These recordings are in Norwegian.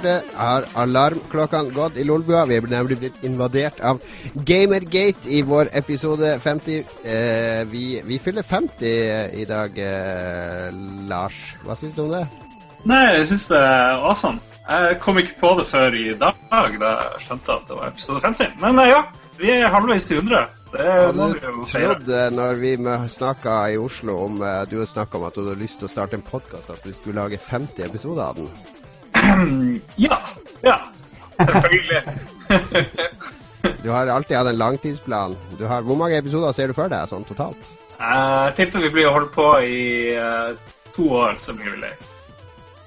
hørte, har alarmklokkene gått i Lolbua. Vi er nemlig blitt invadert av Gamergate i vår episode 50. Eh, vi, vi fyller 50 i dag, eh, Lars. Hva syns du om det? Nei, jeg syns det er awesome. Jeg kom ikke på det før i dag, da jeg skjønte at det var episode 50. Men eh, ja, vi er halvveis til 100. Det Hadde vi du trodd, eh, når vi snakka i Oslo om eh, Du snakka om at du hadde lyst til å starte en podkast, at vi skulle lage 50 episoder av den? Ja. Ja. Selvfølgelig. Du har alltid hatt en langtidsplan. Du har, hvor mange episoder ser du for deg sånn totalt? Jeg tipper vi blir holdt på i uh, to år, så blir vi lei.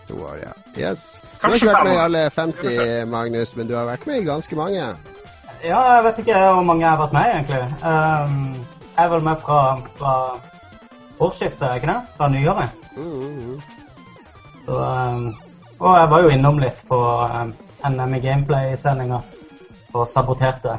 To år, ja. Yes. Du har ikke vært med i alle 50, Magnus, men du har vært med i ganske mange. Ja, jeg vet ikke hvor mange jeg har vært med i, egentlig. Um, jeg er vel med fra, fra årsskiftet, ikke det? Fra nyåret. Mm, mm, mm. Så, um, og jeg var jo innom litt på um, NM i Gameplay-sendinga og saboterte.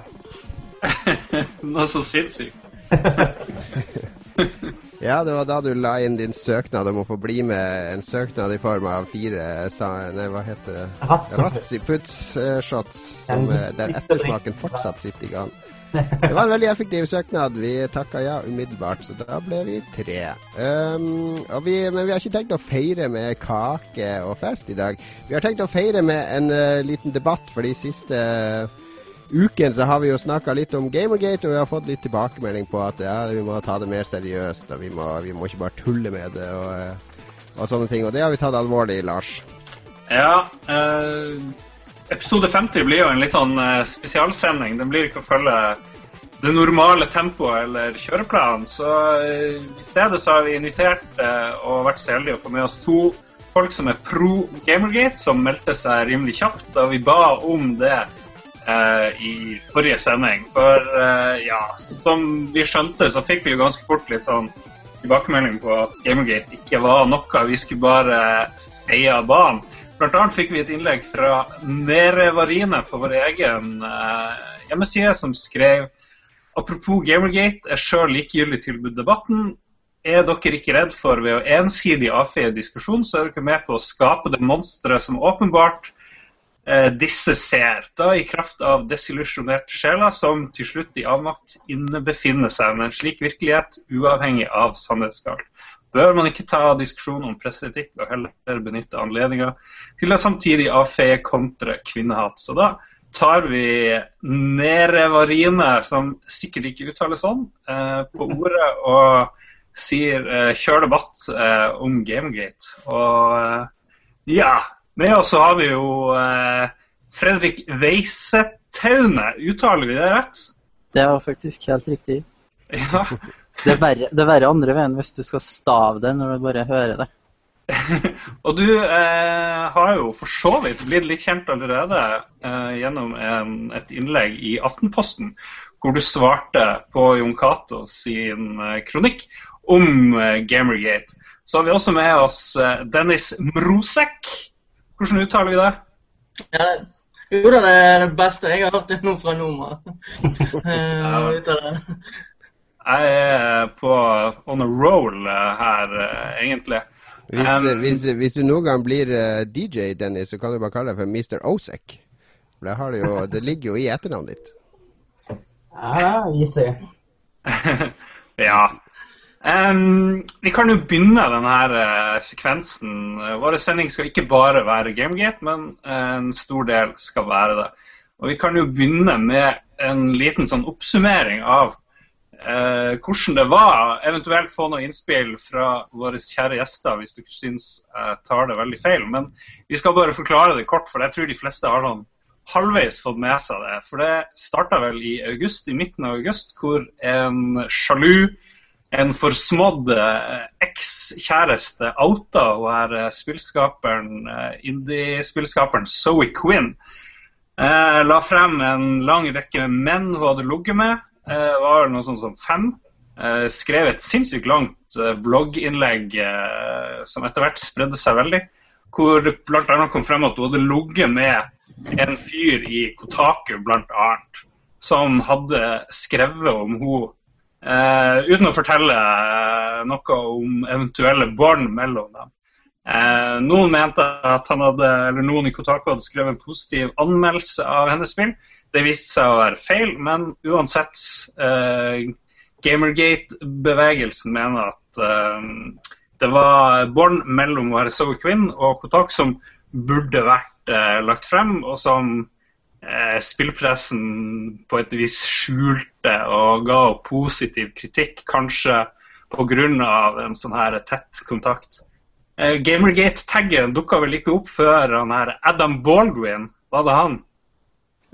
Noe så sinnssykt. Ja, det var da du la inn din søknad om å få bli med. En søknad i form av fire sa, Nei, hva heter det? Ratsiputs-shots, som, Ja, eh, der ettersmaken fortsatt sitter i gang. Det var en veldig effektiv søknad. Vi takka ja umiddelbart, så da ble vi tre. Um, vi, men vi har ikke tenkt å feire med kake og fest i dag. Vi har tenkt å feire med en uh, liten debatt, for de siste uken så har vi jo snakka litt om Gamergate, og vi har fått litt tilbakemelding på at ja, vi må ta det mer seriøst, og vi må, vi må ikke bare tulle med det og, eh, og sånne ting. Og det har vi tatt alvorlig, Lars. Ja, eh, episode 50 blir jo en litt sånn eh, spesialsending. Den blir ikke å følge det normale tempoet eller kjøreplanen. Så eh, i stedet så har vi invitert eh, og vært så heldige å få med oss to folk som er pro Gamergate, som meldte seg rimelig kjapt Og vi ba om det eh, i forrige sending. For eh, ja, som vi skjønte, så fikk vi jo ganske fort litt sånn tilbakemelding på at Gamergate ikke var noe. Vi skulle bare feie av banen. Blant annet fikk vi et innlegg fra Nere Varine på vår egen eh, hjemmeside, som skrev Apropos Gamergate er sjøl likegyldig til debatten. Er dere ikke redd for ved å ensidig avfeie diskusjon, så er dere med på å skape det monsteret som åpenbart eh, disse ser, da i kraft av desillusjonerte sjeler som til slutt i avmakt innebefinner seg med en slik virkelighet, uavhengig av sannhetsgalt. Bør man ikke ta diskusjon om presseetikk og heller benytte anledninga til å samtidig avfeie kontre kvinnehat? Så da tar vi Nerevarine, som sikkert ikke uttales sånn, eh, på ordet og sier eh, kjør debatt eh, om Gamegate. Og ja, med oss så har vi jo Fredrik Weisetaune. Uttaler vi det rett? Det var faktisk helt riktig. Ja. Det er verre, det er verre andre veien hvis du skal stave det når du bare hører det. Og du eh, har jo for så vidt blitt litt kjent allerede eh, gjennom en, et innlegg i Aftenposten, hvor du svarte på Jon Cato sin eh, kronikk om eh, Gamergate. Så har vi også med oss eh, Dennis Mrosek. Hvordan uttaler vi det? Ja, jo da, det er det beste jeg har hørt noe fra Noma. Eh, det. Jeg er på on a roll eh, her, eh, egentlig. Hvis, Um, hvis, hvis du noen gang blir DJ, Dennis, så kan du bare kalle deg for Mr. Osek. For det, har du jo, det ligger jo i etternavnet ditt. Ja, easy. ja. Um, vi kan jo begynne denne sekvensen. Vår sending skal ikke bare være Gamegate, men en stor del skal være det. Og Vi kan jo begynne med en liten sånn oppsummering av eh, hvordan det var. Eventuelt få noen innspill fra våre kjære gjester hvis dere syns jeg tar det veldig feil. Men vi skal bare forklare det kort, for jeg tror de fleste har sånn halvveis fått med seg det. For det starta vel i august, i midten av august, hvor en sjalu, en forsmådd eh, ekskjæreste outa hun her spillskaperen, eh, indie-spillskaperen Zoe Quinn. Eh, la frem en lang rekke menn hun hadde ligget med. Eh, var noe sånt som fem. Eh, skrev et sinnssykt langt eh, blogginnlegg eh, som etter hvert spredde seg veldig. Hvor det bl.a. kom frem at hun hadde ligget med en fyr i Kotaku, annet, som hadde skrevet om henne Uh, uten å fortelle uh, noe om eventuelle barn mellom dem. Uh, noen mente at han hadde, eller noen i Kotaku hadde skrevet en positiv anmeldelse av hennes spill. Det viste seg å være feil, men uansett eh, Gamergate-bevegelsen mener at eh, det var bånd mellom å Zoe Quinn og Kotak som burde vært eh, lagt frem, og som eh, spillpressen på et vis skjulte og ga positiv kritikk, kanskje pga. en sånn her tett kontakt. Eh, Gamergate-taggen dukka vel ikke opp før han her Adam Baldwin, var det han?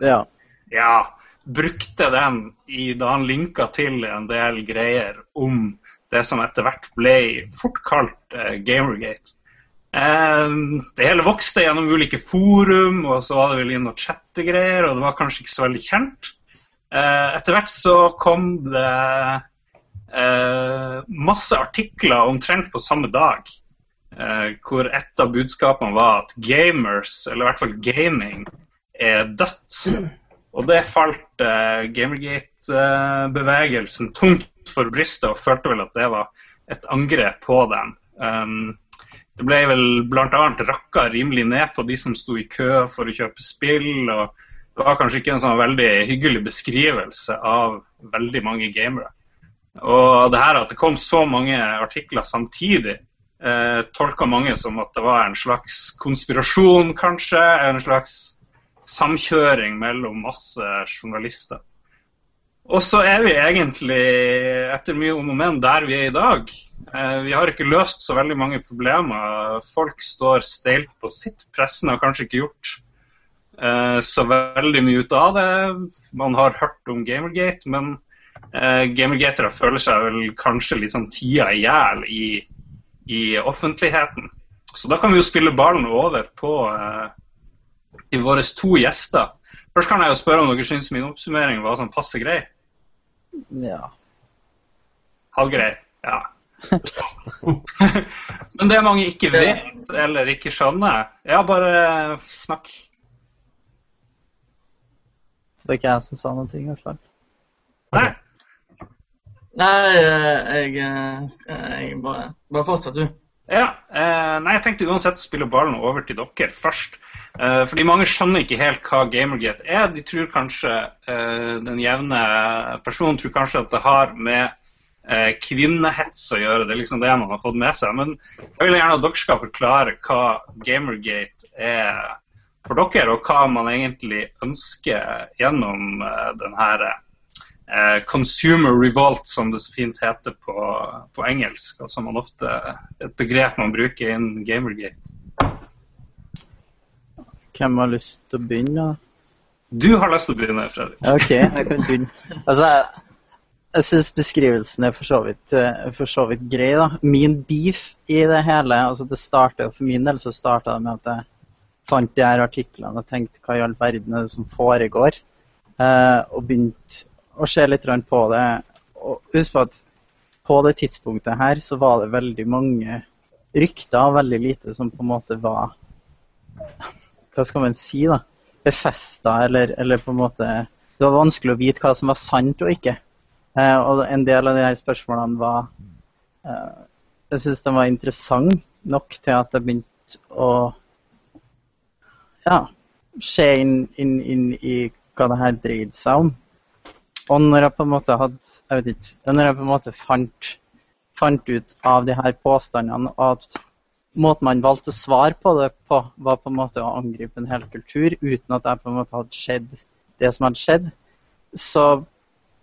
Ja. Ja, brukte den i, da han linka til en del greier om det som etter hvert ble fort kalt eh, Gamergate. Eh, det hele vokste gjennom ulike forum, og så var det vel inn og chattegreier, og det var kanskje ikke så veldig kjent. Eh, etter hvert så kom det eh, masse artikler omtrent på samme dag. Eh, hvor et av budskapene var at gamers, eller i hvert fall gaming, er dødt. Og det falt eh, Gamergate-bevegelsen tungt for brystet, og følte vel at det var et angrep på dem. Um, det ble vel bl.a. rakka rimelig ned på de som sto i kø for å kjøpe spill. og Det var kanskje ikke en sånn veldig hyggelig beskrivelse av veldig mange gamere. Og det her at det kom så mange artikler samtidig, eh, tolka mange som at det var en slags konspirasjon, kanskje. En slags samkjøring mellom masse journalister. Og så er vi egentlig, etter mye om og men, der vi er i dag. Eh, vi har ikke løst så veldig mange problemer. Folk står steilt på sitt. Pressen har kanskje ikke gjort eh, så veldig mye ut av det. Man har hørt om Gamergate, men eh, Gamergatere føler seg vel kanskje litt sånn tida i hjel i, i offentligheten. Så da kan vi jo spille ballen over på til våre to gjester. Først kan jeg jo spørre om dere syns min oppsummering var sånn passe grei. ja. Halvgrei. Ja. Men det mange ikke vet eller ikke skjønner Ja, bare snakk. Det er ikke jeg som sa noe, i hvert fall. Nei. Nei, eh, jeg, eh, jeg bare, bare fortsett, du. Ja, eh, nei, jeg tenkte uansett å spille ballen over til dere først. Eh, fordi mange skjønner ikke helt hva Gamergate er. De tror kanskje, eh, Den jevne personen tror kanskje at det har med eh, kvinnehets å gjøre. Det er liksom det man har fått med seg. Men jeg vil gjerne at dere skal forklare hva Gamergate er for dere, og hva man egentlig ønsker gjennom den her consumer revolt, som det så fint heter på, på engelsk, og som man ofte et begrep man bruker innen Gamergate. Hvem har lyst til å begynne? Du har lyst til å begynne, Fredrik. OK, jeg kan begynne. Altså, jeg, jeg syns beskrivelsen er for så, vidt, eh, for så vidt grei. da. Min beef i det hele altså det startet, For min del så starta det med at jeg fant de her artiklene og tenkte hva i all verden er det som foregår? Eh, og begynte å se litt på det. Og husk på at på det tidspunktet her så var det veldig mange rykter og veldig lite som på en måte var Hva skal man si, da? Befesta, eller, eller på en måte Det var vanskelig å vite hva som var sant og ikke. Eh, og en del av de her spørsmålene var eh, Jeg syns de var interessante nok til at jeg begynte å ja, se inn, inn, inn i hva det her dreide seg om. Og når jeg på en måte hadde Jeg vet ikke. Når jeg på en måte fant, fant ut av de her påstandene at måten man valgte å svare på det på, var på en måte å angripe en hel kultur uten at jeg på en måte hadde skjedd det som hadde skjedd, så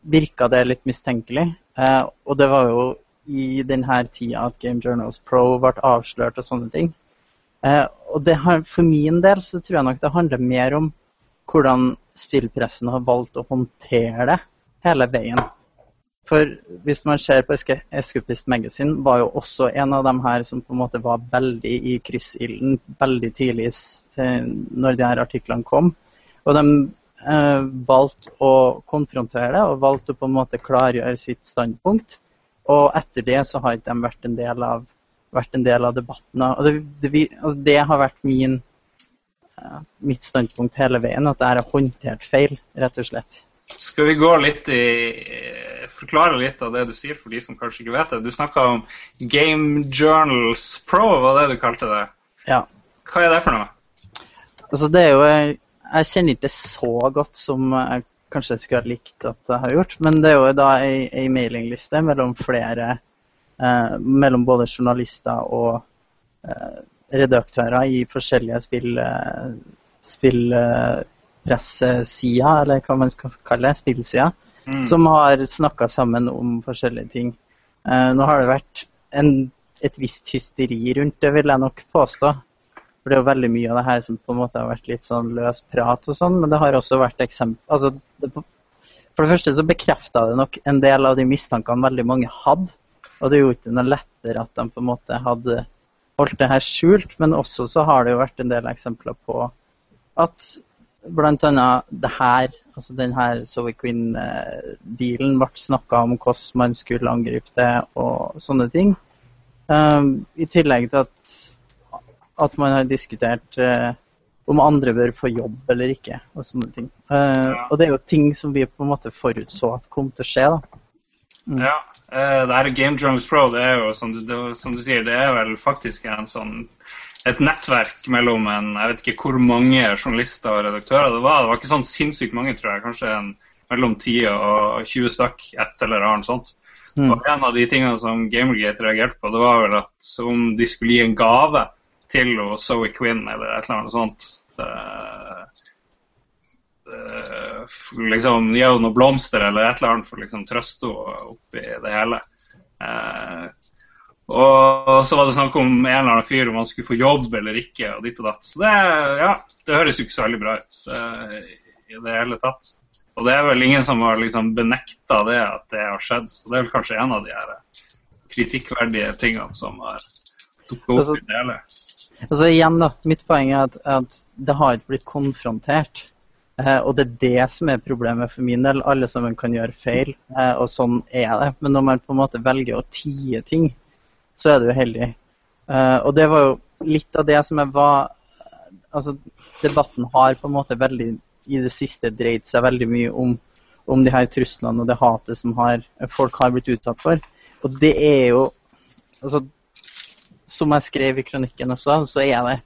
virka det litt mistenkelig. Eh, og det var jo i denne tida at Game Journals Pro ble avslørt og sånne ting. Eh, og det har, for min del så tror jeg nok det handler mer om hvordan spillpressen har valgt å håndtere det hele veien. For hvis man ser på Eskupist Magazine, var jo også en av dem her som på en måte var veldig i kryssilden veldig tidlig eh, når de her artiklene kom. Og de eh, valgte å konfrontere det, og valgte å på en måte klargjøre sitt standpunkt. Og etter det så har ikke de vært en del av, av debatten. Og det, det, altså det har vært min, mitt standpunkt hele veien, at det er håndtert feil, rett og slett. Skal vi gå litt i Forklare litt av det du sier for de som kanskje ikke vet det. Du snakka om Game Journals Pro, var det du kalte det? Ja. Hva er det for noe? Altså, det er jo Jeg kjenner ikke det så godt som jeg kanskje skulle ha likt at jeg har gjort, men det er jo da ei, ei mailingliste mellom flere eh, Mellom både journalister og eh, redaktører i forskjellige spill, eh, spillpressesider, eller hva man skal kalle det, spillsida, mm. som har snakka sammen om forskjellige ting. Eh, nå har det vært en, et visst hysteri rundt det, vil jeg nok påstå. For det er jo veldig mye av det her som på en måte har vært litt sånn løs prat og sånn, men det har også vært eksempel... Altså, det, for det første så bekrefta det nok en del av de mistankene veldig mange hadde. Og det gjorde ikke noe lettere at de på en måte hadde holdt det her skjult, men også så har det jo vært en del eksempler på at bl.a. det her, altså den her Zoe Quinn-dealen, ble snakka om hvordan man skulle angripe det og sånne ting. Um, I tillegg til at at man har diskutert uh, om andre bør få jobb eller ikke, og sånne ting. Uh. Og det er jo ting som vi på en måte forutså at kom til å skje, da. Mm. Ja. Uh, det her Game Drums Pro, det er jo som du, det, som du, sier, det er vel faktisk en sånn et nettverk mellom en Jeg vet ikke hvor mange journalister og redaktører det var. Det var ikke sånn sinnssykt mange, tror jeg. Kanskje en, mellom 10 og 20 stakk, et eller annet sånt. Mm. Og en av de tingene som Gamergate reagerte på, det var vel at om de skulle gi en gave til Zoe Quinn eller et eller annet sånt. Det, det, liksom Gi henne noen blomster eller et eller annet for å liksom trøste henne oppi det hele. Eh, og så var det snakk om en eller annen fyr om han skulle få jobb eller ikke. og ditt og datt. Så det, ja, det høres jo ikke så veldig bra ut i det hele tatt. Og det er vel ingen som har liksom benekta det at det har skjedd. Så det er vel kanskje en av de her kritikkverdige tingene som har dukket opp altså, i det hele. Altså igjen da, Mitt poeng er at, at det har ikke blitt konfrontert. Eh, og det er det som er problemet for min del. Alle sammen kan gjøre feil, eh, og sånn er det. Men når man på en måte velger å tie ting, så er det heldig. Uh, og det var jo litt av det som jeg var Altså, debatten har på en måte veldig i det siste dreid seg veldig mye om, om de her truslene og det hatet som har, folk har blitt utsatt for. Og det er jo Altså, som jeg skrev i kronikken også, så er det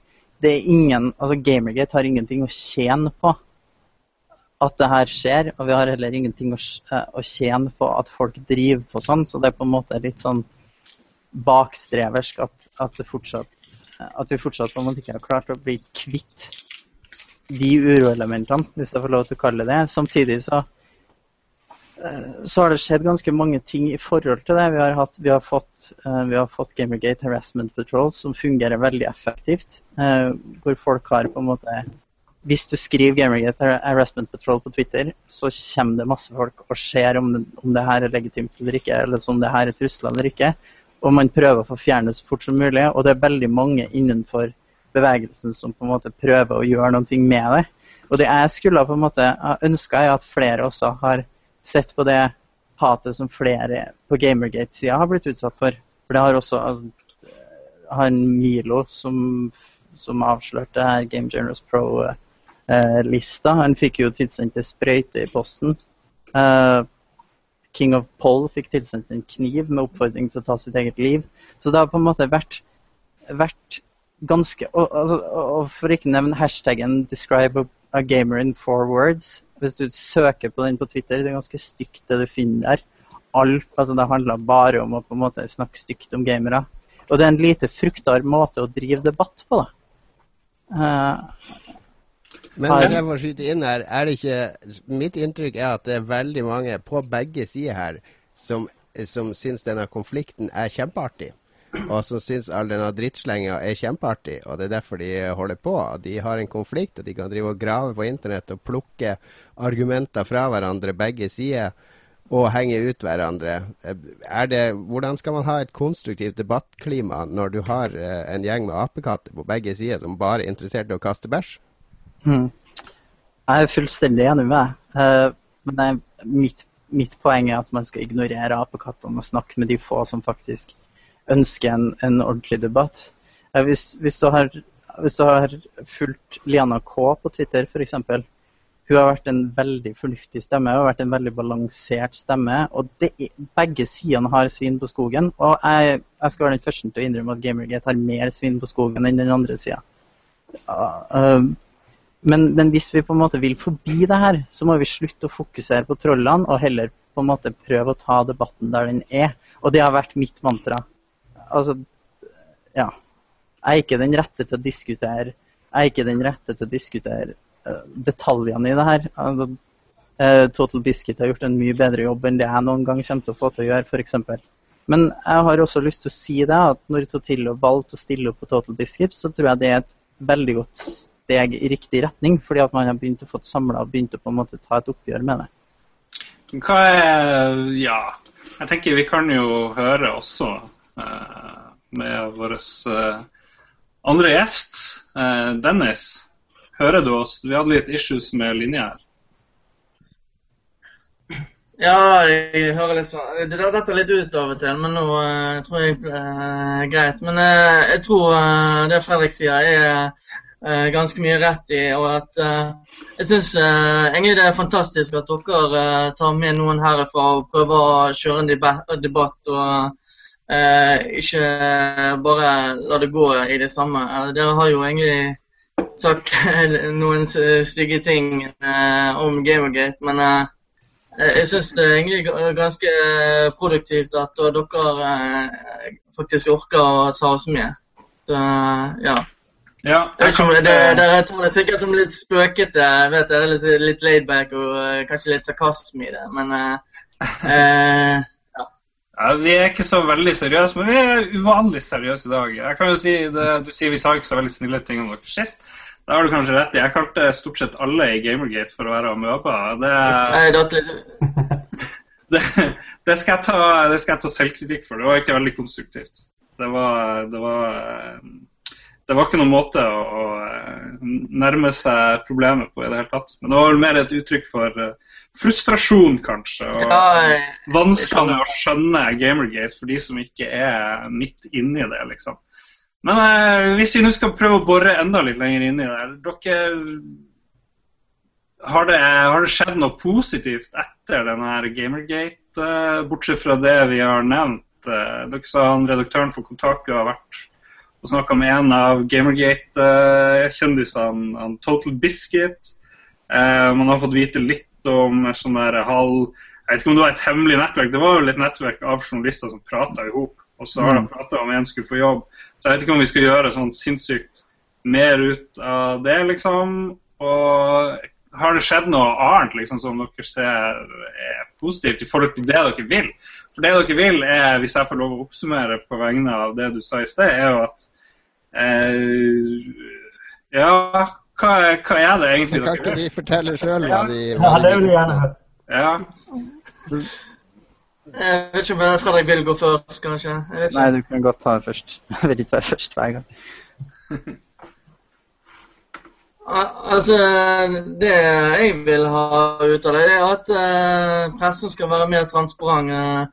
det er ingen, altså Gamergate har ingenting å tjene på at det her skjer, og vi har heller ingenting å, eh, tjene på at folk driver på sånn, så det er på en måte litt sånn bakstreversk at, at, fortsatt, at vi fortsatt på en måte ikke har klart å bli kvitt de uroelementene, hvis jeg får lov til å kalle det. Samtidig så så har det skjedd ganske mange ting i forhold til det. Vi har, hatt, vi har fått, uh, vi har fått Gamergate Harassment Patrol, som fungerer veldig effektivt. Uh, hvor folk har på en måte Hvis du skriver Gamergate Harassment Patrol på Twitter, så kommer det masse folk og ser om om det her er legitimt eller ikke, eller om det her er trusler eller ikke. Og man prøver å få fjernet så fort som mulig. Og det er veldig mange innenfor bevegelsen som på en måte prøver å gjøre noe med det. Og det jeg skulle på en måte ønska, er at flere også har sett på det hatet som flere på Gamergate-sida har blitt utsatt for. For det har også altså, han Milo som, som avslørte her Game Generals Pro-lista. han fikk jo tilsendt ei sprøyte i posten. Uh, King of Poll fikk tilsendt en kniv med oppfordring til å ta sitt eget liv. Så det har på en måte vært, vært ganske og, altså, og, For ikke nevne hashtaggen 'describe a gamer in four words', hvis du søker på den på Twitter, det er ganske stygt det du finner der. Alt, altså Det handler bare om å på en måte snakke stygt om gamere. Og det er en lite fruktbar måte å drive debatt på, da. Uh, men hvis jeg får skyte inn her, er det ikke Mitt inntrykk er at det er veldig mange på begge sider her som, som syns denne konflikten er kjempeartig og som syns all denne drittslenga er kjempeartig. Og det er derfor de holder på. De har en konflikt, og de kan drive og grave på internett og plukke argumenter fra hverandre, begge sider, og henge ut hverandre. Det, hvordan skal man ha et konstruktivt debattklima når du har eh, en gjeng med apekatter på begge sider som bare er interessert i å kaste bæsj? Hmm. Jeg er fullstendig enig med deg. Eh, men mitt, mitt, poeng er at man skal ignorere apekattene og snakke med de få som faktisk ønsker en, en ordentlig debatt. Eh, hvis, hvis, du har, hvis, du har, fulgt Liana K på Twitter, f.eks. Hun har vært en veldig fornuftig stemme hun har vært en veldig balansert stemme. og det, Begge sidene har svin på skogen. Og jeg, jeg, skal være den første til å innrømme at Gamergate har mer svin på skogen enn den andre sida. Uh, men, men, hvis vi på en måte vil forbi det her, så må vi slutte å fokusere på trollene og heller på en måte prøve å ta debatten der den er. Og det har vært mitt mantra. Altså, ja. Jeg er ikke den rette til å diskutere jeg er ikke den rette til å diskutere uh, detaljene i det her. Altså, uh, Total Biscuit har gjort en mye bedre jobb enn det jeg noen gang kommer til å få til å gjøre, f.eks. Men jeg har også lyst til å si det, at når Totillo valgte å stille opp på Total Biscuit, så tror jeg det er et veldig godt steg i riktig retning, fordi at man har begynt å få samla og begynt å på en måte ta et oppgjør med det. Hva er Ja, jeg tenker vi kan jo høre også uh, med vår uh, andre gjest, uh, Dennis. Hører du oss? Vi hadde litt issues med linja her. Ja, jeg hører litt sånn Det detter litt ut av og til, men nå uh, tror jeg det er greit. Men uh, jeg tror uh, det Fredrik sier, er ganske mye rett i. og at eh, Jeg syns eh, egentlig det er fantastisk at dere tar med noen herfra og prøver å kjøre en debatt. og ikke bare la det gå i det samme. Dere har jo egentlig sagt noen stygge ting om Gamergate, men jeg syns det er egentlig ganske produktivt at dere faktisk orker å ta oss med. Så, ja. Ja, jeg kan, det, Dere tar det sikkert som litt spøkete. Vet er litt, litt laidback og uh, kanskje litt sarkasme i det, men uh, ja. ja. Vi er ikke så veldig seriøse, men vi er uvanlig seriøse i dag. Jeg kan jo si det, Du sier vi sa ikke så veldig snille ting om dere sist. Da har du kanskje rett i. Jeg kalte stort sett alle i Gamergate for å være amøber. Det, det, det, skal jeg ta, det skal jeg ta selvkritikk for. Det var ikke veldig konstruktivt. Det var, det var det var ikke noen måte å, å, eh, nærme seg problemet på i det hele tatt. Men det var vel mer et uttrykk for uh, frustrasjon, kanskje. Og ja, vanskelig med å skjønne Gamergate for de som ikke er midt inni det, liksom. Men eh, hvis vi nå skal prøve å bore enda litt lenger inn i det dere har det, har det, skjedd noe positivt etter denne Gamergate, uh, bortsett fra det vi har nevnt? dere sa han redaktøren for Kontaket har vært og snakka med en av Gamergate-kjendisene, Total Biscuit. Eh, man har fått vite litt om sånn der halv Jeg vet ikke om det var et hemmelig nettverk, det var jo et nettverk av journalister som prata i hop. Og så har de mm. prata om en skulle få jobb. Så jeg vet ikke om vi skal gjøre sånn sinnssykt mer ut av det, liksom. Og har det skjedd noe annet liksom, som dere ser er positivt i forhold til det dere vil? For det dere vil, er, hvis jeg får lov å oppsummere på vegne av det du sa i sted, er jo at ja, hva, hva, er det egentlig dere? Kan ikke de fortelle sjøl hva de Ja, det vil jeg gjerne høre. Ja. Jeg vet ikke om Fredrik vil gå først, kanskje? Nei, du kan godt ta det først. Jeg vil ikke være først hver gang. Altså, Det jeg vil ha ut av det, er at uh, pressen skal være mer transparent. Uh,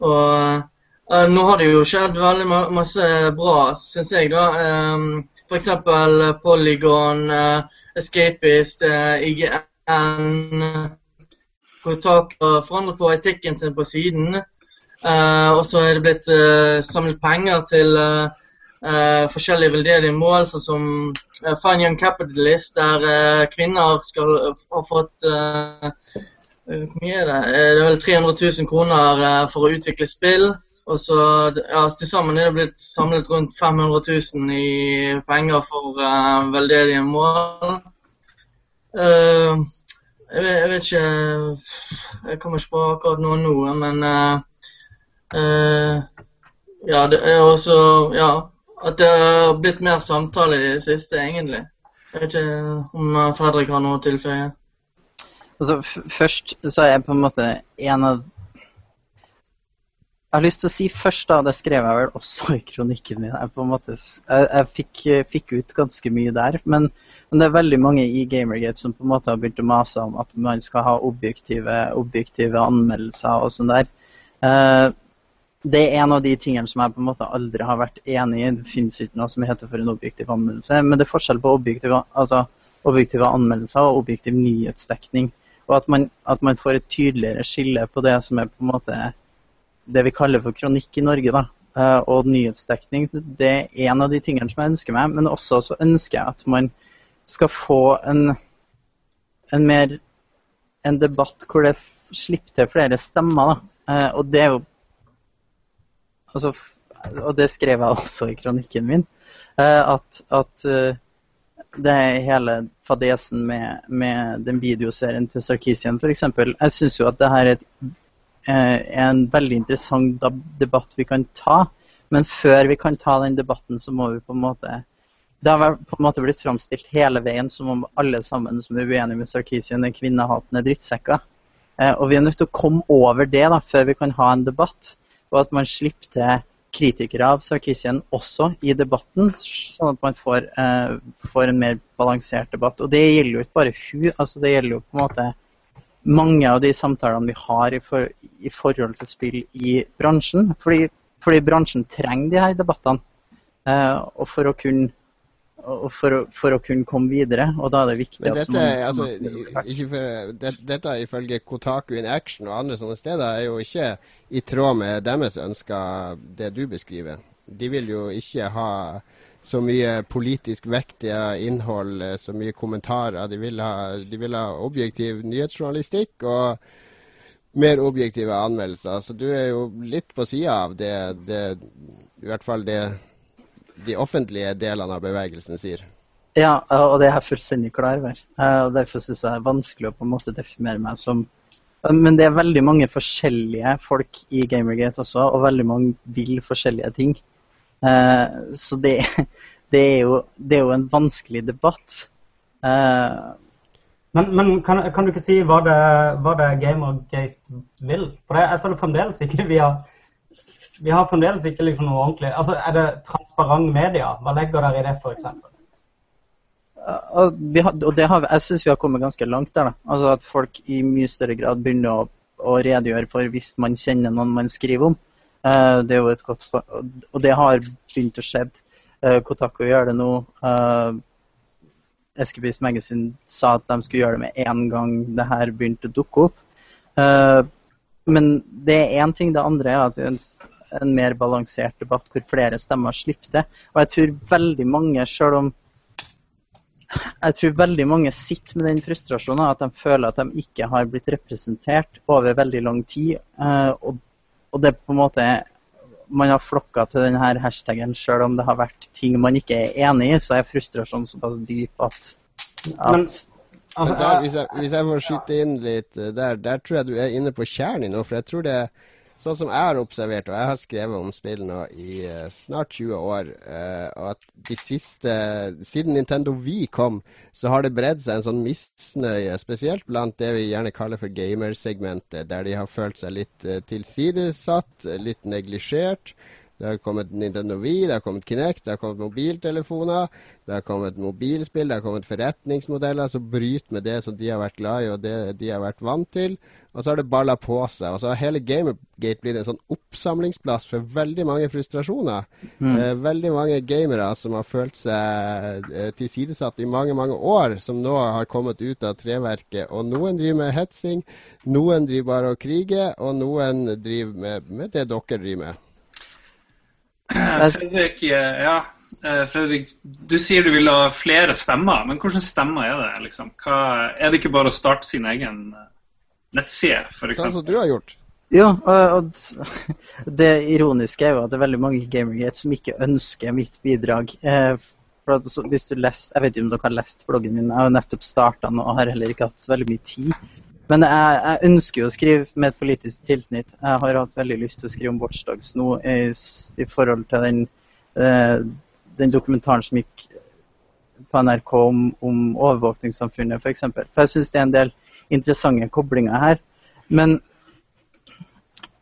og Uh, nå har det jo skjedd veldig masse bra, syns jeg. da. Um, F.eks. Polygon, uh, Escapist, uh, IGN Kotak har forandret på etikken sin på siden. Og så er det blitt samlet penger til forskjellige veldedige mål, sånn som uh, Fine Young Capitalist, der kvinner skal ha fått Hvor mye er det? Det er vel 300 000 kroner for å utvikle spill. Og så ja, Til sammen er det blitt samlet rundt 500 000 i penger for uh, veldedige mål. Uh, jeg, vet, jeg, vet, ikke Jeg kommer ikke på akkurat noe nå, men uh, Ja, det er også Ja, at det har blitt mer samtale i det siste, egentlig. Jeg vet ikke om Fredrik har noe å tilføye. Altså, først så er jeg på en måte en av Jeg har lyst til å si først, da, det skrev jeg vel også i kronikken min. Jeg, på en måte, jeg, jeg fikk, fikk, ut ganske mye der. Men, men, det er veldig mange i Gamergate som på en måte har begynt å mase om at man skal ha objektive, objektive anmeldelser og sånn der. Uh, det er en av de tingene som jeg på en måte aldri har vært enig i. Det finnes ikke noe som heter for en objektiv anmeldelse. Men det er forskjell på objektive, altså, objektive anmeldelser og objektiv nyhetsdekning. Og at man, at man får et tydeligere skille på det som er på en måte det vi kaller for kronikk i Norge, da, eh, og nyhetsdekning, det er en av de tingene som jeg ønsker meg. Men også så ønsker jeg at man skal få en, en mer en debatt hvor det slipper til flere stemmer. Da. Eh, og det er jo altså, Og det skrev jeg også i kronikken min. Eh, at, at det er hele fadesen med, med den videoserien til Sarkisian f.eks. Jeg syns jo at det her er et en veldig interessant debatt vi kan ta. Men før vi kan ta den debatten, så må vi på en måte Det har på en måte blitt framstilt hele veien som om alle sammen som er uenige med Sarkisian, er kvinnehatende drittsekker. Eh, og vi er nødt til å komme over det da, før vi kan ha en debatt. Og at man slipper til kritikere av Sarkisian også i debatten, sånn at man får, eh, får en mer balansert debatt. Og det gjelder jo ikke bare hun, altså det gjelder jo på en måte mange av de samtalene vi har i, for, i forhold til spill i bransjen. Fordi, fordi bransjen trenger de her debattene. Eh, og for å kunne og for, for, å kunne komme videre. Og da er det viktig Men dette, at altså, for, det, dette ifølge Kotaku in Action og andre sånne steder er jo ikke i tråd med deres ønsker, det du beskriver. De vil jo ikke ha så mye politisk vektige innhold, eh, så mye kommentarer. De vil ha, de vil ha objektiv nyhetsjournalistikk og mer objektive anmeldelser. Så du er jo litt på sida av det, det, i hvert fall det de offentlige delene av bevegelsen sier. Ja, og det er jeg fullstendig klar over. Eh, og Derfor syns jeg det er vanskelig å på en måte definere meg som Men det er veldig mange forskjellige folk i Gamergate også, og veldig mange vil forskjellige ting. Eh, så det, det, er jo, det, er jo, en vanskelig debatt. Eh, men, men kan, kan, du ikke si hva det, hva det Gamergate vil? For jeg føler fremdeles ikke vi har vi har fremdeles ikke liksom noe ordentlig Altså, Er det transparent media? Hva legger dere i det, f.eks.? Og, og det har, jeg syns vi har kommet ganske langt der. da. Altså At folk i mye større grad begynner å, å redegjøre for hvis man kjenner noen man skriver om. Eh, det er jo et godt Og det har begynt å skje. Eh, Kotaku gjør det nå. Eh, Eskepies Magazine sa at de skulle gjøre det med en gang det her begynte å dukke opp. Men det er én ting. Det andre er at en, en mer balansert debatt hvor flere stemmer slipper til. Og jeg tror veldig mange, selv om jeg tror veldig mange sitter med den frustrasjonen at de føler at de ikke har blitt representert over veldig lang tid. Og og det på en måte man har flokka til denne hashtagen selv om det har vært ting man ikke er enig i, så er frustrasjonen såpass dyp at, at Men, altså, der, hvis, jeg, hvis, jeg, får skyte inn litt eh, der, der tror jeg du er inne på kjernen i noe. For jeg tror det Sånn som jeg har observert, og jeg har skrevet om spill nå i uh, snart 20 år, uh, og at de siste Siden Nintendo Wii kom, så har det bredd seg en sånn misnøye, spesielt blant det vi gjerne kaller for gamersegmentet, der de har følt seg litt uh, tilsidesatt, litt neglisjert. Det har kommet Nintendo Wii, det har kommet Kinect, det har kommet mobiltelefoner, det har kommet mobilspill, det har kommet forretningsmodeller som bryter med det som de har vært glad i og det de har vært vant til. Og så har det balla på seg. Og så har hele Gamergate blitt en sånn oppsamlingsplass for veldig mange frustrasjoner. Mm. Eh, veldig mange gamere som har følt seg eh, tilsidesatt i mange, mange år, som nå har kommet ut av treverket. Og noen driver med hetsing, noen driver bare og kriger, og noen driver med, med det dere driver med. Fredrik, ja. Eh, Fredrik, du sier du vil ha flere stemmer, men hvilke stemmer er det? liksom? Hva, er det ikke bare å starte sin egen eh, nettside, f.eks. Sånn som du har gjort. Ja, og det ironiske er jo at det er veldig mange Gamergate som ikke ønsker mitt bidrag. Eh, for at hvis du lest, Jeg vet ikke om dere har lest bloggen min, jeg har jo nettopp starta den og har heller ikke hatt så veldig mye tid. Men jeg, jeg, ønsker jo å skrive med et politisk tilsnitt. Jeg har hatt veldig lyst til å skrive om Watchdogs nå i, i forhold til den, eh, den, dokumentaren som gikk på NRK om, om overvåkningssamfunnet, f.eks. For, eksempel. for jeg syns det er en del interessante koblinger her. Men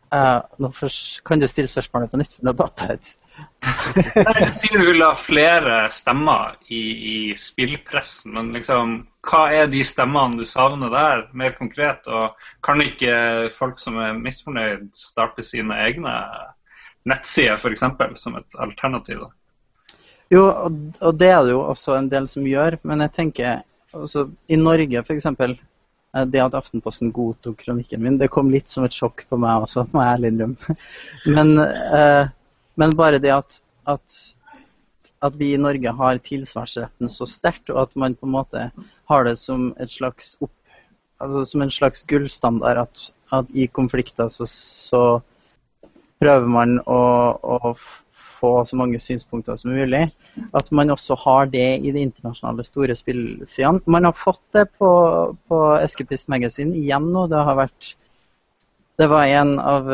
eh, nå først, kan du stille spørsmålet på nytt, for nå datt jeg ut. Nei, Du sier du vil ha flere stemmer i, i spillpressen, men liksom, hva er de stemmene du savner der, mer konkret? Og kan ikke folk som er misfornøyd, starte sine egne nettsider, f.eks., som et alternativ? da? Jo, og, det er det jo også en del som gjør, men jeg tenker altså, I Norge, f.eks. Det at Aftenposten godtok kronikken min, det kom litt som et sjokk på meg også, må jeg ærlig innrømme. Men, eh, men bare det at, at, at, vi i Norge har tilsvarsretten så sterkt, og at man på en måte har det som, slags opp, altså som en slags gullstandard at, at i konflikter så, så prøver man å, å få så mange synspunkter som mulig. At man også har det i de internasjonale store spillsidene. Man har fått det på, på Eskepist Magazine igjen nå. Det har vært Det var en av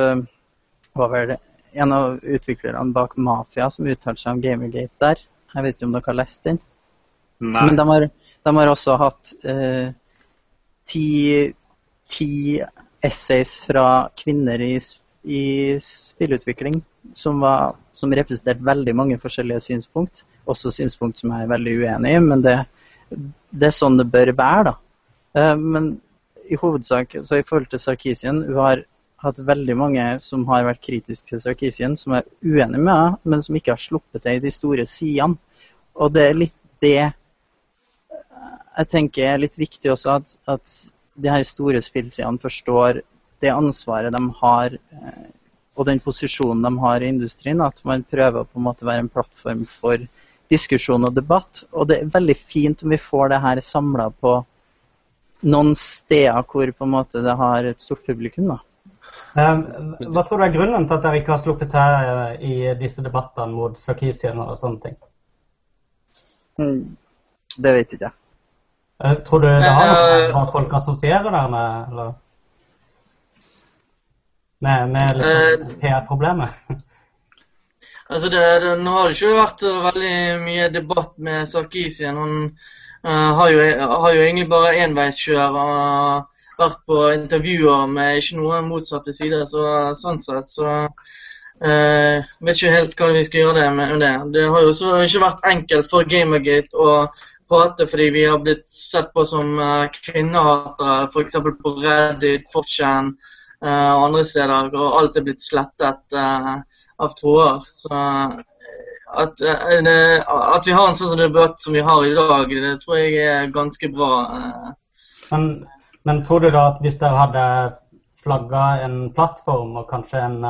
hva var det, en av utviklerne bak Mafia som uttalte seg om Gamergate der. Jeg vet ikke om dere har lest den? Nei. Men de har, de har også hatt eh, ti, ti essays fra kvinner i, i spillutvikling som, var, som representerte veldig mange forskjellige synspunkt. Også synspunkt som jeg er veldig uenig i, men det, det er sånn det bør være. da. Eh, men i hovedsak, så i forhold til Sarkisien, hun har hatt veldig mange som har vært kritiske til Sarkisian, som er uenige med henne, men som ikke har sluppet det i de store sidene. Og det er litt det jeg tenker er litt viktig også, at, at de her store spillsidene forstår det ansvaret de har eh, og den posisjonen de har i industrien, at man prøver å på en måte være en plattform for diskusjon og debatt. Og det er veldig fint om vi får det her samla på noen steder hvor på en måte det har et stort publikum. da. Um, hva tror du er grunnen til at dere ikke har sluppet til eh, i disse debattene mot Sarkisian og sånne ting? Mm, det vet ikke jeg. Uh, tror du det har noe med hva folk assosierer dere med? eller? med, med liksom, uh, PR-problemet? altså det, det, nå har det ikke vært veldig mye debatt med Sarkisian. Han uh, har, jo, har, jo, egentlig bare enveiskjør og vært på intervjuer med ikke noen motsatte sider. Så sånn sett så uh, vet ikke helt hva vi skal gjøre det med det. Det har jo også ikke vært enkelt for Gamergate å prate fordi vi har blitt sett på som uh, kvinnehatere, f.eks. på Reddit, 4chan. Eh, og andre steder. Og alt er blitt slettet eh, av tråder. Så at, at, vi har en sånn debatt som vi har i dag, det tror jeg er ganske bra. Men, men tror du da at hvis dere hadde flagga en plattform og kanskje en,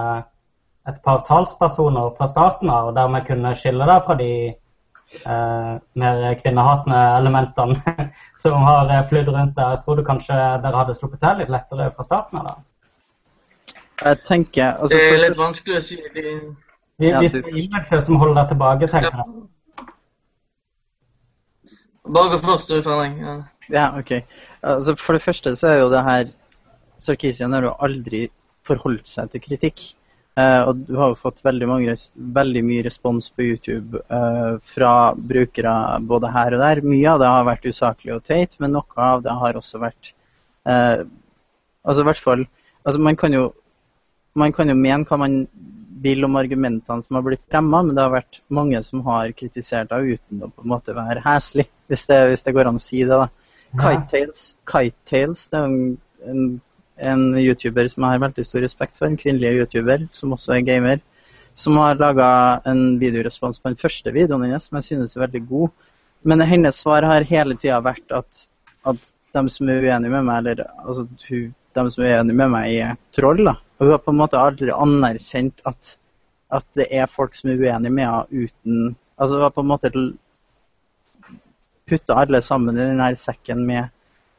et par talspersoner fra starten av, og dermed kunne skille deg fra de eh, mer kvinnehatende elementene som har flydd rundt der, tror du kanskje dere hadde sluppet til litt lettere fra starten av? da? Jeg tenker altså, Det er litt vanskelig å si. De... Vi, hvis det er innlegget som holder deg tilbake, tenker jeg. Ja. Bare gå først, du, Fredrik. Ja. Ja, OK. Altså, for det første så er jo det her Sarkisian har jo aldri forholdt seg til kritikk. Uh, og du har jo fått veldig, mange, veldig mye respons på YouTube uh, fra brukere både her og der. Mye av det har vært usaklig og teit, men noe av det har også vært uh, Altså i hvert fall altså Man kan jo man kan jo mene hva man vil om argumentene som har blitt fremma, men det har vært mange som har kritisert deg uten å på en måte være heslig, hvis hvis det går an å si det. da. Kitetails, Kitetails det er en, en, en, YouTuber som jeg har veldig stor respekt for, en kvinnelig YouTuber som også er gamer, som har laga en videorespons på den første videoen hennes, som jeg synes er veldig god. Men hennes svar har hele tida vært at, at de som er uenige med meg, eller altså, hun, de som er uenige med meg, er troll. da. Og hun har på en måte aldri anerkjent at, at det er folk som er uenige med henne uten Altså hun har på en måte putta alle sammen i den her sekken med,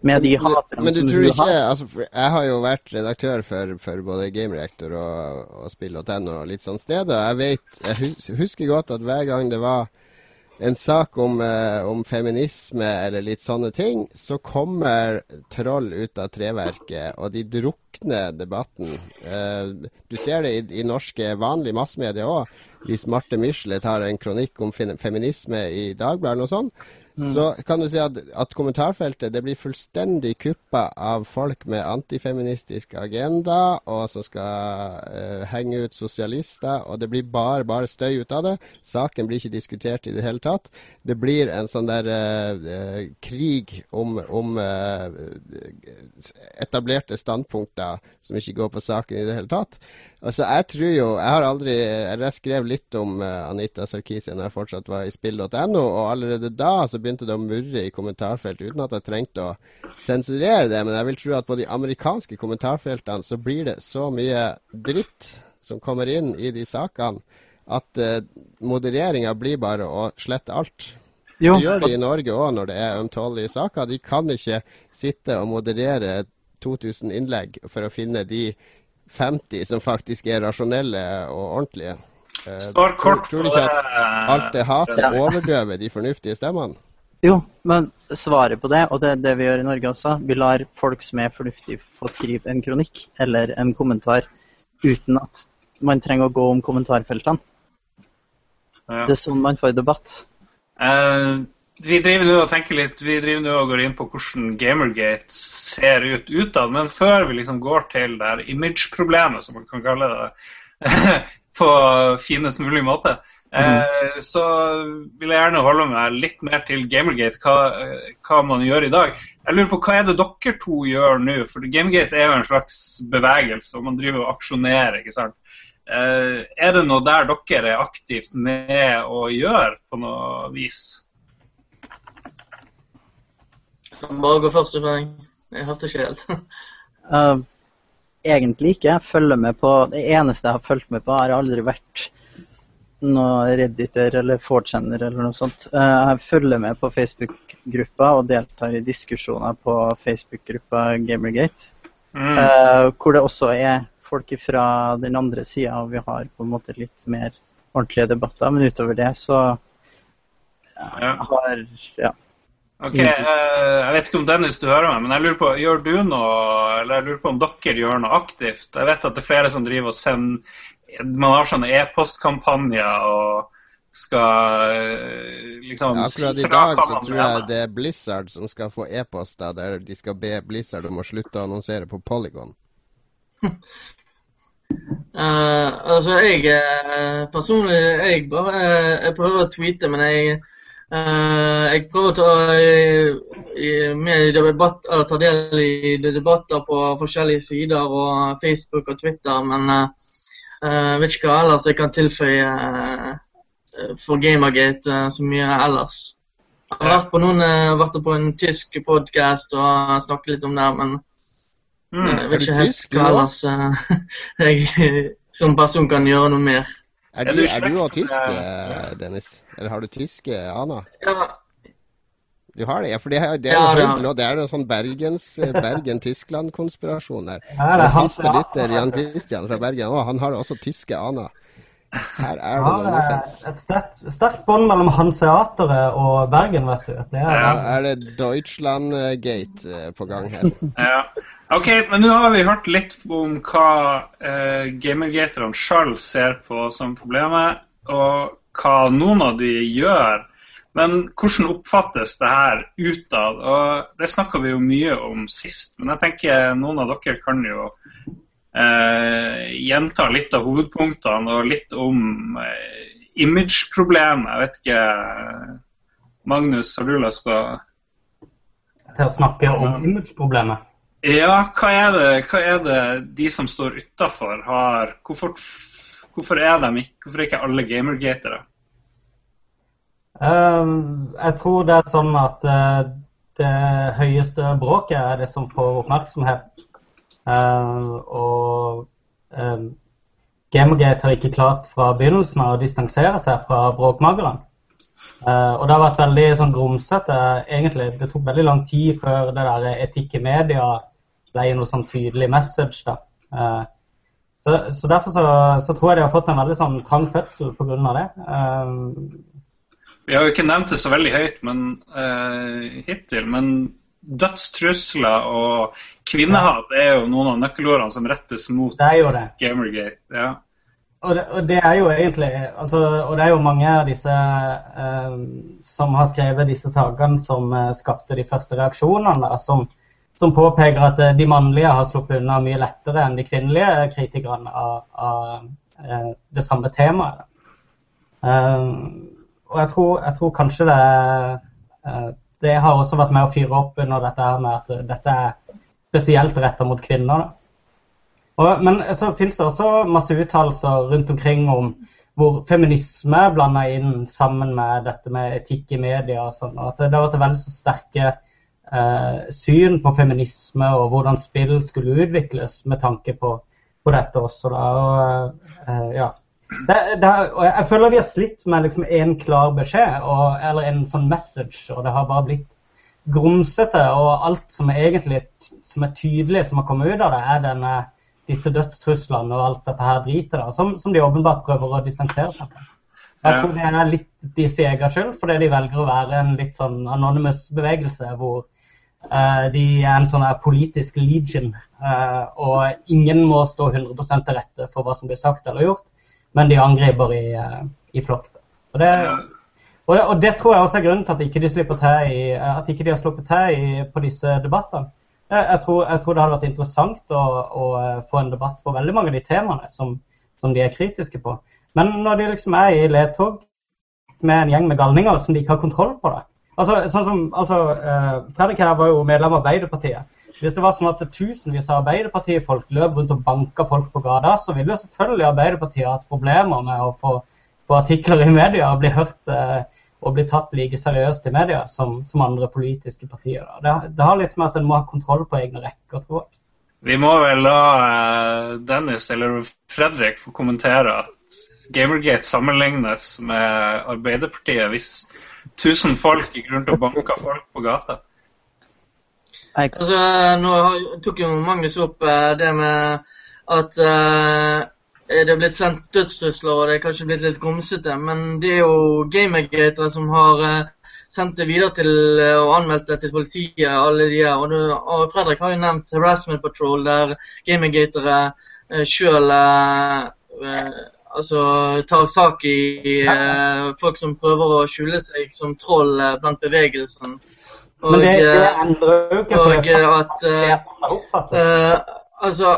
med de haterne men, som du ikke, har. Altså, jeg har jo vært redaktør for, for både Gamereactor og, og Spill.no og litt sånn steder. Jeg vet, jeg husker godt at hver gang det var en sak om, eh, om, feminisme eller litt sånne ting, så kommer troll ut av treverket, og de drukner debatten. Eh, du ser det i, i norske vanlige massemedier òg. Hvis Marte Michelet tar en kronikk om feminisme i Dagbladet og sånn, så kan du si at, at kommentarfeltet det blir fullstendig kuppa av folk med antifeministisk agenda, og som skal uh, henge ut sosialister, og det blir bare, bare støy ut av det. Saken blir ikke diskutert i det hele tatt. Det blir en sånn der uh, krig om, om uh, etablerte standpunkter som ikke går på saken i det hele tatt. Altså, jeg tror jo Jeg har aldri jeg skrev litt om Anita Sarkisian da jeg fortsatt var i spill.no, og allerede da så begynte det å murre i kommentarfeltet, uten at jeg trengte å sensurere det. Men jeg vil tro at på de amerikanske kommentarfeltene så blir det så mye dritt som kommer inn i de sakene, at uh, modereringa blir bare å slette alt. Jo. Det gjør de i Norge òg når det er ømtålige saker. De kan ikke sitte og moderere 2000 innlegg for å finne de 50 som faktisk er rasjonelle og ordentlige. Uh, tror, tror, du ikke at alt det hatet overdøver de fornuftige stemmene? Jo, men svaret på det, og det er det vi gjør i Norge også, vi lar folk som er fornuftige få skrive en kronikk eller en kommentar uten at man trenger å gå om kommentarfeltene. Ja. Det er sånn man får debatt. Uh, vi driver nå og tenker litt, vi driver nå og går inn på hvordan Gamergate ser ut utad. Men før vi liksom går til det her image-problemet, som man kan kalle det, på finest mulig måte, mm. så vil jeg gjerne holde meg litt mer til Gamergate, hva, hva, man gjør i dag. Jeg lurer på Hva er det dere to gjør nå? For Gamergate er jo en slags bevegelse, og man driver og aksjonerer. ikke sant? Eh, er det noe der dere er aktivt med å gjøre på noe vis? kan bare gå først, Frank. Jeg hørte ikke helt. uh, egentlig ikke. Jeg følger med på Det eneste jeg har fulgt med på, har aldri vært noe Redditor eller Fortjener eller noe sånt. Uh, jeg følger med på Facebook-gruppa og deltar i diskusjoner på Facebook-gruppa Gamergate. Mm. Uh, hvor det også er folk fra den andre sida, og vi har på en måte litt mer ordentlige debatter. Men utover det så ja. har Ja. Ok, uh, Jeg vet ikke om Dennis du hører meg, men jeg lurer på, gjør du noe, eller jeg lurer på om dere gjør noe aktivt? Jeg vet at det er flere som driver og sender Man har sånne e-postkampanjer og skal eh, liksom ja, Akkurat i dag så tror jeg det er Blizzard som skal få e-poster der de skal be Blizzard om å slutte å annonsere på Polygon. Uh, altså, jeg personlig Jeg bare jeg prøver å tweete, men jeg uh, jeg prøver å ta, med debatt, ta del i debatter på forskjellige sider og Facebook og Twitter, men jeg uh, vet ikke hva ellers jeg kan tilføye uh, for Gamergate så mye ellers. Jeg har vært på, noen, vært på en tysk podkast og snakket litt om det, men mm, jeg vet ikke helt hva ellers jeg som person kan gjøre noe mer. Er du, er du også tysk, Dennis? Eller har du tysk, Ana? Ja. Du har det? Ja, for det, er, det er jo ja, det, det er en sånn Bergens, Bergen-Tyskland-konspirasjon her. Ja, det er det lytter Jan Christian fra Bergen, og han har også tyske aner. Her er det noen offens. Et sterkt bånd mellom Hanseateret og Bergen, vet du. Det er, ja, er det Deutschland-gate eh, på gang her? Ja. Ok, men nå har vi hørt litt om hva eh, gamergaterne sjøl ser på som problemet, og hva noen av de gjør. Men hvordan oppfattes det her utad? Og Det snakka vi jo mye om sist, men jeg tenker noen av dere kan jo eh, gjenta litt av hovedpunktene og litt om eh, image-problemet. Jeg vet ikke Magnus, har du lyst til å Til å snakke om image-problemet? Ja, hva er det, hva er det de som står utafor, har hvorfor, hvorfor, er de ikke, hvorfor er ikke alle gamergatere? Um, jeg tror det er sånn at uh, det høyeste bråket er det som får oppmerksomhet. Uh, og uh, Gamergate har ikke klart fra begynnelsen av å distansere seg fra bråkmakerne. Og det har vært veldig sånn grumsete, egentlig. Det tok veldig lang tid før det der etikk i media ble noe sånn tydelig message. da. Så, så, Derfor så, så, tror jeg de har fått en veldig sånn trang fødsel pga. det. Vi har jo ikke nevnt det så veldig høyt men uh, hittil, men dødstrusler og kvinnehat er jo noen av nøkkelordene som rettes mot det er jo det. Gamergate. Ja. og, det, og det er jo egentlig altså, Og det er jo mange av disse eh, som har skrevet disse sakene som eh, skapte de første reaksjonene, som, som, påpeker at eh, de mannlige har sluppet unna mye lettere enn de kvinnelige kritikerne av, av eh, det samme temaet. Eh, og jeg tror, jeg tror, kanskje det eh, Det har også vært med å fyre opp under dette her med at dette er spesielt retta mot kvinner. Og, men så finnes det også masse uttalelser rundt omkring om hvor feminisme blanda inn sammen med dette med etikk i media og sånn. At det, det har vært veldig så sterke eh, syn på feminisme og hvordan spill skulle utvikles med tanke på, på dette også. Da. Og, eh, ja. Det, det, jeg føler de har slitt med liksom en klar beskjed og, eller en sånn message, og det har bare blitt grumsete. Og alt som er egentlig som er tydelig som har kommet ut av det, er denne disse dødstruslene og alt dette her dritet, da, som, som, de åpenbart prøver å distansere seg fra. Jeg tror det er litt deres egen skyld, fordi de velger å være en litt sånn anonymous bevegelse hvor uh, de er en sånn politisk legion, uh, og ingen må stå 100 til rette for hva som blir sagt eller gjort, men de angriper i, uh, i flokk. Og det, og, og det, tror jeg også er grunnen til at ikke de, i, at ikke de har sluppet til i, på disse debattene. Jeg tror, jeg tror, det hadde vært interessant å, å, eh, få en debatt på veldig mange av de temaene som, som, de er kritiske på. Men når de liksom er i ledtog med en gjeng med galninger som de ikke har kontroll på det altså, sånn som, altså, Fredrik her var jo medlem av Arbeiderpartiet. Hvis det var sånn at tusenvis av Arbeiderpartifolk løp rundt og banka folk på gata, så ville jo selvfølgelig Arbeiderpartiet hatt problemer med å få, få artikler i media og bli hørt eh, og bli tatt like seriøst i media som, som andre politiske partier. Det, det, har litt med at en må ha kontroll på egne rekker, tror jeg. Vi må vel la uh, Dennis eller Fredrik få kommentere at Gamergate sammenlignes med Arbeiderpartiet hvis 1000 folk gikk rundt og banka folk på gata. Altså, nå tok jo Magnus opp uh, det med at uh, Eh, det er blitt sendt dødstrusler, og det er kanskje blitt litt grumsete. Men det er jo gamergatere som har uh, sendt det videre til uh, og anmeldt det til politiet. alle de her. Og, og Fredrik har jo nevnt Harassment Patrol, der gamergatere uh, sjøl altså, tar tak i folk som prøver å skjule seg som troll blant bevegelsen. Og, Men det, det endrer jo ikke og det. At, uh, Altså,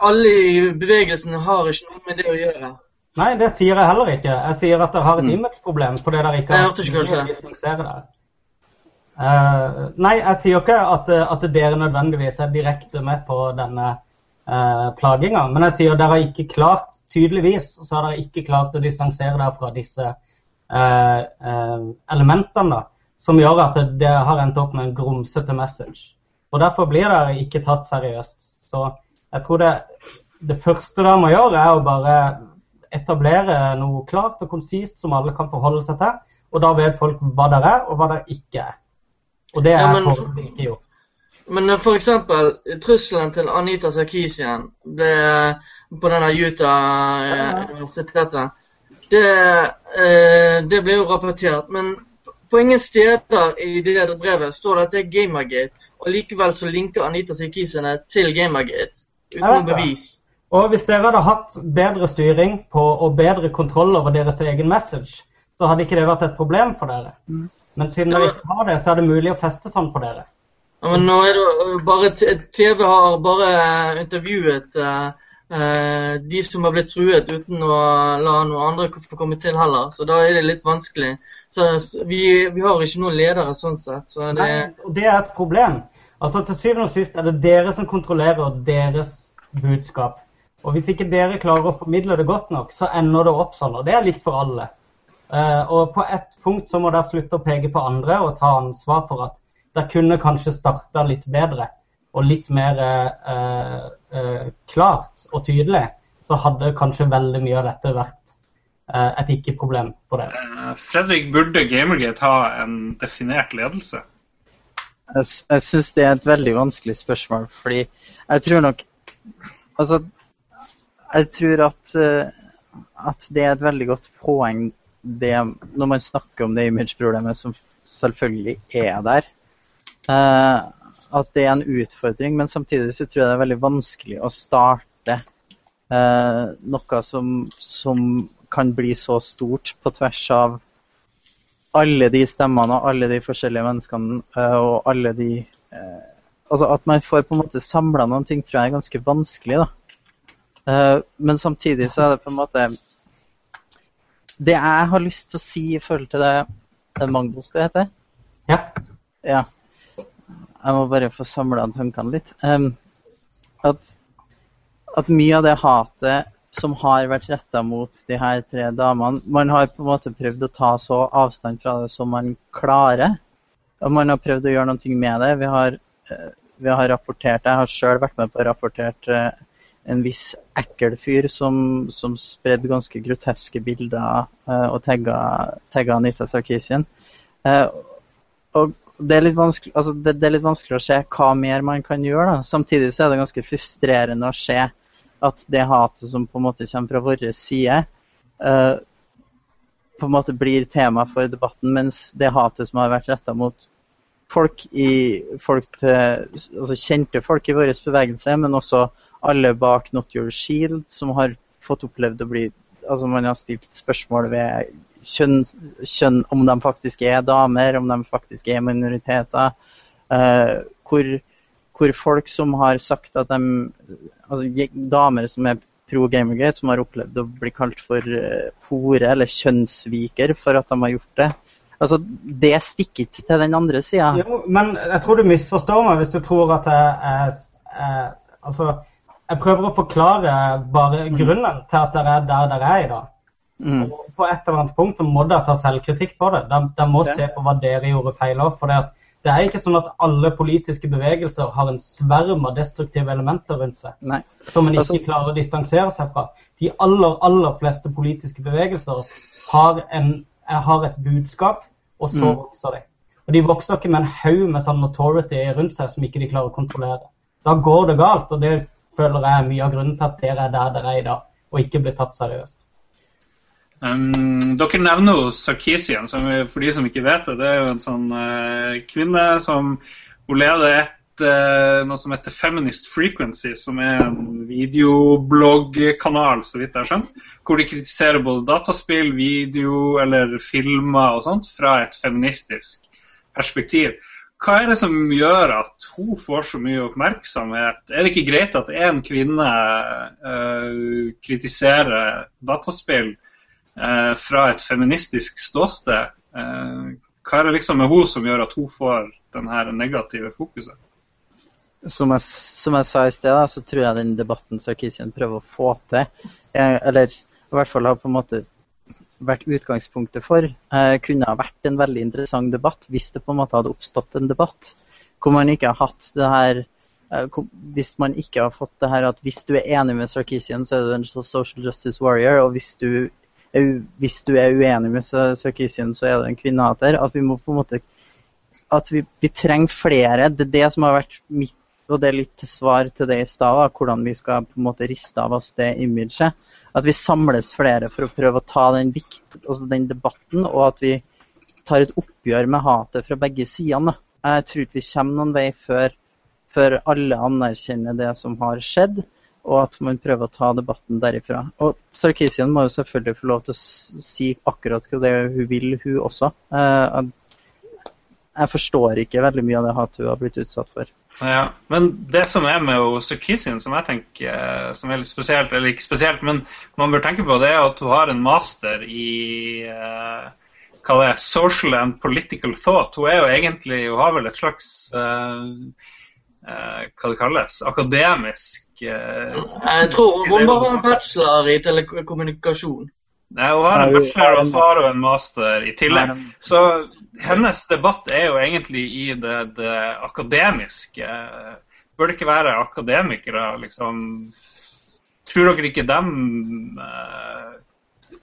alle i bevegelsen har ikke noe med det å gjøre. Nei, det sier jeg heller ikke. Jeg sier at dere har et mm. image-problem fordi dere ikke har distansere det. Uh, nei, jeg sier ikke at, at, dere nødvendigvis er direkte med på denne uh, plaginga, men jeg sier at dere har ikke klart, tydeligvis, så har dere ikke klart å distansere dere fra disse uh, elementene da, som gjør at det har endt opp med en grumsete message. Og Derfor blir det ikke tatt seriøst. Så jeg tror det, det første de må gjøre, er å bare etablere noe klart og konsist som alle kan forholde seg til. Og da vet folk hva det er, og hva det ikke er. Og det er ja, men, for ikke gjort. Men f.eks. trusselen til Anita Sarkisian ble på denne Utah-universitetet det, eh, det, ble jo rapportert. Men på ingen steder i det brevet står det at det er Gamergate. Og likevel så linker Anita Sikisene til Gamergate. Uten noe bevis. Og hvis dere hadde hatt bedre styring på, og bedre kontroll over deres egen message, så hadde ikke det vært et problem for dere. Mm. Men siden dere ikke har det, så er det mulig å feste sånn på dere. Ja, men nå er det bare TV har bare intervjuet uh, uh, de som har blitt truet, uten å la noen andre få komme til heller. Så da er det litt vanskelig. Så vi, vi har ikke noen ledere sånn sett. Så det... Nei, det er et problem. Altså Til syvende og sist er det dere som kontrollerer deres budskap. Og Hvis ikke dere klarer å formidle det godt nok, så ender det opp sånn. Og det er likt for alle. Uh, og på ett punkt så må dere slutte å peke på andre og ta ansvar for at dere kunne kanskje starta litt bedre og litt mer eh, eh, klart og tydelig. Så hadde kanskje veldig mye av dette vært et ikke-problem for dere. Fredrik, burde Gamergate ha en definert ledelse? Jeg, jeg syns det er et veldig vanskelig spørsmål, fordi jeg tror nok Altså, jeg tror at, eh, at det er et veldig godt poeng det, når man snakker om det image-problemet som selvfølgelig er der. Uh, at det er en utfordring, men samtidig så tror jeg det er veldig vanskelig å starte eh, noe som, som kan bli så stort på tvers av alle de stemmene og alle de forskjellige menneskene eh, og alle de eh, Altså at man får på en måte samla noen ting, tror jeg er ganske vanskelig, da. Eh, men samtidig så er det på en måte Det jeg har lyst til å si i forhold til det Det Magnus du heter? Ja. Ja. Jeg må bare få samla tankene litt. Um, at, at mye av det hatet som har vært retta mot de her tre damene Man har på en måte prøvd å ta så avstand fra det som man klarer. Og man har prøvd å gjøre noe med det. Vi har, eh, vi har rapportert Jeg har sjøl vært med på å rapportere eh, en viss ekkel fyr som, som spredde ganske groteske bilder uh, og tagga, Anita Sarkisien. Og det er, altså det, det er, litt vanskelig å se hva mer man kan gjøre. Da. Samtidig så er det ganske frustrerende å se at det hatet som på en måte kommer fra vår side, uh, på en måte blir tema for debatten, mens det hatet som har vært retta mot folk i folk til, altså kjente folk i vår bevegelse, men også alle bak Not Your Shield, som har fått opplevd å bli Altså man har stilt spørsmål ved kjønn, kjønn om de faktisk er damer, om de faktisk er minoriteter. Uh, hvor hvor folk som har sagt at de Altså damer som er pro Gamergate, som har opplevd å bli kalt for uh, hore eller kjønnssviker for at de har gjort det. Altså, Det stikker ikke til den andre sida. Men jeg tror du misforstår meg hvis du tror at jeg, jeg, jeg Altså, jeg prøver å forklare bare grunnen til at dere er der dere er i dag. Mm. På et eller annet punkt så må dere ta selvkritikk på det. Dere må okay. se på hva dere gjorde feil òg. For det er ikke sånn at alle politiske bevegelser har en sverm av destruktive elementer rundt seg Nei. som en ikke altså, klarer å distansere seg fra. De aller, aller fleste politiske bevegelser har, en, har et budskap, og så mm. vokser de. Og de vokser ikke med en haug med sånn authority rundt seg som ikke de klarer å kontrollere. Da går det galt, og det føler jeg er mye av grunnen til at dere er der dere er i dag, og ikke blir tatt seriøst. Um, dere nevner jo Sarkisian, som, for de som ikke vet det. Det er jo en sånn uh, kvinne som hun leder et uh, noe som heter Feminist Frequency, som er en videobloggkanal, så vidt jeg har skjønt, hvor de kritiserer både dataspill, video eller filmer og sånt fra et feministisk perspektiv. Hva er det som gjør at hun får så mye oppmerksomhet? Er det ikke greit at én kvinne uh, kritiserer dataspill? uh, fra et feministisk ståsted. Uh, hva er det liksom med hun som gjør at hun får denne negative fokuset? Som jeg, som jeg sa i sted, så tror jeg den debatten Sarkisian prøver å få til, eller i hvert fall har på en måte vært utgangspunktet for, eh, kunne ha vært en veldig interessant debatt hvis det på en måte hadde oppstått en debatt hvor man ikke har hatt det her eh, hvis man ikke har fått det her at hvis du er enig med Sarkisian, så er du en social justice warrior, og hvis du hvis du er uenig med Sarkisian, så er du en kvinnehater. At vi må på en måte at vi, vi, trenger flere. Det er det som har vært mitt og det er litt svar til det i stad, hvordan vi skal på en måte riste av oss det imaget. At vi samles flere for å prøve å ta den, vikt, altså den debatten, og at vi tar et oppgjør med hatet fra begge sidene. Jeg tror ikke vi kommer noen vei før, før alle anerkjenner det som har skjedd og at man prøver å ta debatten derifra. Og Sarkisian må jo selvfølgelig få lov til å si akkurat hva det hun vil, hun også. Eh, jeg forstår ikke veldig mye av det hatet hun har blitt utsatt for. Ja, Men det som er med Sarkisian, som jeg tenker som er litt spesielt, eller ikke spesielt, men man bør tenke på, det er at hun har en master i uh, hva det er, social and political thought. Hun er jo egentlig, hun har vel et slags uh, uh, hva det kalles, akademisk jeg tror hun bare har en bachelor i telekommunikasjon. Nei, hun har en bachelor og far og en master i tillegg. Så hennes debatt er jo egentlig i det, det akademiske. Bør det ikke være akademikere, liksom Tror dere ikke dem uh,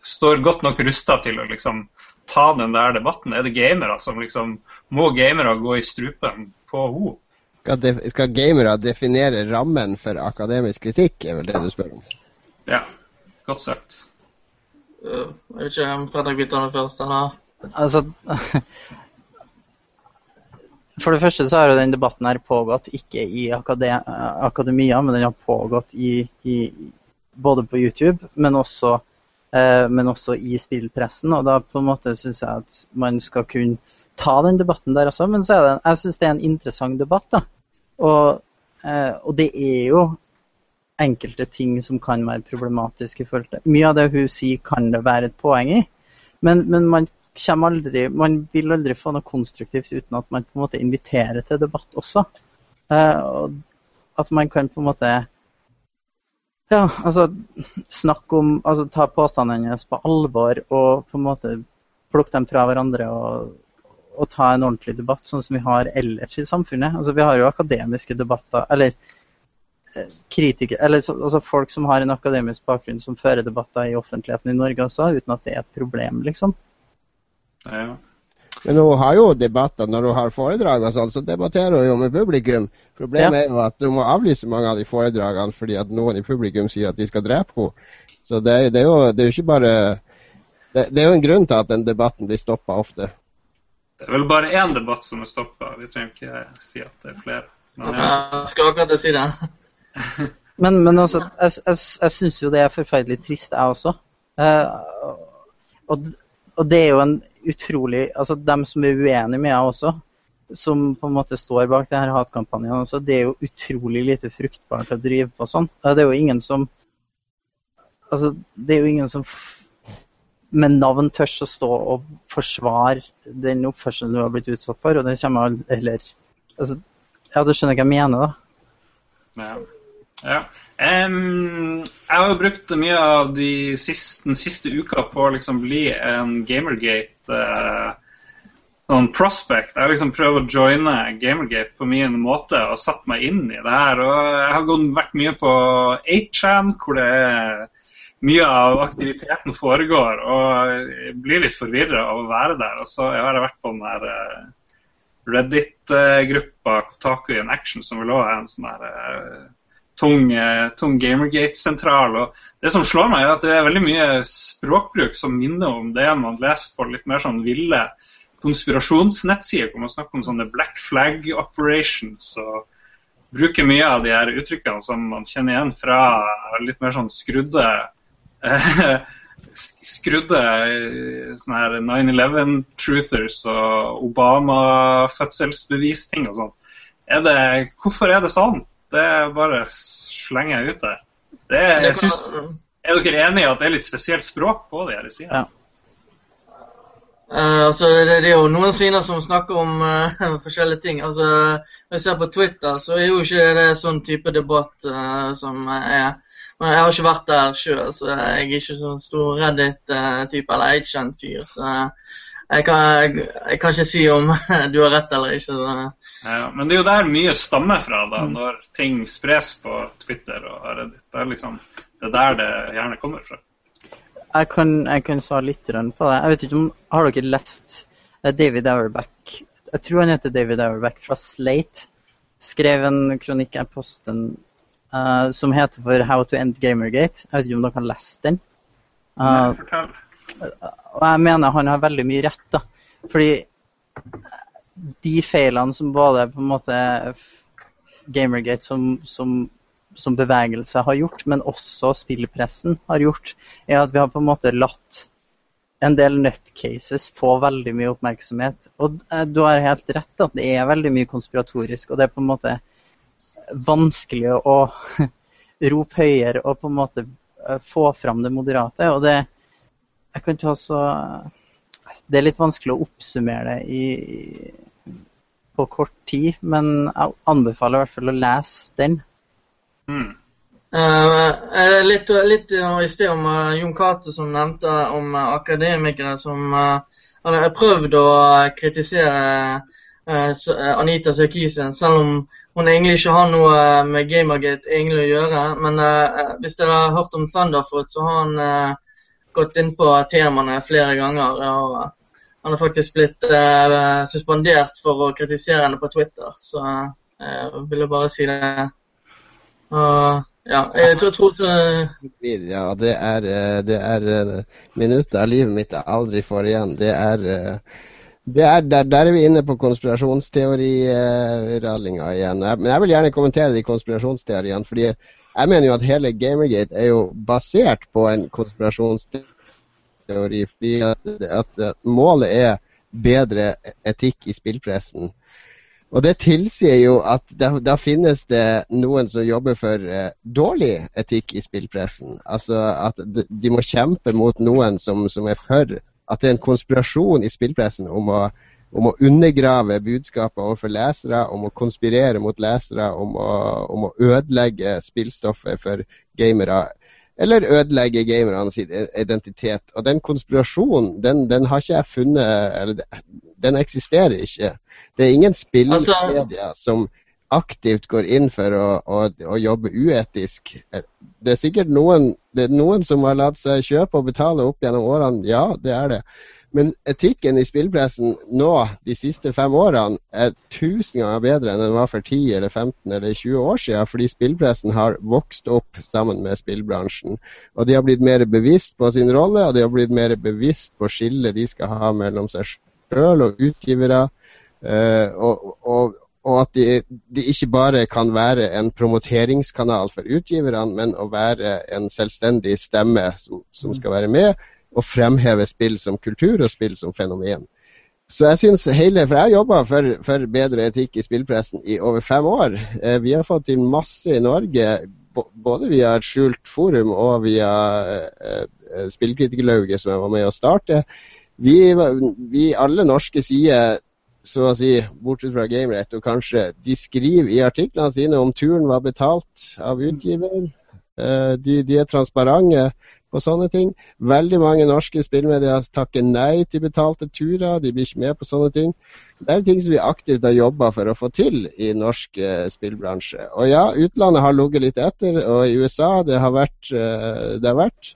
står godt nok rusta til å liksom ta den der debatten? Er det gamere som liksom Må gamere gå i strupen på henne? Skal, skal, gamere definere rammen for akademisk kritikk, er vel det du spør om? Ja. Godt sagt. Uh, jeg vet ikke om Fredrik vil ta først? Altså For det første så har jo den debatten her pågått ikke i akademia, men den har pågått i, i, både på YouTube, men også, eh, men også i spillpressen. Og da på en måte syns jeg at man skal kunne ta den debatten der også. Men så er det, jeg syns det er en interessant debatt. da. Og, eh, og det er jo enkelte ting som kan være problematiske. Mye av det hun sier kan det være et poeng i, men, men man aldri, man vil aldri få noe konstruktivt uten at man på en måte inviterer til debatt også. Og at man kan på en måte ja, altså snakke om altså Ta påstandene hennes på alvor og på en måte plukke dem fra hverandre og, og, ta en ordentlig debatt, sånn som vi har ellers i samfunnet. Altså Vi har jo akademiske debatter, eller kritikere, eller så, altså folk som har en akademisk bakgrunn som fører debatter i offentligheten i Norge også, uten at det er et problem, liksom. Ja. Men hun har jo debatter når hun har foredrag og sånn, så debatterer hun jo med publikum. Problemet er jo at du må avlyse mange av de foredragene fordi at noen i publikum sier at de skal drepe henne. Så det, det, er jo, det er jo ikke bare det, det, er jo en grunn til at den debatten blir stoppa ofte. Det er vel bare én debatt som er stoppa. Vi trenger ikke si at det er flere. Men, ja. Jeg skal akkurat si det. Men, men altså, jeg, jeg, jeg syns jo det er forferdelig trist, jeg også. Eh, og, og det er jo en utrolig Altså dem som er uenige med meg også, som på en måte står bak det her hatkampanjen også, det er jo utrolig lite fruktbart å drive på sånn. Det er jo ingen som Altså, det er jo ingen som med navn tør å stå og forsvare den oppførselen du har blitt utsatt for, og det kommer Eller altså, Ja, du skjønner hva jeg mener, da? Ja. Ja. Um, jeg har jo brukt mye av de siste, den siste uka på å liksom bli en Gamergate uh, sånn prospect. Jeg har liksom prøvd å joine Gamergate på min måte og satt meg inn i det her. Og jeg har gått, vært mye på 8chan, hvor det er mye av aktiviteten foregår. Og jeg blir litt forvirra av å være der. Og så har jeg vært på den der uh, Reddit-gruppa Kotaku in Action, som vel òg er en sånn der tung, eh, tung Gamergate-sentral. og Det som slår meg, er at det er veldig mye språkbruk som minner om det man leser på litt mer sånn ville konspirasjonsnettsider, hvor man snakker om sånne black flag operations. og bruker mye av de her uttrykkene som man kjenner igjen fra litt mer sånn skrudde skrudde eh, sånne her 9-11-truthers og Obama-fødselsbevis-ting og sånt. hvorfor er det sånn? Det bare slenger jeg ut der. Det, jeg synes, er dere enige i at det er litt spesielt språk på de her sidene? Ja. Uh, altså, det, det, er jo noen sviner som snakker om uh, forskjellige ting. Altså, Når jeg ser på Twitter, så er jo ikke det sånn type debatt uh, som er Men jeg har ikke vært der sjøl, så jeg er ikke sånn stor Reddit-type eller Agent-fyr. Så jeg kan, jeg, kan, ikke si om du har rett eller ikke. Ja, men det er jo der mye stammer fra, da, mm. når ting spres på Twitter og Reddit. Det er liksom det er der det gjerne kommer fra. Jeg kan, jeg kan svare litt på det. Jeg vet ikke om, Har dere lest eh, David Auerback? Jeg tror han heter David Auerback fra Slate. Skrev en kronikk jeg postet uh, som heter for How to End Gamergate. Jeg vet ikke om dere har lest den? Uh, Nei, fortell. Og jeg mener han har veldig mye rett, da. Fordi de feilene som både på en måte Gamergate som, som, som bevegelse har gjort, men også spillpressen har gjort, er at vi har på en måte latt en del nutcases få veldig mye oppmerksomhet. Og eh, du har helt rett at det er veldig mye konspiratorisk, og det er på en måte vanskelig å rope høyere og på en måte eh, få fram det moderate. og det jeg kan ta så Det er litt vanskelig å oppsummere det i, på kort tid, men jeg anbefaler i hvert fall å lese den. Mm. Uh, litt, litt i sted om uh, Jon Cato som nevnte om uh, akademikere som har prøvd å kritisere Anita Sarkisian, selv om hun egentlig ikke har noe med Gamergate egentlig å gjøre. Men hvis dere har hørt om Thunderfoot, så har han gått inn på temaene flere ganger. og Han har faktisk blitt eh, suspendert for å kritisere henne på Twitter. Så eh, jeg ville bare si det. Og, ja, jeg tror, tror så... Ja, det er, eh, det er minutter av livet mitt jeg aldri får igjen. Det er det er, der, der, er vi inne på konspirasjonsteorirallinga igjen. Men jeg vil gjerne kommentere de konspirasjonsteoriene. fordi Jeg mener jo at hele Gamergate er jo basert på en konspirasjonsteori. Fordi at, målet er bedre etikk i spillpressen. Og det tilsier jo at da, finnes det noen som jobber for eh, dårlig etikk i spillpressen. Altså at de må kjempe mot noen som, som, er for At det er en konspirasjon i spillpressen om å, om å undergrave budskapet overfor lesere, om å konspirere mot lesere, om å, om å ødelegge spillstoffet for gamere. Eller ødelegge gamerne sin identitet. Og den konspirasjonen, den, den har ikke jeg funnet Eller den eksisterer ikke. Det er ingen spillmedia altså, som aktivt går inn for å, å, å, jobbe uetisk. Det er sikkert noen, det er noen som har latt seg kjøpe og betale opp gjennom årene, ja, det er det. Men etikken i spillpressen nå, de siste fem årene, er tusen ganger bedre enn den var for 10 eller 15 eller 20 år siden, fordi spillpressen har vokst opp sammen med spillbransjen. Og de har blitt mer bevisst på sin rolle, og de har blitt mer bevisst på skillet de skal ha mellom seg sjøl og utgivere. Uh, og, og, og, at de, de, ikke bare kan være en promoteringskanal for utgiverne, men å være en selvstendig stemme som, som skal være med og fremheve spill som kultur og spill som fenomen. Så jeg synes hele, For jeg har jobba for, for, bedre etikk i spillpressen i over fem år. Uh, vi har fått til masse i Norge, både via et skjult forum og via eh, Spillkritikerlauget, som jeg var med å starte. Vi, vi alle norske sider så å si, bortsett fra GameRett, og kanskje de skriver i artiklene sine om turen var betalt av utgiver. Eh, de, de er transparente på sånne ting. Veldig mange norske spillmedier takker nei til betalte turer. De blir ikke med på sånne ting. Det er ting som vi aktivt har jobba for å få til i norsk uh, spillbransje. Og ja, utlandet har ligget litt etter, og i USA det har vært, uh, det har vært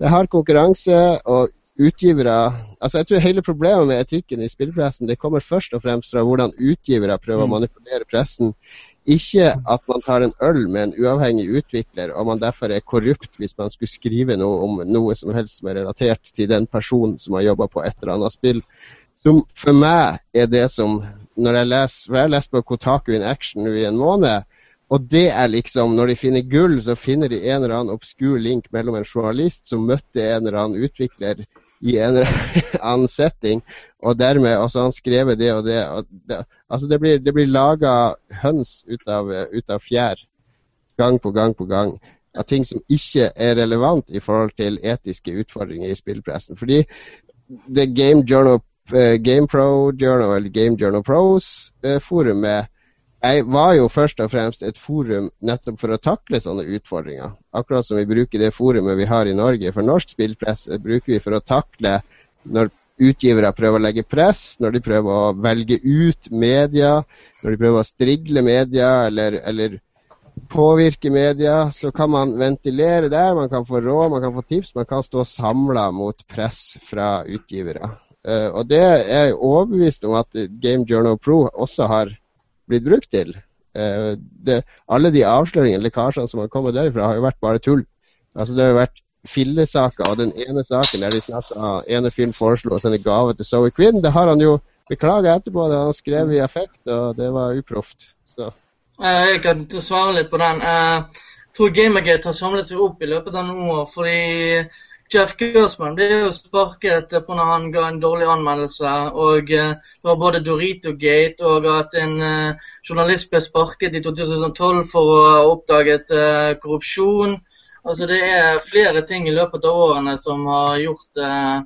det har konkurranse, og utgivere altså Jeg tror hele problemet med etikken i spillpressen det kommer først og fremst fra hvordan utgivere prøver å mm. manipulere pressen. Ikke at man tar en øl med en uavhengig utvikler, og man derfor er korrupt hvis man skulle skrive noe om noe som helst som er relatert til den personen som har jobba på et eller annet spill. Som for meg er det som Når jeg leser, jeg leser på Kotaku in Action i en måned, og det er liksom, Når de finner gull, så finner de en eller annen obskur link mellom en journalist som møtte en eller annen utvikler i en annen setting, og dermed også han skrevet det og det. Og det altså det blir, det blir laga høns ut av, ut av, fjær gang på gang på gang av ting som ikke er relevant i forhold til etiske utfordringer i spillpressen. Fordi det Game Journal, uh, Game Pro Journal, eller Game Journal Pros-forumet uh, jeg var jo først og fremst et forum nettopp for å takle sånne utfordringer. Akkurat som vi bruker det forumet vi har i Norge for norsk spillpress, bruker vi for å takle når utgivere prøver å legge press, når de prøver å velge ut media, når de prøver å strigle media eller, eller påvirke media, så kan man ventilere der, man kan få råd, man kan få tips, man kan stå samla mot press fra utgivere. Uh, og det er jeg overbevist om at Game Journal Pro også har blitt brukt til. Eh, det, alle de avsløringene, lekkasjene som har kommet derifra, har jo vært bare tull. Altså Det har jo vært fillesaker, og den ene saken der de snakka ene fyren foreslo å sende gave til Zoe Quinn, det har han jo beklaga etterpå. Det har han skrevet i affekt, og det var uproft. Så. Eh, jeg kan svare litt på den. Eh, jeg tror Gamergate har samlet seg opp i løpet av noen år. fordi Jeff Gersman ble jo sparket på når han ga en dårlig anmeldelse. Og eh, det var både Dorito-gate og at en uh, journalist ble sparket i 2012 for å ha oppdaget uh, korrupsjon. Altså Det er flere ting i løpet av årene som har gjort uh,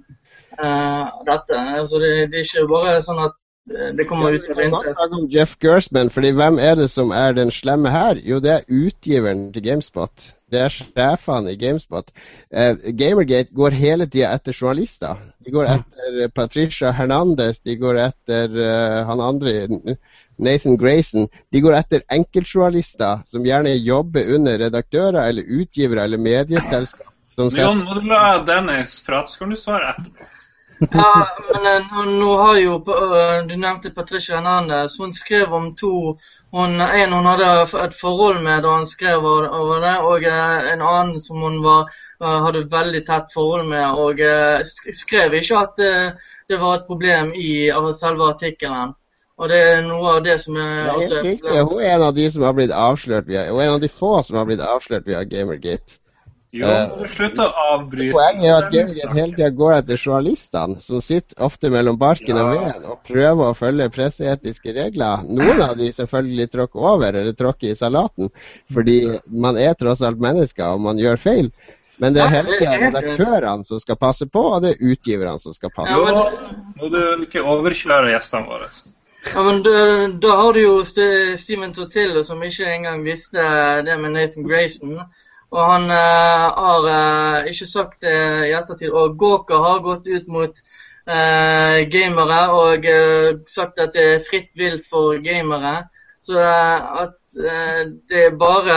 dette. Altså det, det, er ikke bare sånn at det kommer ut av intet. om Jeff Gersman, fordi hvem er det som er den slemme her? Jo, det er utgiveren til GameSpot. Det er sjefene i GameSpot. Eh, Gamergate går hele tida etter journalister. De går etter Patricia Hernandez, de går etter uh, han andre Nathan Grayson. De går etter enkeltjournalister som gjerne jobber under redaktører eller utgivere eller medieselskap. Nå må du la Dennis prate, så kan du svare etterpå. Ja, men eh, nå, nå, har jo eh, Du nevnte Patricia Hernandez. Hun skrev om to hun, En hun hadde et forhold med da hun skrev over det, og eh, en annen som hun var, hadde veldig tett forhold med. Og skrev ikke at det, det var et problem i selve artikkelen. Og det er noe av det som er helt riktig. Hun er en av de som har blitt avslørt via Hun er en av de få som har blitt avslørt via Gamergate. Jo, Eh, må du slutte å avbryte. Poenget er at Gamergate hele tida går etter journalistene, som sitter ofte mellom barken og Ja. veden og prøver å følge presseetiske regler. Noen av de selvfølgelig tråkker over eller tråkker i salaten, fordi man er tross alt mennesker og man gjør feil. Men det er hele tida helt redaktørene som skal passe på, og det er utgiverne som skal passe på. Ja, Nå må du ikke overkjøre gjestene våre. Ja, men da, da har du jo Steven Tortillo, som ikke engang visste det med Nathan Grayson. Og han eh, har eh, ikke sagt det i ettertid. Og Gawker har gått ut mot eh, gamere og eh, sagt at det er fritt vilt for gamere. Så eh, at eh, det er bare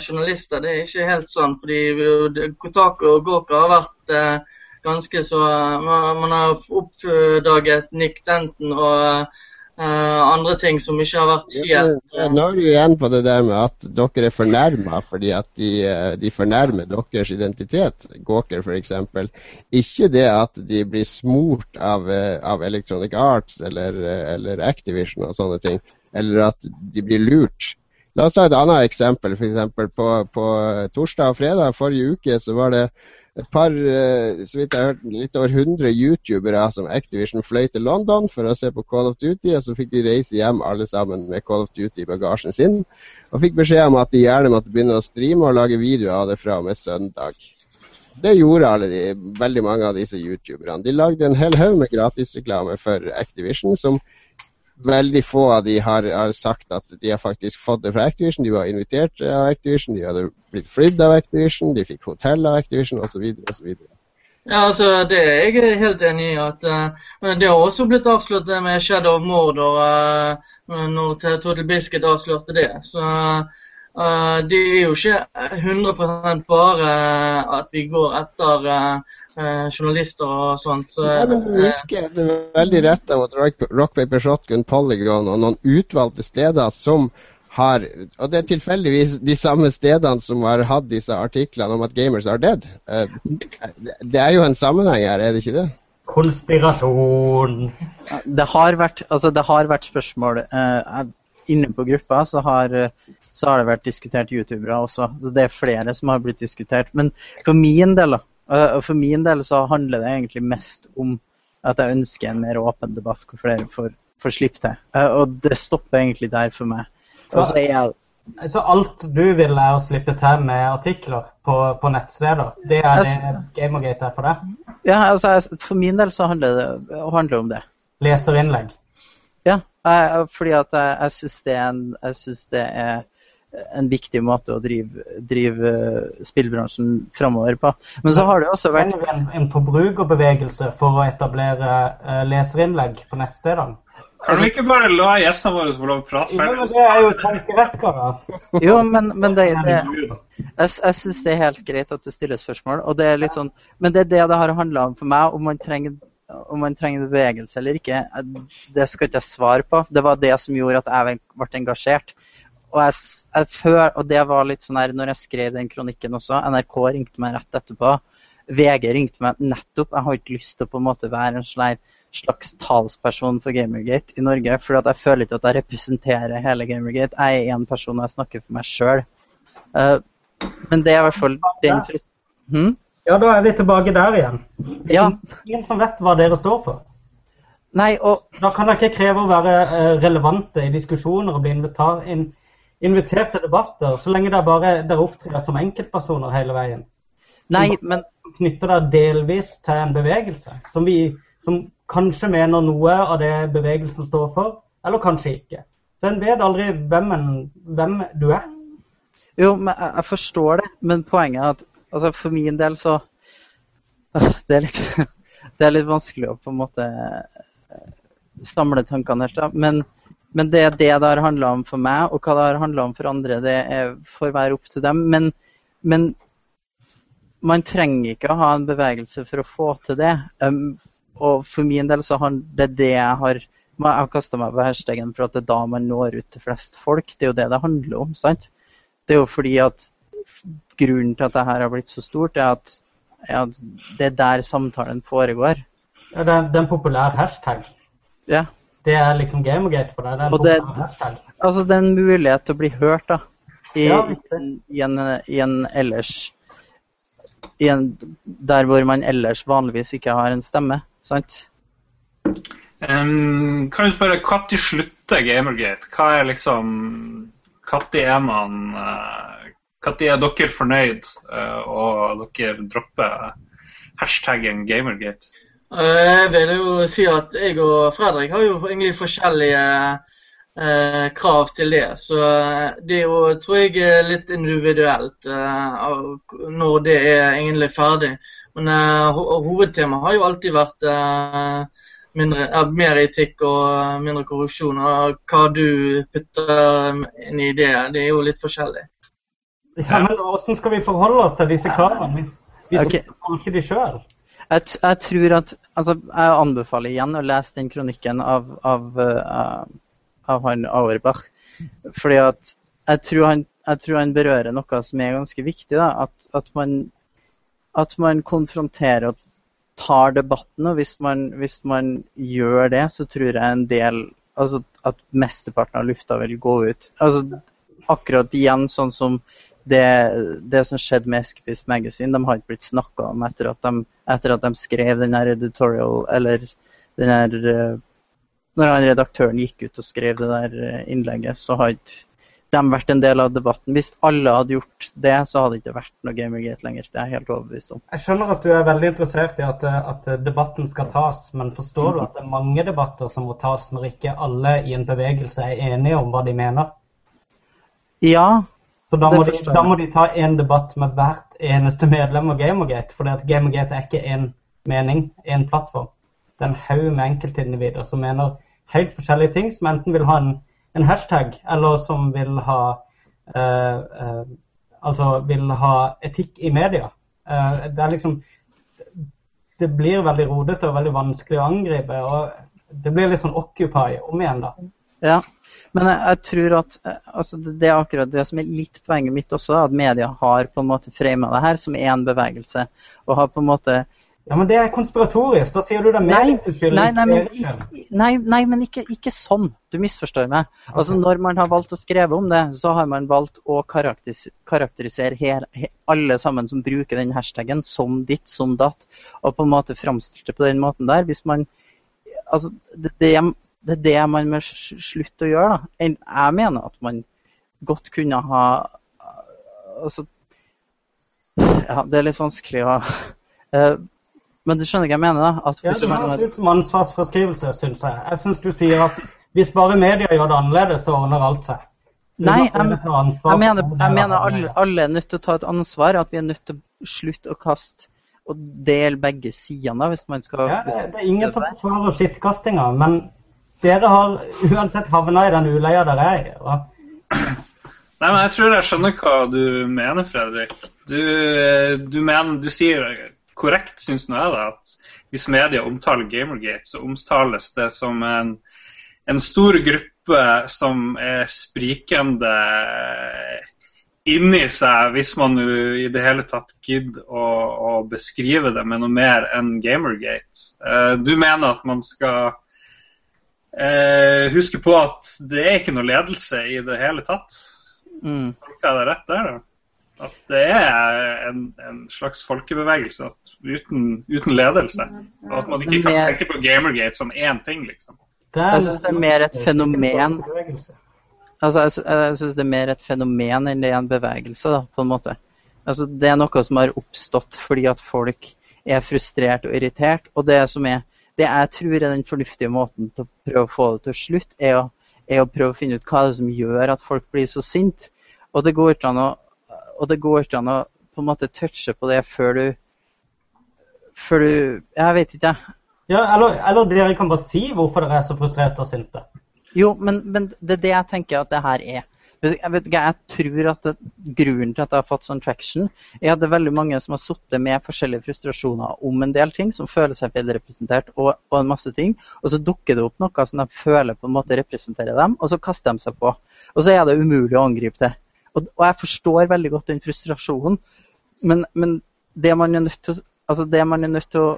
journalister, det er ikke helt sant. Fordi Kotaku og Gawker har vært eh, ganske så Man, har oppdaget Nick Denton og eh, andre ting som ikke har vært helt ja, Nå er du igjen på det der med at dere er fornærma fordi at de, eh, de fornærmer deres identitet, Gawker f.eks. Ikke det at de blir smurt av, eh, av Electronic Arts eller, eh, eller Activision og sånne ting, eller at de blir lurt. La oss ta et annet eksempel. For eksempel på, på torsdag og fredag forrige uke så var det et par, eh, så vidt jeg har hørt, litt over 100 youtubere som Activision fløy til London for å se på Call of Duty, og så fikk de reise hjem alle sammen med Call of Duty i bagasjen sin, og fikk beskjed om at de gjerne måtte begynne å streame og lage videoer av det fra og med søndag. Det gjorde alle de, veldig mange av disse youtuberne. De lagde en hel haug med gratisreklame for Activision, som veldig få av de har, har sagt at de har faktisk fått det fra Activision. De var invitert av Activision, de hadde blitt flydd av Activision, de fikk hotell av Activision osv. Ja, altså, det er jeg helt enig i. at uh, Men det har også blitt avslørt med Shadow of Mordor uh, når Total Biscuit avslørte det. Så eh, det er jo ikke 100% bare at vi går etter eh, eh, journalister og sånt. Så, Nei, men det virker det er veldig rett av at rock Paper Shotgun, Polygon og noen utvalgte steder som har Og det er tilfeldigvis de samme stedene som har hatt disse artiklene om at gamers are dead. Uh, Det er jo en sammenheng her, er det ikke det? Konspirasjon. Det har vært, altså det har vært spørsmål eh, Inne på gruppa så har, eh, så har det vært diskutert youtubere også. Så det er flere som har blitt diskutert. Men for min del, eh, for min del så handler det egentlig mest om at jeg ønsker en mer åpen debatt hvor flere får, får slippe til. Eh, og det stopper egentlig der for meg. Så- så jeg Så alt du vil er å slippe til med artikler på, på nettsteder. Det er det Gamergate er for deg? Ja, altså, for min del så handler det handler om det. Leserinnlegg. Ja, fordi at jeg, jeg syns det, er en- jeg synes det er en viktig måte å drive, drive eh, spillbransjen framover på. Men så har det også vært Trenger vi en, en forbrukerbevegelse for å etablere eh, leserinnlegg på nettstedene? Kan vi ikke bare la gjestene våre få lov å prate ferdig? det er jo tankevekkere. Jo, men, men det, det, jeg, jeg syns det er helt greit at du stiller spørsmål. og det er litt sånn, Men det er det det har handla om for meg. Om man trenger om man trenger bevegelse eller ikke, det skal ikke jeg svare på. Det var det som gjorde at jeg ble engasjert. Og, jeg, jeg føl, og det var litt sånn her når jeg skrev den kronikken også. NRK ringte meg rett etterpå. VG ringte meg nettopp. Jeg har ikke lyst til å på en måte være en sånn slags talsperson for Gamergate i Norge. For jeg føler ikke at jeg representerer hele Gamergate. Jeg er én person, og jeg snakker for meg sjøl. men det er i hvert fall den frist- hm? Ja, da er vi tilbake der igjen. Det er Ja. ingen som vet hva dere står for. Nei, og Da kan dere ikke kreve å være eh, relevante i diskusjoner og bli invitert til debatter, så lenge dere bare dere opptrer som enkeltpersoner hele veien. Nei, men Knytter dere delvis til en bevegelse som, vi, som kanskje mener noe av det bevegelsen står for, eller kanskje ikke. Så en vet aldri hvem, en, hvem du er. Jo, men jeg forstår det, men poenget er at altså, for min del så øh, det, er litt, det er litt vanskelig å på en måte øh, samle tankene helt. Men, men det er det det har handla om for meg, og hva det har handla om for andre, det er, får være opp til dem. Men, men man trenger ikke å ha en bevegelse for å få til det. Um, og for min del så har det det jeg har Jeg har kasta meg på hashtagen for at det er da man når ut til flest folk. Det er jo det det handler om. sant? Det er jo fordi at grunnen til at det her har blitt så stort, er at, er at det er der samtalen foregår. Ja, Det er, det er en populær hashtag. Ja. Det er liksom Gamergate for deg? Det er en Og det- populær hashtag. Altså, det er en mulighet til å bli hørt, da. I, Ja, i, en, I en ellers i en, Der hvor man ellers vanligvis ikke har en stemme, sant? Um, kan du spørre, Når slutter Gamergate? Hva er liksom Når er man uh, Når er dere fornøyd, uh, og dere dropper hashtaggen Gamergate? Eh, Jeg vil jo si at jeg og Fredrik har jo egentlig forskjellige eh, krav til det. Så eh, det er jo, tror jeg, litt individuelt eh, når det er egentlig ferdig. Men eh, ho hovedtemaet har jo alltid vært eh, mindre, eh, mer etikk og mindre korrupsjon. Og hva du putter inn i det, det er jo litt forskjellig. Ja, men Hvordan skal vi forholde oss til disse kravene hvis, hvis okay. vi ikke de sjøl? Jeg, jeg tror at Altså, jeg anbefaler igjen å lese den kronikken av, av, eh, av han Auerbach. Fordi at jeg tror, han, jeg tror han berører noe som er ganske viktig. Da. At, at, man, at man konfronterer og tar debatten. Og hvis man, hvis man gjør det, så tror jeg en del Altså at mesteparten av lufta vil gå ut. Altså akkurat igjen sånn som det, det som skjedde med Escapist Magazine, de har ikke blitt snakka om etter at, de, etter at de skrev den her editorial, eller den her eh, Når han redaktøren gikk ut og skrev det der eh, innlegget, så har ikke de vært en del av debatten. Hvis alle hadde gjort det, så hadde det ikke vært noe Gamergate lenger. Det er jeg helt overbevist om. Jeg skjønner at du er veldig interessert i at, at debatten skal tas, men forstår du at det er mange debatter som må tas når ikke alle i en bevegelse er enige om hva de mener? Ja, Så da må, de, da må de ta en debatt med hvert eneste medlem av Gamergate. For Gamergate er ikke én mening, én plattform. Det er en haug med enkeltindivider som mener helt forskjellige ting, som enten vil ha en, en hashtag, eller som vil ha uh, uh, Altså vil ha etikk i media. Uh, det er liksom Det blir veldig rodete og veldig vanskelig å angripe. og Det blir litt sånn Occupy om igjen, da. Ja, men jeg, jeg tror at eh, altså det, er akkurat det som er litt poenget mitt også, at media har på en måte frama det her som én bevegelse. Og har på en måte Ja, Men det er konspiratorisk. Da sier du det mer Nei, nei, nei, men, nei, nei, men ikke, ikke sånn. Du misforstår meg. Altså Når man har valgt å skrive om det, så har man valgt å karakteris karakterisere her, he, alle sammen som bruker den hashtaggen, som ditt, som datt, og på en måte framstilt det på den måten der. Hvis man Altså, det, det, er- det er det man må slutte å gjøre, da. Jeg mener at man godt kunne ha Altså Ja, det er litt vanskelig å eh, Men du skjønner hva jeg mener, da? At Ja, hvis man høres har ut som ansvarsfraskrivelse, syns jeg. Jeg syns du sier at hvis bare media gjør det annerledes, så ordner alt seg. Du Nei, ansvar Jeg mener, jeg mener alle, alle er nødt til å ta et ansvar. At vi er nødt til å slutte å kaste og dele begge sidene. Hvis man skal Ja, det det er ingen som forsvarer skittkastinga, men dere har uansett havna i den uleia dere er i. Nei, men Jeg tror jeg skjønner hva du mener, Fredrik. Du, eh, du, mener, du sier korrekt, syns nå jeg, det, at hvis media omtaler Gamergate, så omtales det som en, en stor gruppe som er sprikende inni seg, hvis man jo i det hele tatt gidder å, å beskrive det med noe mer enn Gamergate. Eh, du mener at man skal eh, husker på at det er ikke noe ledelse i det hele tatt. mm, Tolker jeg det rett der, da? At det er en, en slags folkebevegelse at uten, uten ledelse. Og at man ikke kan Mer- tenke på Gamergate som én ting, liksom. Det er Jeg synes det er mer et fenomen. altså, jeg, jeg syns det er mer et fenomen enn det er en bevegelse, da, på en måte. Altså, det er noe som har oppstått fordi at folk er frustrert og irritert. Og det som er det jeg tror er den fornuftige måten til å prøve å få det til slutt, er å, er å prøve å finne ut hva det er som gjør at folk blir så sinte. Og det går ikke an å ikke an på en måte touche på det før du Før du Jeg vet ikke, jeg. Ja, eller, eller dere kan bare si hvorfor dere er så frustrerte og sinte. Jo, men, men det er det jeg tenker at det her er. Jeg, vet, jeg tror at det, grunnen til at det har fått sånn traction, er at det er veldig mange som har sittet med forskjellige frustrasjoner om en del ting, som føler seg feilrepresentert, og, og en masse ting. Og så dukker det opp noe som de føler på en måte representerer dem, og så kaster de seg på. Og så er det umulig å angripe det. Og, og jeg forstår veldig godt den frustrasjonen, men, men det man er nødt til altså det man er nødt til å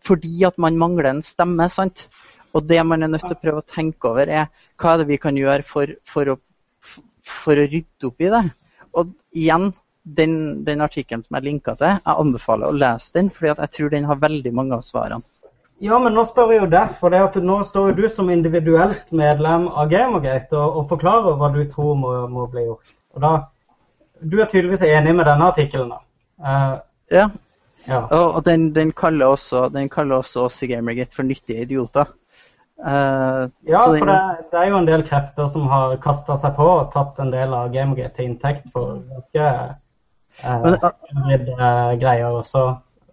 Fordi at man mangler en stemme, sant. Og det man er nødt til å prøve å tenke over, er hva er det vi kan gjøre for, for, å, for å rydde opp i det. Og igjen, den, den artikkelen som jeg linka til, jeg anbefaler å lese den, for jeg tror den har veldig mange av svarene. Ja, men nå spør jeg jo deg, for det at nå står jo du som individuelt medlem av Gamergate og, og forklarer hva du tror må, må bli gjort. Og da, Du er tydeligvis enig med denne artikkelen, da? Uh, ja. ja. Og, og den, den, kaller også, den, kaller også, oss i Gamergate for nyttige idioter. Uh, ja, for det, det, er jo en del krefter som har kasta seg på og tatt en del av Gamergate til inntekt for ganske uh, greier også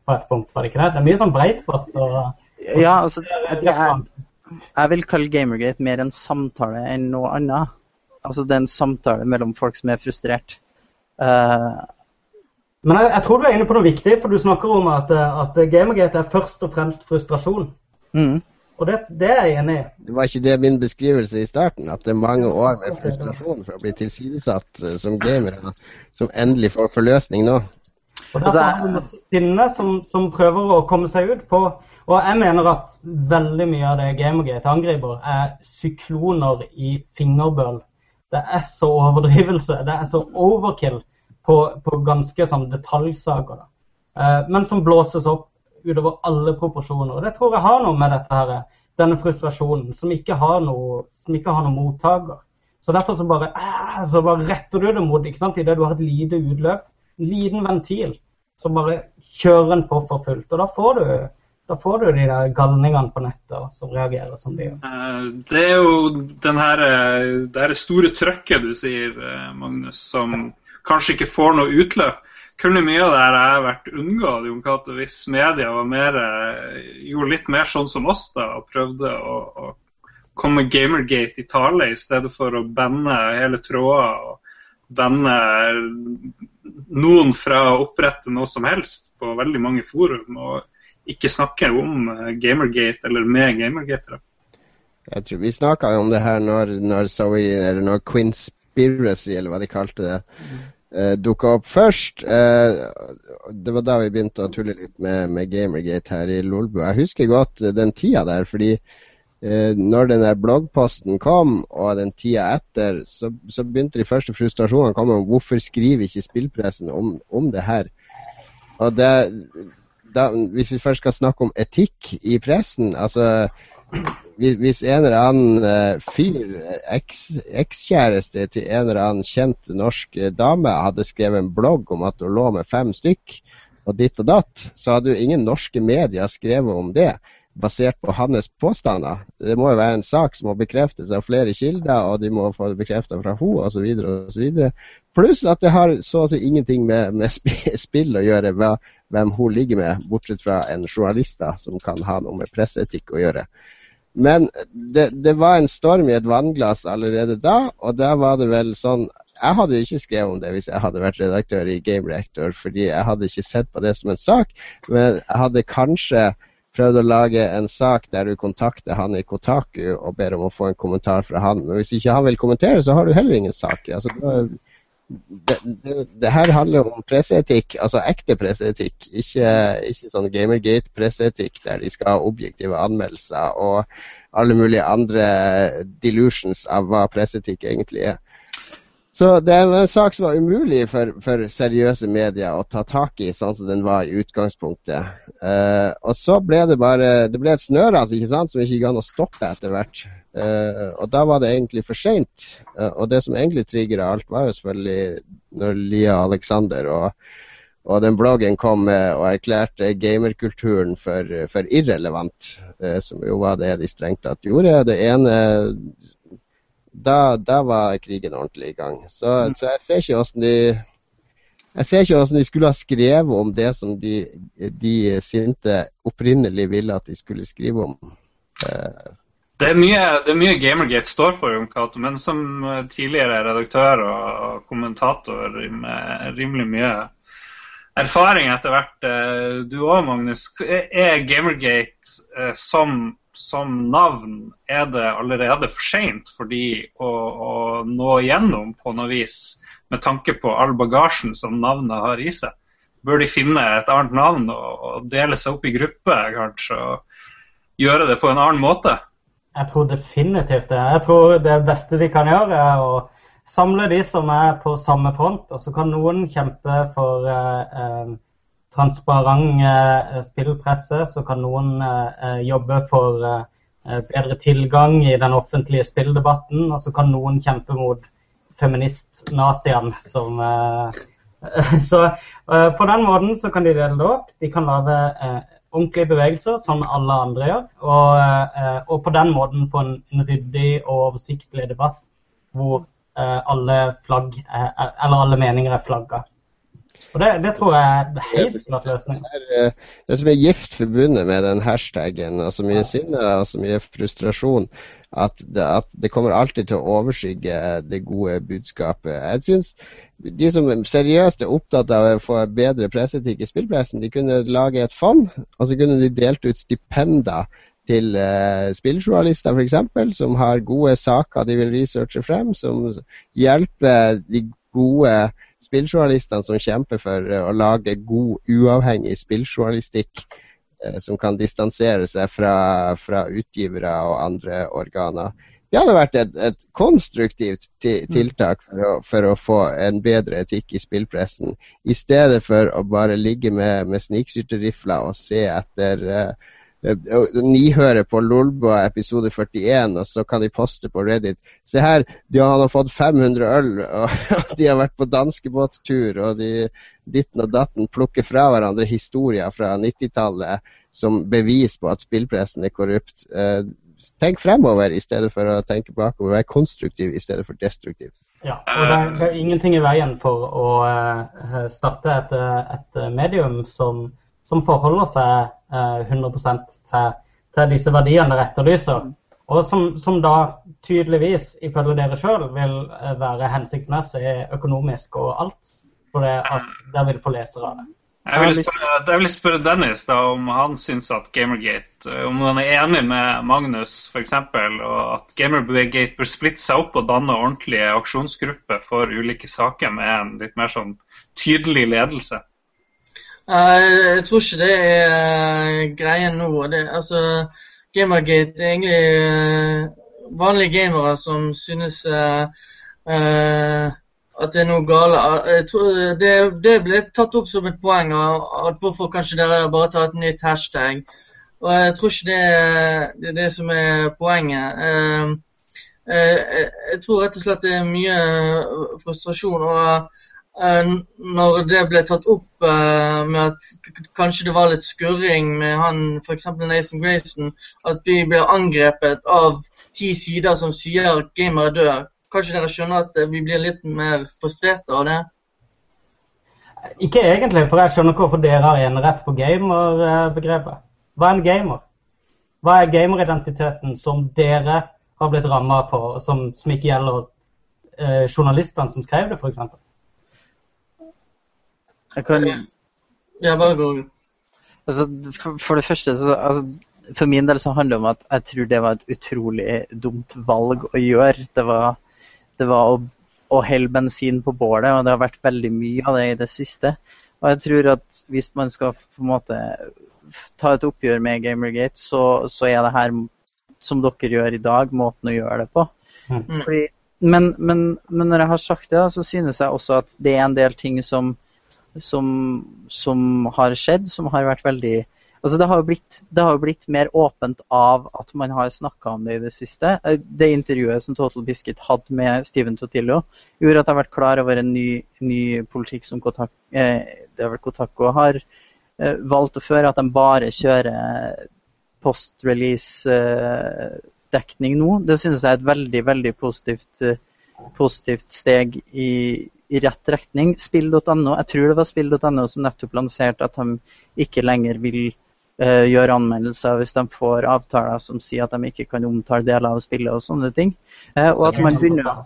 på et punkt, var det ikke det? Det er mye sånn breitbart og ja, altså, jeg, jeg, vil kalle Gamergate mer en samtale enn noe annet. Altså det er en samtale mellom folk som er frustrert. Uh, men jeg, jeg, tror du er inne på noe viktig, for du snakker om at, at Gamergate er først og fremst frustrasjon. Mm. Og det, det, er jeg enig i. Det var ikke det min beskrivelse i starten? At det er mange år med frustrasjon for å bli tilsidesatt eh, som gamere, som endelig får forløsning nå? Og Derfor er det masse sinne som, som prøver å komme seg ut på og jeg mener at veldig mye av det Gamergate angriper, er sykloner i fingerbøl. Det er så overdrivelse. Det er så overkill på, på ganske sånn detaljsaker. Da. men som blåses opp utover alle proporsjoner. Og det tror jeg har noe med dette her, denne frustrasjonen, som ikke har noe, ikke har noe mottaker. Så derfor så bare, eh, så bare retter du det mot ikke sant, idet du har et lite utløp, en liten ventil, så bare kjører en på for fullt. Og da får du da får du de der galningene på nettet som reagerer som de gjør. Eh, det er jo den her, eh, det her store trøkket du sier, Magnus, som kanskje ikke får noe utløp. Kunne mye av det her jeg vært unngått Jon Cato, hvis media var mer, gjorde litt mer sånn som oss da, og prøvde å, å komme Gamergate i tale i stedet for å banne hele tråder og banne noen fra å opprette noe som helst på veldig mange forum. og ikke snakke om eh, Gamergate eller med Gamergate. Jeg tror Vi snakka om det her når, når, Zoe, eller når Quinspiracy, eller hva de kalte det, uh, dukka opp først. Uh, det var da vi begynte å tulle litt med, med Gamergate her i Lolbu. Jeg husker godt den tida der, fordi uh, når den der bloggposten kom, og den tida etter, så, så begynte de første frustrasjonene å komme om hvorfor skriver ikke spillpressen om, om det her. Og det da, hvis vi først skal snakke om etikk i pressen altså hvis en eller annen uh, fyr, ekskjæreste til en eller annen kjent norsk dame, hadde skrevet en blogg om at hun lå med fem stykk, og ditt og datt, så hadde jo ingen norske medier skrevet om det basert på hans påstander. Det må jo være en sak som må bekreftes av flere kilder, og de må få det bekreftet fra henne osv. Pluss at det har så å si ingenting med, med spill å gjøre. Hva, hvem hun ligger med, bortsett fra en journalist da, som kan ha noe med presseetikk å gjøre. Men det, det, var en storm i et vannglass allerede da, og da var det vel sånn Jeg hadde ikke skrevet om det hvis jeg hadde vært redaktør i Game Reactor, fordi jeg hadde ikke sett på det som en sak, men jeg hadde kanskje prøvd å lage en sak der du kontakter han i Kotaku og ber om å få en kommentar fra han. Men hvis ikke han vil kommentere, så har du heller ingen sak. Altså, det, det, det, her handler om presseetikk, altså ekte presseetikk. Ikke, ikke sånn Gamergate-presseetikk der de skal ha objektive anmeldelser og alle mulige andre delusions av hva presseetikk egentlig er. Så det er en sak som var umulig for, for, seriøse medier å ta tak i, sånn som den var i utgangspunktet. Uh, og så ble det bare Det ble et snøras ikke sant, som ikke gikk an å stoppe etter hvert. Uh, og da var det egentlig for seint. Uh, og det som egentlig trigger alt, var jo selvfølgelig når Lia Alexander og, og den bloggen kom med og erklærte gamerkulturen for, for irrelevant, som jo var det de strengt tatt gjorde. Det ene da, da, var krigen ordentlig i gang. Så, mm. så jeg ser ikke hvordan de jeg ser ikke hvordan de skulle ha skrevet om det som de, de sinte opprinnelig ville at de skulle skrive om. Uh, det er, mye, det er mye Gamergate står for, Jon Cato, men som tidligere redaktør og kommentator med rimelig mye erfaring etter hvert, eh, du òg, Magnus, er Gamergate eh, som som navn er det allerede for seint for de å, å, nå igjennom på noe vis, med tanke på all bagasjen som navnet har i seg. Bør de finne et annet navn og, og dele seg opp i grupper, kanskje, og gjøre det på en annen måte? Jeg tror definitivt det. Jeg tror det beste vi kan gjøre, er å samle de som er på samme front. Og så kan noen kjempe for eh, eh transparent eh, spillpresse. Så kan noen eh, jobbe for eh, bedre tilgang i den offentlige spilldebatten. Og så kan noen kjempe mot feminist-naziene som Så på den måten så kan de dele det opp. De kan lage ordentlige bevegelser, som alle andre gjør. Og, og på den måten få en, ryddig og oversiktlig debatt hvor alle flagg, eller alle meninger er flagga. Og det, det, tror jeg er helt klart løsning. Det er, det som er gift forbundet med den hashtaggen, og så mye sinne og så mye frustrasjon, at det, at det, kommer alltid til å overskygge det gode budskapet. Jeg synes De som seriøst er opptatt av å få bedre presseetikk i spillpressen, de kunne lage et fond, og så kunne de delt ut stipender til uh, spilljournalister f.eks., som har gode saker de vil researche frem, som hjelper de gode spilljournalistene som kjemper for uh, å lage god, uavhengig spilljournalistikk Eh, som kan distansere seg fra, fra, utgivere og andre organer. Det hadde vært et, et konstruktivt mm. tiltak for å, for å, få en bedre etikk i spillpressen, i stedet for å bare ligge med, med snikskytterrifler og se etter uh, nihøre på Lolbua episode 41, og så kan de poste på Reddit. Se her, de har, har fått 500 øl, og de har vært på danskebåttur, og de ditten og datten plukker fra hverandre historier fra 90-tallet som bevis på at spillpressen er korrupt. Eh, tenk fremover i stedet for å tenke bakover. Vær konstruktiv i stedet for destruktiv. Ja, og det er, det er ingenting i veien for å uh, starte et, et medium som som forholder seg 100 eh, til, til, disse verdiene dere etterlyser. Og som, som, da tydeligvis, ifølge dere sjøl, vil eh, være hensiktsmessig økonomisk og alt. For det at dere vil få lesere av det. Jeg vil, spørre, jeg vil spørre Dennis da, om han syns at Gamergate eh, Om han er enig med Magnus f.eks. og at Gamergate bør splitte seg opp og danne ordentlige aksjonsgrupper for ulike saker med en litt mer sånn tydelig ledelse. Jeg tror ikke det er eh, greien nå. Det, altså, Gamergate er egentlig uh, vanlige gamere som synes uh, uh, at det er noe gale. Det, det, ble tatt opp som et poeng at hvorfor kanskje dere bare tar et nytt hashtag. Og jeg tror ikke det, det er det som er poenget. Jeg tror rett og slett det er mye frustrasjon. og Eh, når det ble tatt opp uh, med at kanskje det var litt skurring med han f.eks. Nathan Grayson, at vi ble angrepet av ti sider som sier 'gamer er død'. Kanskje dere skjønner at vi blir litt mer frustrerte av det? Ikke egentlig, for jeg skjønner hvorfor dere har enerett på gamer-begrepet. Hva er en gamer? Hva er gameridentiteten som dere har blitt ramma på, som, som, ikke gjelder eh, journalistene som skrev det, f.eks.? Jeg kan Ja, bare gå. Altså, for, for, det første, så, altså, for min del så handler det om at jeg tror det var et utrolig dumt valg å gjøre. Det var, det var å, å helle bensin på bålet, og det har vært veldig mye av det i det siste. Og jeg tror at hvis man skal på en måte ta et oppgjør med Gamergate, så, så er det her, som dere gjør i dag, måten å gjøre det på. Mm. Fordi, men, men, men, når jeg har sagt det, så synes jeg også at det er en del ting som som, som, har skjedd, som har vært veldig Altså det, har blitt, jo blitt mer åpent av at man har snakka om det i det siste. Eh, det intervjuet som Total Biscuit hadde med Steven Totillo, gjorde at jeg har vært klar over en ny, ny politikk som Kotaku, eh, Kotako har eh, valgt å føre, at de bare kjører post-release-dekning eh, nå. Det synes jeg er et veldig, veldig positivt, eh, positivt steg i, i rett retning. Spill.no, jeg tror det var Spill.no som nettopp lanserte at de ikke lenger vil uh, gjøre anmeldelser hvis de får avtaler som sier at de ikke kan omtale deler av spillet og sånne ting. Uh, og at man begynner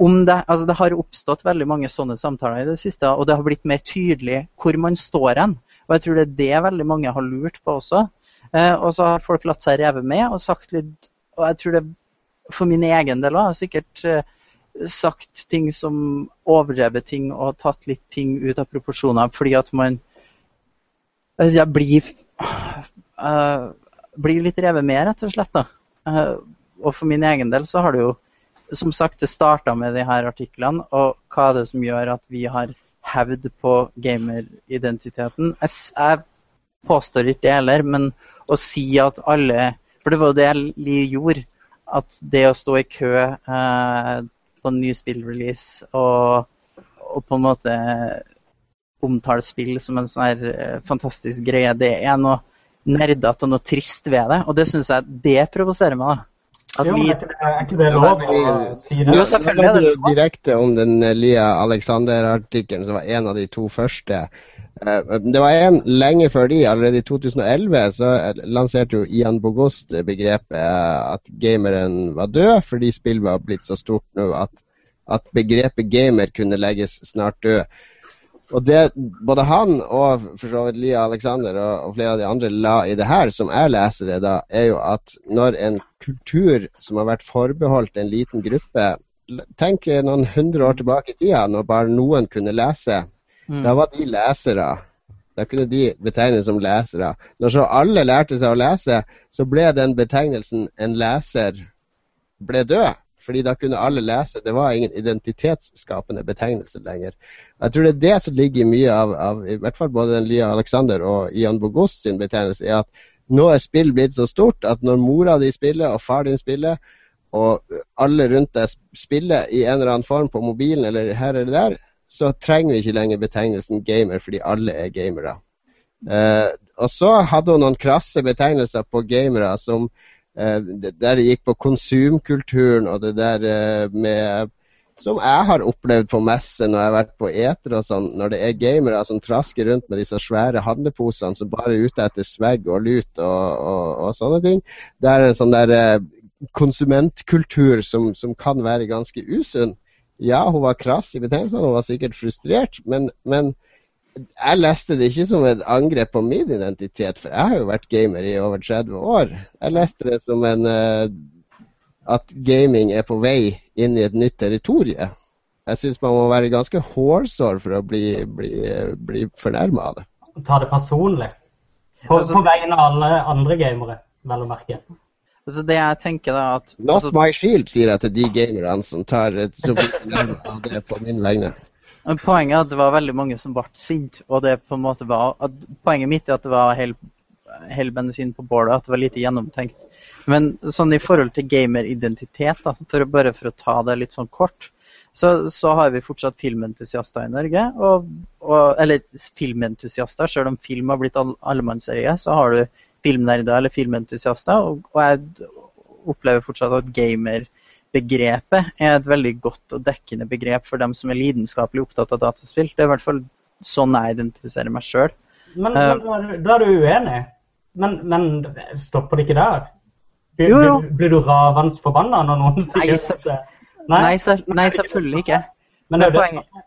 om det, altså det har oppstått veldig mange sånne samtaler i det siste, og det har blitt mer tydelig hvor man står hen. Og jeg tror det er det veldig mange har lurt på også. Eh, og så har folk latt seg reve med og sagt litt Og jeg tror det for min egen del òg sikkert sagt ting som overdrevet ting og tatt litt ting ut av proporsjoner fordi at man jeg blir, uh, blir litt revet med, rett og slett. da. Uh, og for min egen del så har det jo som sagt, det starta med de her artiklene, og hva er det som gjør at vi har hevd på gameridentiteten? Jeg, jeg påstår ikke det heller, men å si at alle For det var jo det Li gjorde. At det å stå i kø eh, på ny spillrelease og, og på en måte omtale spill som en sånn her eh, fantastisk greie, det er noe nerdete og noe trist ved det. Og det syns jeg det provoserer meg. da. At jo, vi... er, ikke, det lov å si det? Jo, selvfølgelig er det lov. Direkte om den Lia Alexander-artikkelen, som var en av de to første. Eh, det var en lenge før de, allerede i 2011, så lanserte jo Ian Bogost begrepet eh, at gameren var død, fordi spill var blitt så stort nå at, at begrepet gamer kunne legges snart død. Og det både han og for så vidt Lia Alexander og, og, flere av de andre la i det her, som jeg leser det, da, er jo at når en kultur som har vært forbeholdt en liten gruppe Tenk noen hundre år tilbake i tida, når bare noen kunne lese. Mm. Da var de lesere. Da kunne de betegnes som lesere. Når så alle lærte seg å lese, så ble den betegnelsen en leser ble død. Fordi da kunne alle lese. Det var ingen identitetsskapende betegnelse lenger. Jeg tror det er det som ligger mye av, av i hvert fall både Lia Alexander og Ian Bogost sin betegnelse, er at nå er spill blitt så stort at når mora di spiller og far din spiller, og alle rundt deg spiller i en eller annen form på mobilen eller her eller der, så trenger vi ikke lenger betegnelsen gamer fordi alle er gamere. Uh, og så hadde hun noen krasse betegnelser på gamere som uh, der det gikk på konsumkulturen og det der uh, med som jeg har opplevd på messe når jeg har vært på eter og sånn, når det er gamere som trasker rundt med disse svære handleposene som bare er ute etter swag og lut og, og, og, sånne ting. Det er en sånn der eh, konsumentkultur som, som, kan være ganske usunn. Ja, hun var krass i betegnelsene, hun var sikkert frustrert, men, men jeg leste det ikke som et angrep på min identitet, for jeg har jo vært gamer i over 30 år. Jeg leste det som en uh, at gaming er på vei inn i et nytt territorium. Jeg syns man må være ganske hårsår for å bli, bli, bli fornærma av det. Ta det personlig. På, altså, på vegne av alle andre gamere, vel å merke. Altså det jeg tenker da at... Not altså, my shield, sier jeg til de gamerne som tar som av det på min vegne. Poenget er at det var veldig mange som ble sinte. Og det på en måte var, poenget mitt er at det var helt hell bensin på bålet, at det var lite gjennomtenkt. Men sånn i forhold til gameridentitet, for bare for å ta det litt sånn kort, så, så har vi fortsatt filmentusiaster i Norge. Og, og, eller filmentusiaster, selv om film har blitt allemannseie, så har du filmnerder eller filmentusiaster. Og, og jeg opplever fortsatt at gamerbegrepet er et veldig godt og dekkende begrep for dem som er lidenskapelig opptatt av dataspill. Det er i hvert fall sånn jeg identifiserer meg sjøl. Men, men, da er du uenig? Men, men stopper det ikke der? Blir, jo, jo. blir, du ravende forbanna når noen sier det? Nei, nei, selv, nei, selvfølgelig ikke. Men, men poenget,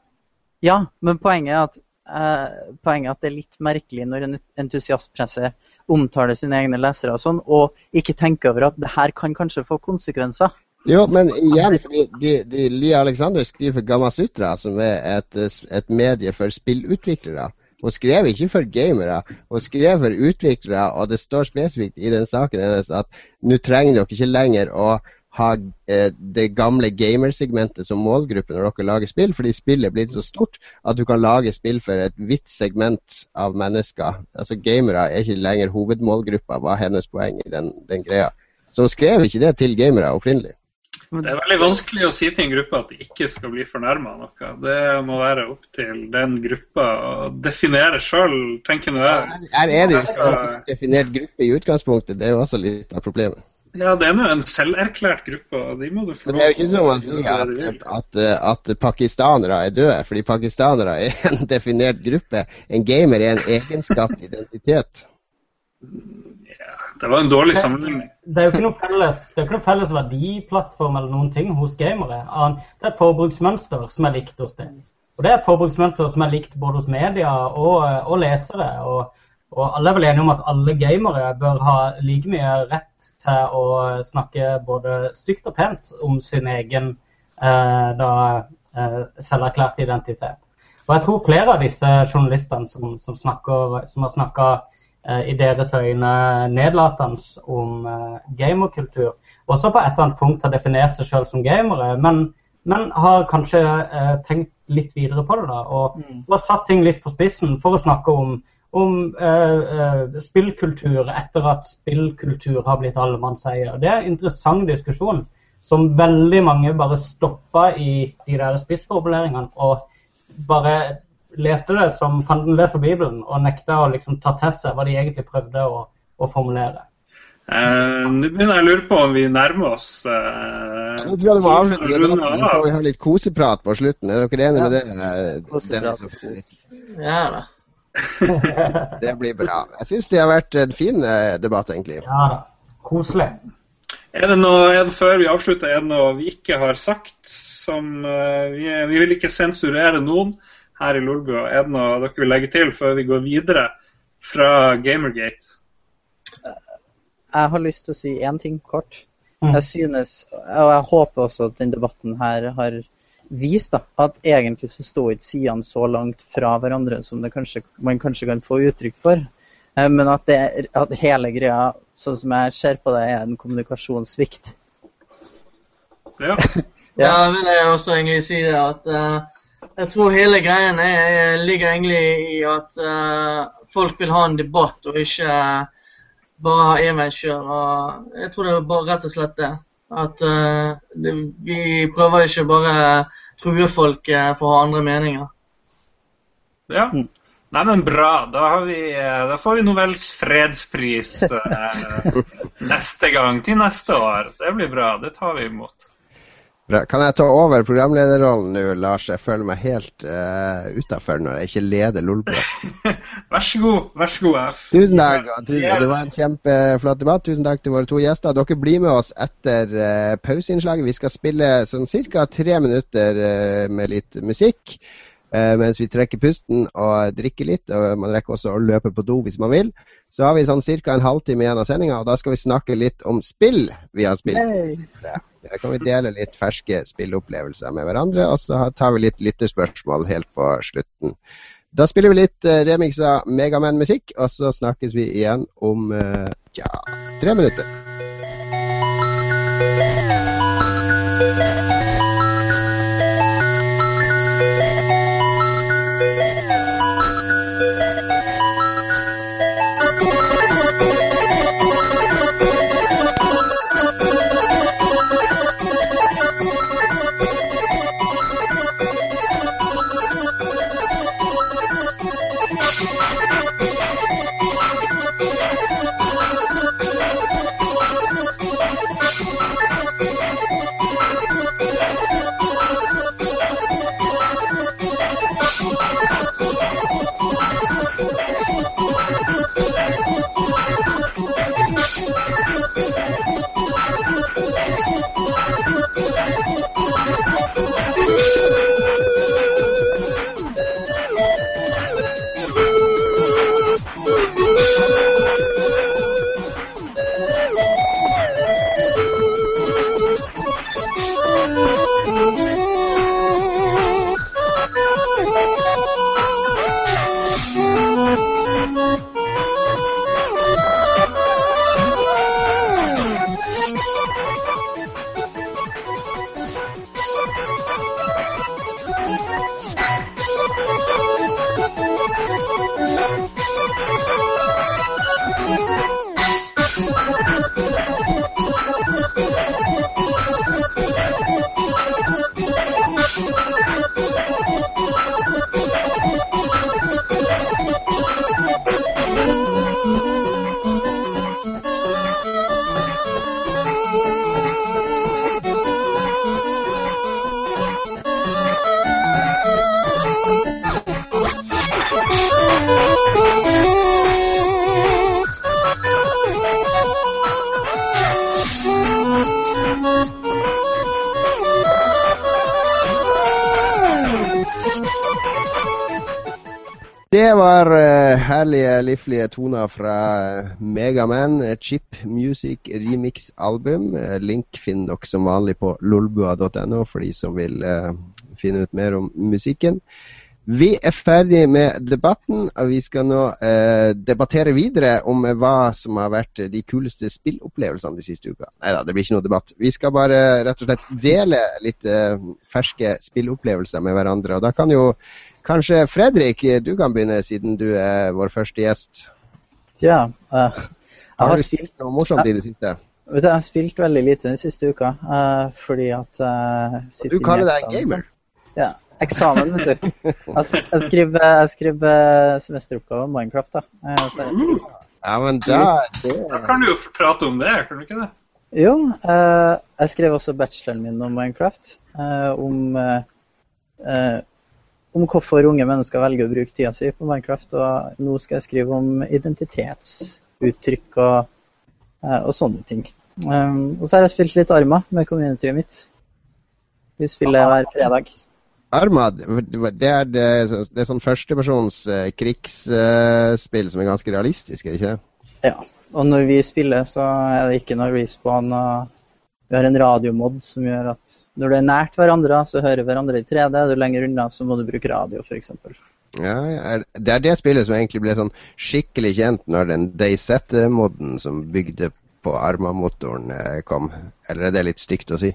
ja, men poenget er at Uh, poenget er at det er litt merkelig når en entusiastpresse omtaler sine egne lesere og sånn, og ikke tenker over at det her kan kanskje få konsekvenser. Jo, men igjen, fordi de, de, Lia Alexander skriver for Gamasutra, som er et, et medie for spillutviklere. Hun skrev ikke for gamere, hun skrev for utviklere, og det står spesifikt i den saken hennes at nå trenger dere ikke lenger å ha eh, det gamle gamersegmentet som målgruppe når dere lager spill, fordi spillet er blitt så stort at du kan lage spill for et vidt segment av mennesker. Altså Gamere er ikke lenger hovedmålgruppa, var hennes poeng i den, den greia. Så hun skrev ikke det til gamere opprinnelig. Det er veldig vanskelig å si til en gruppe at de ikke skal bli fornærma av noe. Det må være opp til den gruppa å definere sjøl, tenker nå jeg. Her er det jo ikke en definert gruppe i utgangspunktet, det er jo også litt av problemet. Ja, det er nå en selverklært gruppe, og de må du få lov til Det er jo ikke som å si at, at, at, at, pakistanere er døde, fordi pakistanere er en definert gruppe. En gamer er en egenskapt identitet. Det var en dårlig sammenligning. Det er jo ikke noe felles, det ikke noe felles verdiplattform eller noen ting hos gamere. Det er et forbruksmønster som er likt hos dem. Og det er et forbruksmønster som er likt både hos media og, og lesere. Og, og, alle er vel enige om at alle gamere bør ha like mye rett til å snakke både stygt og pent om sin egen eh, da, eh, selverklærte identitet. Og jeg tror flere av disse journalistene som, som, snakker, som har snakka i deres øyne nedlatende om eh, gamerkultur, også på et eller annet punkt har definert seg selv som gamere, men, men har kanskje eh, tenkt litt videre på det. da, Og, og satt ting litt på spissen for å snakke om, om eh, eh, spillkultur etter at spillkultur har blitt allemannseie. Det er en interessant diskusjon som veldig mange bare stoppa i de der spissformuleringene og bare leste det som fanden leser Bibelen, og nekta å liksom ta til seg hva de egentlig prøvde å, å formulere. Eh, Nå begynner jeg å lure på om vi nærmer oss eh, Ja, Nå tror jeg det må avslutte. runde debatten. Får vi ha litt koseprat på slutten. Er dere enige med det? Ja da. Det blir bra. Jeg syns det har vært en fin eh, debatt, egentlig. Ja da. Koselig. Er det noe, er det før vi avslutter, er det noe vi ikke har sagt som uh, vi, vi vil ikke sensurere noen her i Lolbua. Er det noe dere vil legge til før vi går videre fra Gamergate? Jeg har lyst til å si én ting kort. Mm. Jeg synes, og jeg håper også at den debatten her har vist da, at egentlig så står ikke sidene så langt fra hverandre som det kanskje, man kanskje kan få uttrykk for. Eh, Men at, det, at hele greia, sånn som jeg ser på det, er en kommunikasjonssvikt. Ja. Ja, vil jeg også egentlig si det at eh, jeg tror hele greien er, ligger egentlig i at uh, folk vil ha en debatt og ikke bare ha enveiskjør. Jeg tror det er bare rett og slett det. At uh, det, vi prøver ikke bare true folk eh, for å ha andre meninger. ja. Nei, men bra. Da, har vi, eh, da får vi Nobels fredspris eh, neste gang til neste år. Det blir bra. Det tar vi imot. Bra. Kan jeg ta over programlederrollen nå, Lars? Jeg føler meg helt uh, utafor når jeg ikke leder Lolbua. Vær så god. Vær så god, Jeg. Tusen takk. Tusen, det var en kjempeflott debatt. Tusen takk til våre to gjester. Dere blir med oss etter uh, pauseinnslaget. Vi skal spille sånn ca. tre minutter uh, med litt musikk. Eh, mens vi trekker pusten og drikker litt. og Man rekker også å løpe på do hvis man vil. Så har vi sånn ca. en halvtime igjen av sendinga, og da skal vi snakke litt om spill vi har spilt. Da kan vi dele litt ferske spilleopplevelser med hverandre, og så tar vi litt lytterspørsmål helt på slutten. Da spiller vi litt uh, remix av Megaman-musikk, og så snakkes vi igjen om eh, ja, tre minutter. Herlige, toner fra uh, Megaman. eh, Chip Music remix-album. Eh, link finner dere som vanlig på lolbua.no for de som vil eh, finne ut mer om musikken. Vi er ferdig med debatten, og vi skal nå eh, debattere videre om hva som har vært de kuleste spillopplevelsene de siste uka. Nei da, det blir ikke noe debatt. Vi skal bare rett og slett dele litt eh, ferske spillopplevelser med hverandre. Og da kan jo kanskje Fredrik, du kan begynne, siden du er vår første gjest. Ja. Uh, har, har du spilt noe morsomt i det siste? Vet du, Jeg har spilt veldig lite den siste uka, uh, fordi at uh, Du kaller deg en gamer? Ja eksamen, vet du. Jeg, skriver, jeg skriver semesteroppgave om Minecraft, da. Jeg, Ja, men da Da kan du jo prate om det, kan du ikke det? Jo. Eh, jeg skrev også bacheloren min om Minecraft. Eh, om, eh, om hvorfor unge mennesker velger å bruke tida si på Minecraft. Og nå skal jeg skrive om identitetsuttrykk og, og sånne ting. og så har jeg spilt litt Arma med communityet mitt. Vi spiller hver fredag. Arma det er, det, det er sånn førstepersons uh, krigsspill som er ganske realistisk, er det ikke? Ja. Og når vi spiller, så er det ikke noe respawn. og Vi har en radiomod som gjør at når du er nært hverandre, så hører hverandre i 3D. Er du lenger unna, så må du bruke radio, f.eks. Ja, det er det spillet som egentlig ble sånn skikkelig kjent når den DayZ-moden som bygde på Arma-motoren eh, kom. Eller er det litt stygt å si?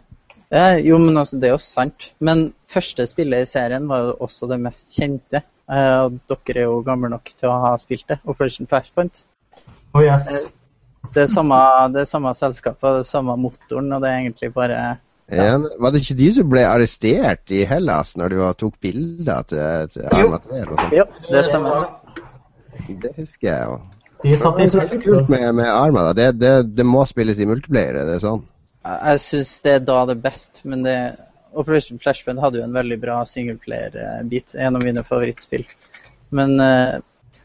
Eh, jo, men altså, det er jo sant. Men første spillet i serien var jo også det mest kjente. Eh, og dere er jo gamle nok til å ha spilt det. Operation Flashpoint. Oh, yes. eh, det, er samme, det er samme selskapet, det er samme motoren, og det er egentlig bare ja. Ja, var det ikke de som ble arrestert i Hellas når du tok bilder til, til Arma 3? Jo, det stemmer. Det husker jeg jo. De satt i det kult med, med Arma. Da. Det, det, det må spilles i multiplayer, det er sånn? Jeg syns det er da det er best, men det, Operation Flashpoint hadde jo en veldig bra singleplayer-bit. En av mine favorittspill. Men, eh,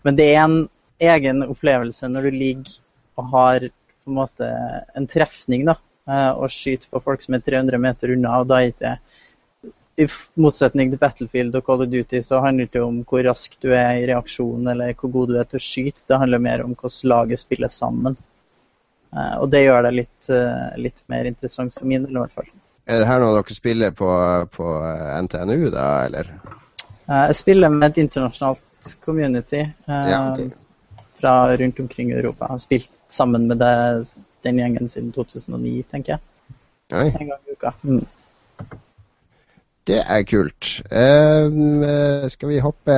men, det er en egen opplevelse når du ligger har på en måte en trefning da, eh, og skyter på folk som er 300 meter unna. og da er det i motsetning til Battlefield og Call of Duty så handler det om hvor rask du er i reaksjonen eller hvor god du er til å skyte. Det handler mer om hvordan laget spiller sammen. Eh, og det gjør det litt, eh, litt, mer interessant for min del, i hvert fall. Er det her noe dere spiller på, på NTNU, da, eller? Jeg spiller med et internasjonalt community ja, okay. Fra rundt omkring i Europa. Har spilt sammen med det, den gjengen siden 2009, tenker jeg. Oi. En gang i uka. Mm. Det er kult. Uh, skal vi hoppe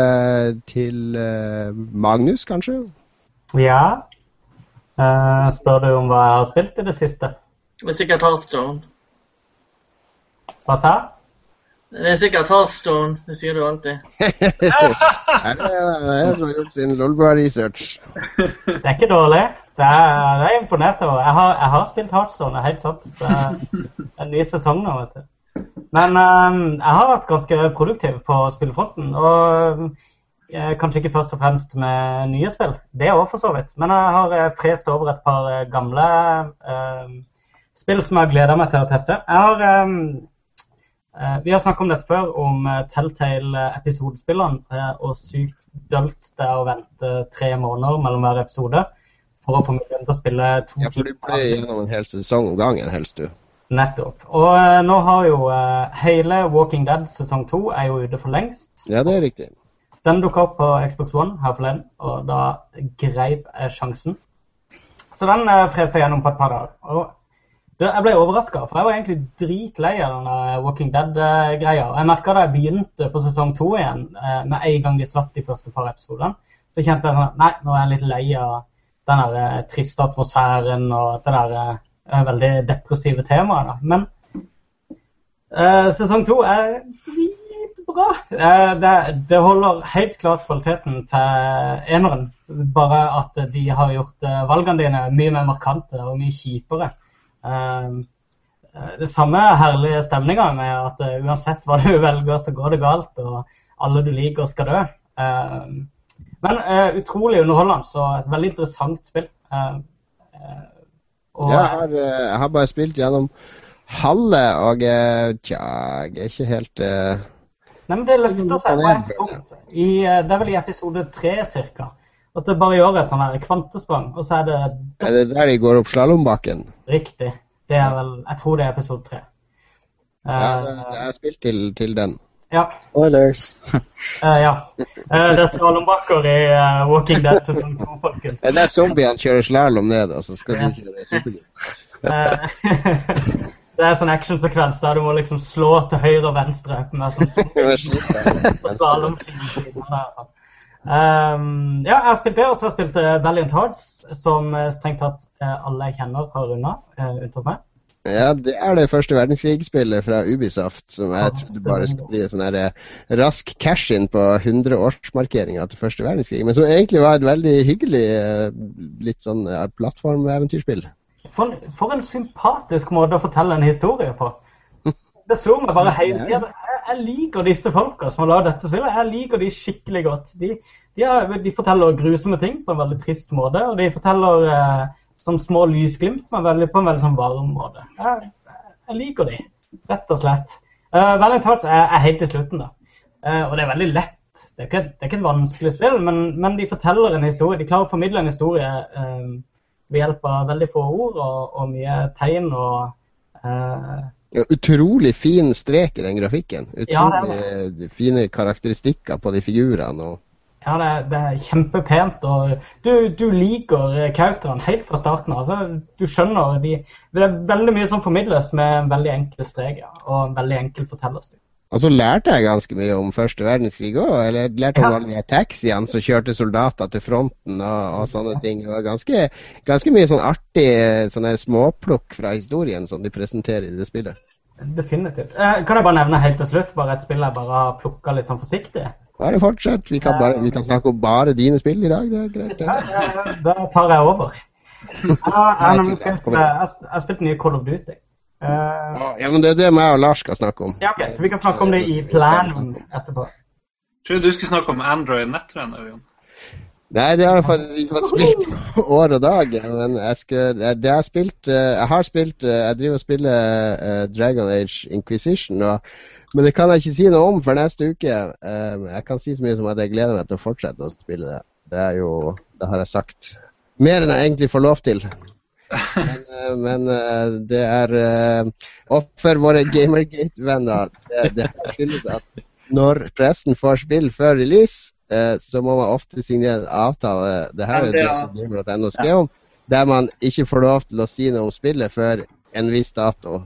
til uh, Magnus, kanskje? Ja. Uh, spør du om hva jeg har spilt i det siste? Er sikkert Heartstone. Hva sa Det er sikkert Heartstone. Det sier du alltid. det er jeg som har gjort sin Lolbua-research. Det er ikke dårlig. Det er, det er imponert over. Jeg har, jeg har spilt Heartstone, helt sant. Det er en ny sesong nå, vet du. Men um, jeg har vært ganske produktiv på spillefronten. Og Eh, kanskje ikke først og fremst med nye spill, det òg for så vidt. Men jeg har eh, frest over et par eh, gamle uh, spill som jeg gleder meg til å teste. Jeg har, um, uh, vi har snakket om dette før, om uh, Telltale-episodespillene og sykt dølt det er å vente tre måneder mellom hver episode for å få muligheten til å spille to timer. Ja, for du blir gjennom en hel sesong om gangen, helst du. Nettopp. Og nå har jo hele Walking Dead sesong to er jo ute for lengst. Ja, det er riktig. Den dukka opp på Xbox One her forleden, og da greip jeg sjansen. Så den eh, freste jeg gjennom på et par dager. Og jeg ble overraska, for jeg var egentlig dritlei av den Walking Dead-greia. Jeg merka da jeg begynte på sesong to igjen, eh, med en gang de slapp de første par episodene, så kjente jeg sånn Nei, nå er jeg litt lei av den der eh, triste atmosfæren og det der eh, veldig depressive temaet. Men sesong to er dritbra. Det, det, holder helt klart kvaliteten til eneren. Bare at de har gjort valgene dine mye mer markante og mye kjipere. Eh, det samme herlige stemninga med at uansett hva du velger, så går det galt, og alle du liker, skal dø. Men utrolig underholdende og et veldig interessant spill. Og, jeg, har, jeg har bare spilt gjennom halve, og tja, jeg er ikke helt uh Nei, men Det løfter seg på et punkt. I, eh, det er vel i episode tre ca. At det bare gjør et sånn her kvantesprang, og så er det Er det der de går opp slalåmbakken? Riktig. Det er vel Jeg tror det er episode tre. Ja, det, det er spilt til, til den. Ja. Spoilers. uh, ja. Uh, det er slalåmbakker i uh, Walking Dead sesong to, folkens. Det er zombiene kjører slalåm ned, altså. så skal du ikke det? Eh, det er sånn actionsekvens der du må liksom slå til høyre og venstre med sånn Um, ja, jeg har spilt det, og så har jeg spilt eh, Valiant Hearts, som eh, strengt tatt eh, alle jeg kjenner har runda, uh, unntatt meg. Ja, det er det første verdenskrigsspillet fra Ubisoft som jeg trodde bare skulle bli en sånn rask cash-in på 100-årsmarkeringa til første verdenskrig, men som egentlig var et veldig hyggelig litt sånn plattformeventyrspill. For, for en sympatisk måte å fortelle en historie på. Det slo meg bare hele tida. Jeg, liker disse folka som har lagd dette spillet. Jeg liker de skikkelig godt. De, de, er, de forteller grusomme ting på en veldig trist måte, og de forteller eh, som små lysglimt men veldig, på en veldig sånn varm måte. Jeg, jeg liker de, rett og slett. Uh, Hearts er, er helt til slutten, da. Uh, og det er veldig lett. Det er ikke, det er ikke et vanskelig spill, men, men de forteller en historie. De klarer å formidle en historie uh, ved hjelp av veldig få ord og, og mye tegn og Ja, utrolig fin strek i den grafikken. Ja, det Utrolig fine karakteristikker på de figurene. og Ja, det, er- det er kjempepent, og du, du liker eh, karakterene helt fra starten av. Altså, du skjønner de, Det er veldig mye som formidles med en veldig enkel strek ja, og en veldig enkel fortellerstil. Og så lærte jeg ganske mye om første verdenskrig òg. Eller lærte om Ja. alle de taxiene som kjørte soldater til fronten og, og sånne ting. Det var ganske, ganske mye sånn artig sånne småplukk fra historien som de presenterer i det spillet. Definitivt. Eh, kan jeg bare nevne helt til slutt bare et spill jeg bare har plukka litt sånn forsiktig? Bare fortsett. Vi kan, bare, vi kan snakke om bare dine spill i dag. Det er greit. Ja, Da tar jeg over. Jeg har, spilt, jeg jeg spilt nye Call of Duty. Eh, Ja, men det er det meg og Lars skal snakke om. ja, ok, Så vi kan snakke om det i planen etterpå. Jeg trodde du skulle snakke om Android nettrenner, Jon. Nei, det har jeg faktisk fått spilt år og dag. Men jeg, skal, jeg, det har spilt, eh, jeg har spilt eh, Jeg driver og spiller eh, Dragon Age Inquisition. Og, men det kan jeg ikke si noe om for neste uke. Eh, jeg kan si så mye som at jeg gleder meg til å fortsette å spille det. Det er jo Det har jeg sagt mer enn jeg egentlig får lov til. Men, eh, men eh, det er eh, Og for våre Gamergate-venner, det, det skyldes at når pressen får spill før release, så må man ofte signere en avtale. Det her er det som gamer.no skrev om, der man ikke får lov til å si noe om spillet før en viss dato.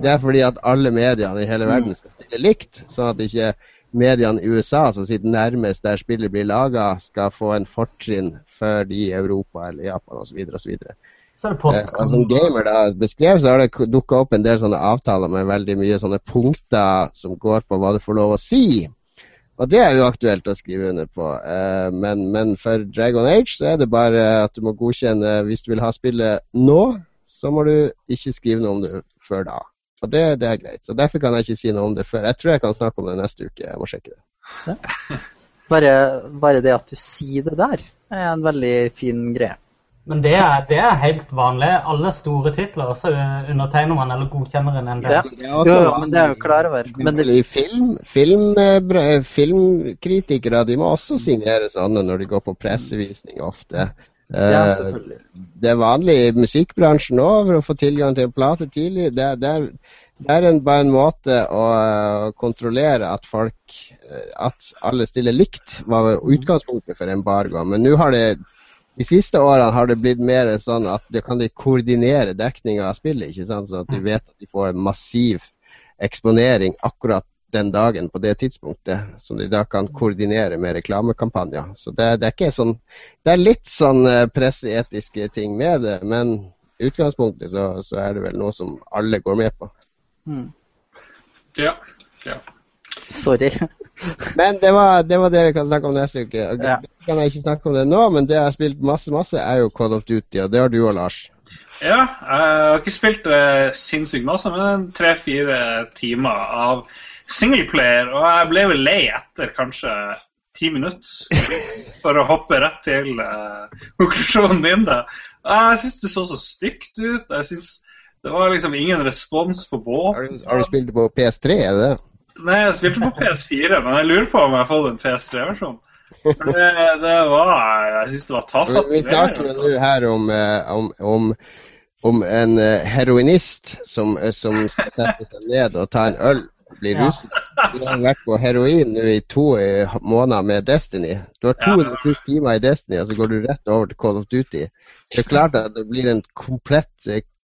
Det er fordi at alle mediene i hele verden skal stille likt, sånn at ikke mediene i USA som sitter nærmest der spillet blir laga, skal få en fortrinn før de i Europa eller Japan osv. osv. Så er det Eh, post. som gamer da beskrev, så har det dukka opp en del sånne avtaler med veldig mye sånne punkter som går på hva du får lov å si. Og det er jo aktuelt å skrive under på. Eh, men, men for Dragon Age så er det bare at du må godkjenne Hvis du vil ha spillet nå, så må du ikke skrive noe om det før da. Og det, det er greit. Så derfor kan jeg ikke si noe om det før. Jeg tror jeg kan snakke om det neste uke. Jeg må sjekke det. Bare, bare det at du sier det der, er en veldig fin greie. Men det er, det er helt vanlig. Alle store titler, så undertegner man eller godkjenner en del. Ja. Også jo, men det er jo klar over. Men det, film, film, filmkritikere de må også signere sånne når de går på pressevisning ofte. ja, Eh, selvfølgelig. det er vanlig i musikkbransjen òg for å få tilgang til en plate tidlig. Det, det er, det er en, bare en måte å kontrollere at folk eh, At alle stiller likt, var utgangspunktet for embargo. Men nå har det de siste årene har det blitt mer sånn at du kan de koordinere dekninga av spillet. ikke sant? Sånn at de vet at de får en massiv eksponering akkurat den dagen på det tidspunktet, som de da kan koordinere med reklamekampanjer. Så det, det er ikke sånn Det er litt sånn eh, presseetiske ting med det, men i utgangspunktet så, så er det vel noe som alle går med på. Mm. Ja. ja. Sorry. Men det var, det var det vi kan snakke om neste uke. Ja. kan jeg ikke snakke om det nå, men det jeg har spilt masse, masse, er jo Call of Duty, og det har du òg, Lars. Ja, jeg har ikke spilt det sinnssykt masse, men tre-fire timer av singleplayer. Og jeg ble vel lei etter kanskje ti minutter, for å hoppe rett til uh, konklusjonen din. da. Jeg syns det så så stygt ut. Jeg synes Det var liksom ingen respons på Har våpen. du, har du spilt det på PS3, er det det? Nei, jeg spilte på PS4, men jeg lurer på om jeg har fått en PS3-versjon. For det, det var Jeg syns det var tafatt. Vi snakker jo nå her om, eh, om, om, om en eh, heroinist som, eh, som skal sette seg ned og ta en øl og Ja. ruset. Du har vært på heroin nå i to måneder med Destiny. Du har 200 pluss timer i Destiny, og så går du rett over til Call of Duty. Det er klart at det blir en komplett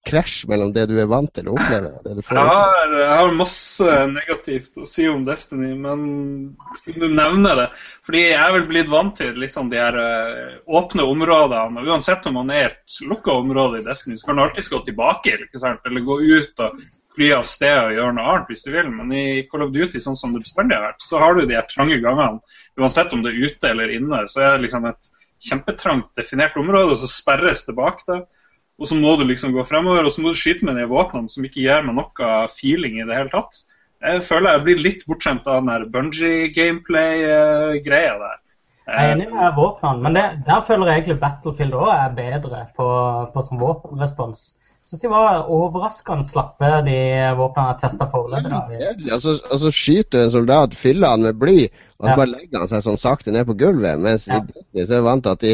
krasj mellom det du er vant til å oppleve. Det du får. Jeg har, jeg har masse negativt å si om Destiny, men siden du nevner det Fordi jeg er vel blitt vant til liksom de her eh, åpne områdene. og Uansett om man er et lukka område i Destiny, så kan du alltids gå tilbake ikke sant? eller gå ut og fly av sted og gjøre noe annet hvis du vil. Men i Call of Duty, sånn som det bestandig har vært, så har du de her trange gangene. Uansett om det er ute eller inne, så er det liksom et kjempetrangt definert område, og så sperres det bak det. Og så må du liksom gå fremover, og så må du skyte med de våpnene som ikke gir meg noe feeling i det hele tatt. Jeg føler jeg blir litt bortskjemt av den der bungee-gameplay-greia der. Jeg er enig med våpnene, men det, der føler jeg egentlig Battlefield også er bedre på, på sånn våpenrespons. Jeg synes de var overraskende slappe, de våpnene jeg testa foreløpig. Ja, Jævlig. Så altså, skyter du en soldat, fyller han med bly, og så Ja. bare legger han seg sånn sakte ned på gulvet. Mens Ja. i Destiny så er jeg vant til at de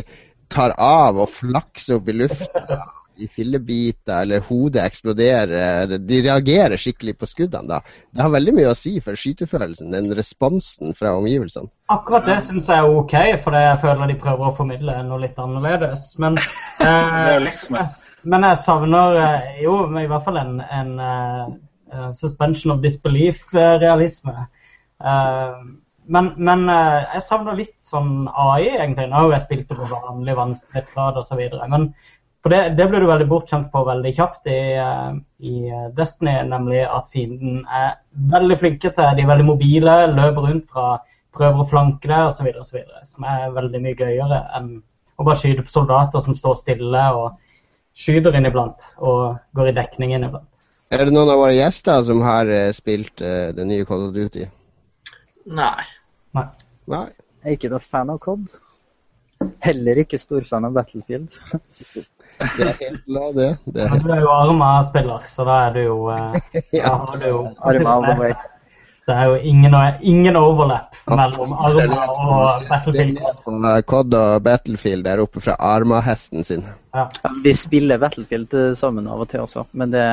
tar av og flakser opp i lufta i fillebiter, eller hodet eksploderer. De reagerer skikkelig på skuddene da. Det har veldig mye å si for skytefølelsen, den responsen fra omgivelsene. Akkurat det syns jeg er OK, for jeg føler de prøver å formidle noe litt annerledes. Men, eh, Realisme. men jeg savner eh, jo i hvert fall en, en eh, suspension of disbelief-realisme. Uh, men men jeg savner litt sånn AI, egentlig. Nå har jeg spilt det på vanlig vanskelighetsgrad osv. Men for det, det ble du veldig bortskjemt på veldig kjapt i, eh, i Destiny, nemlig at fienden er veldig flinke til De er veldig mobile, løper rundt fra prøver å flanke deg osv. Som er veldig mye gøyere enn å bare skyte på soldater som står stille og skyter inniblant og går i dekning inniblant. Er det noen av våre gjester som har eh, spilt uh, det nye Cod of Duty? Nei. Nei. Nei. Jeg er ikke noe fan av COD. Heller ikke stor fan av Battlefield. Det er helt bra, det. det er Men du er jo Arma-spiller, så da er du jo eh, Ja. har du jo Arma all the way. Det er jo ingen, ingen overlap mellom Arma og Battlefield. Cod og Battlefield der oppe fra Arma-hesten sin. Ja. Ja, Vi spiller Battlefield eh, sammen av og til også, men det,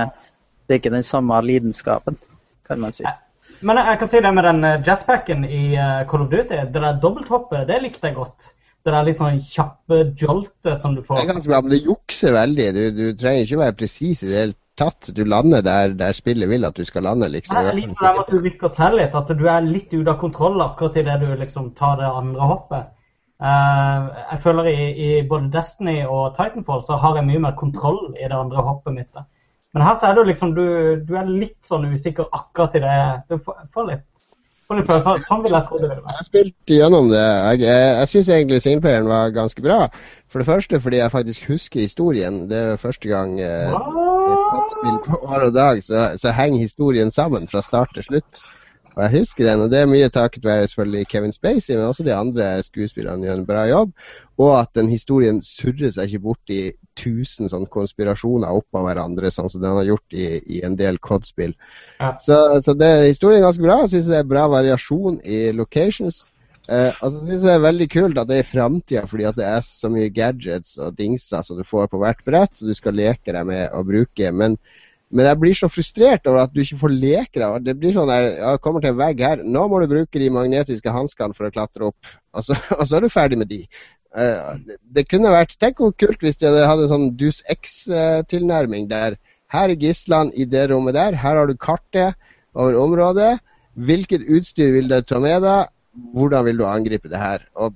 det er ikke den samme lidenskapen, kan man si. Men jeg kan si det med den eh, jetpacken i eh, Call of Duty. Det der dobbelthoppet, det likte jeg godt. Det der litt sånn kjappe joltet som du får. Det er ganske bra, men det jukser veldig. Du, du trenger ikke være presis i det hele tatt. Du lander der, der spillet vil at du skal lande, liksom. Jeg liker det sånn at du rykker til litt, at du er litt ute av kontroll akkurat idet du liksom tar det andre hoppet. Uh, jeg føler i, i både Destiny og Titanfall så har jeg mye mer kontroll i det andre hoppet mitt. Men her så er det liksom du, du er litt sånn usikker akkurat i det. Du får, får litt, følelser. Sånn vil jeg tro det ville Jeg være. har spilt gjennom det. Jeg, jeg, jeg syns egentlig singleplayeren var ganske bra. For det første fordi jeg faktisk husker historien. Det er jo første gang eh, et spill på år og dag, så, så henger historien sammen fra start til slutt. Og jeg husker den, og det er mye takket være selvfølgelig Kevin Spacey, men også de andre skuespillerne gjør en bra jobb. Og at den historien surrer seg ikke bort i tusen sånn konspirasjoner oppå hverandre, sånn som den har gjort i, i en del COD-spill. Ja. Så, så det, historien er ganske bra. Jeg syns det er bra variasjon i locations. Eh, altså, synes det er veldig kult at det er i framtida, fordi at det er så mye gadgets og dingser som du får på hvert brett, så du skal leke deg med å bruke. Men, men jeg blir så frustrert over at du ikke får leke deg. Det blir sånn der, jeg kommer til en vegg her, nå må du bruke de magnetiske hanskene for å klatre opp. Og så, og så er du ferdig med de. Eh, det, kunne vært Tenk hvor kult hvis de hadde en sånn Dus X-tilnærming der her er gislene i det rommet der, her har du kartet over området. Hvilket utstyr vil du ta med deg? Hvordan vil du angripe det her? Og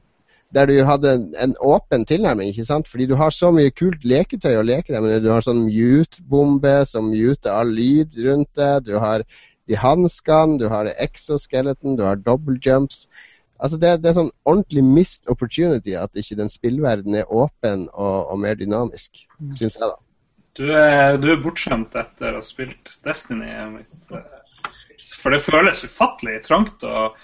der du hadde en, en åpen tilnærming, ikke sant? Fordi du har så mye kult leketøy å leke deg med. Du har sånn mute-bombe som muter all lyd rundt deg. Du har de hanskene, du har exoskeleton, du har double jumps. Altså det, det er sånn ordentlig missed opportunity at ikke den spillverdenen er åpen og, og mer dynamisk, syns jeg, da. Du er, du er bortskjemt etter å ha spilt Destiny. Mitt. For det føles ufattelig trangt og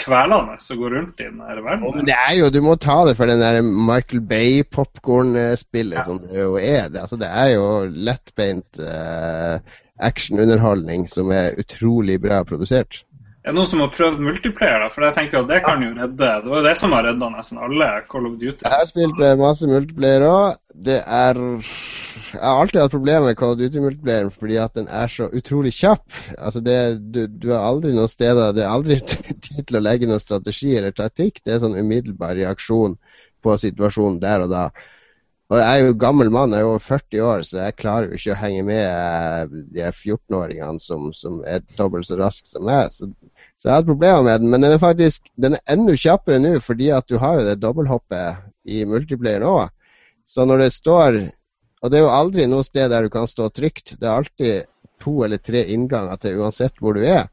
kvelende å gå rundt i den her Men det er jo, Du må ta det for den der Michael Bay-popkorn-spillet som det jo er. Det, altså, det er jo lettbeint uh, actionunderholdning som er utrolig bra produsert. Er det noen som har prøvd multiplayer, da? For jeg tenker at det kan jo redde Det var jo det som har redda nesten alle Call of Duty. Jeg har spilt eh, masse multiplayer òg. Det er Jeg har alltid hatt problemer med Call of Duty-multiplayeren fordi at den er så utrolig kjapp. Altså det, du, du har aldri noen steder Det er aldri tid til å legge noen strategi eller taktikk. Det er sånn umiddelbar reaksjon på situasjonen der og da. Og jeg er jo gammel mann, jeg er over 40 år, så jeg klarer jo ikke å henge med eh, de 14-åringene som, som, er dobbelt så raske som meg. Så så jeg har hatt problemer med den. Men den er faktisk den er enda kjappere nå, fordi at du har jo det dobbelthoppet i multiplayer nå. Så når det står Og det er jo aldri noe sted der du kan stå trygt. Det er alltid to eller tre innganger til uansett hvor du er.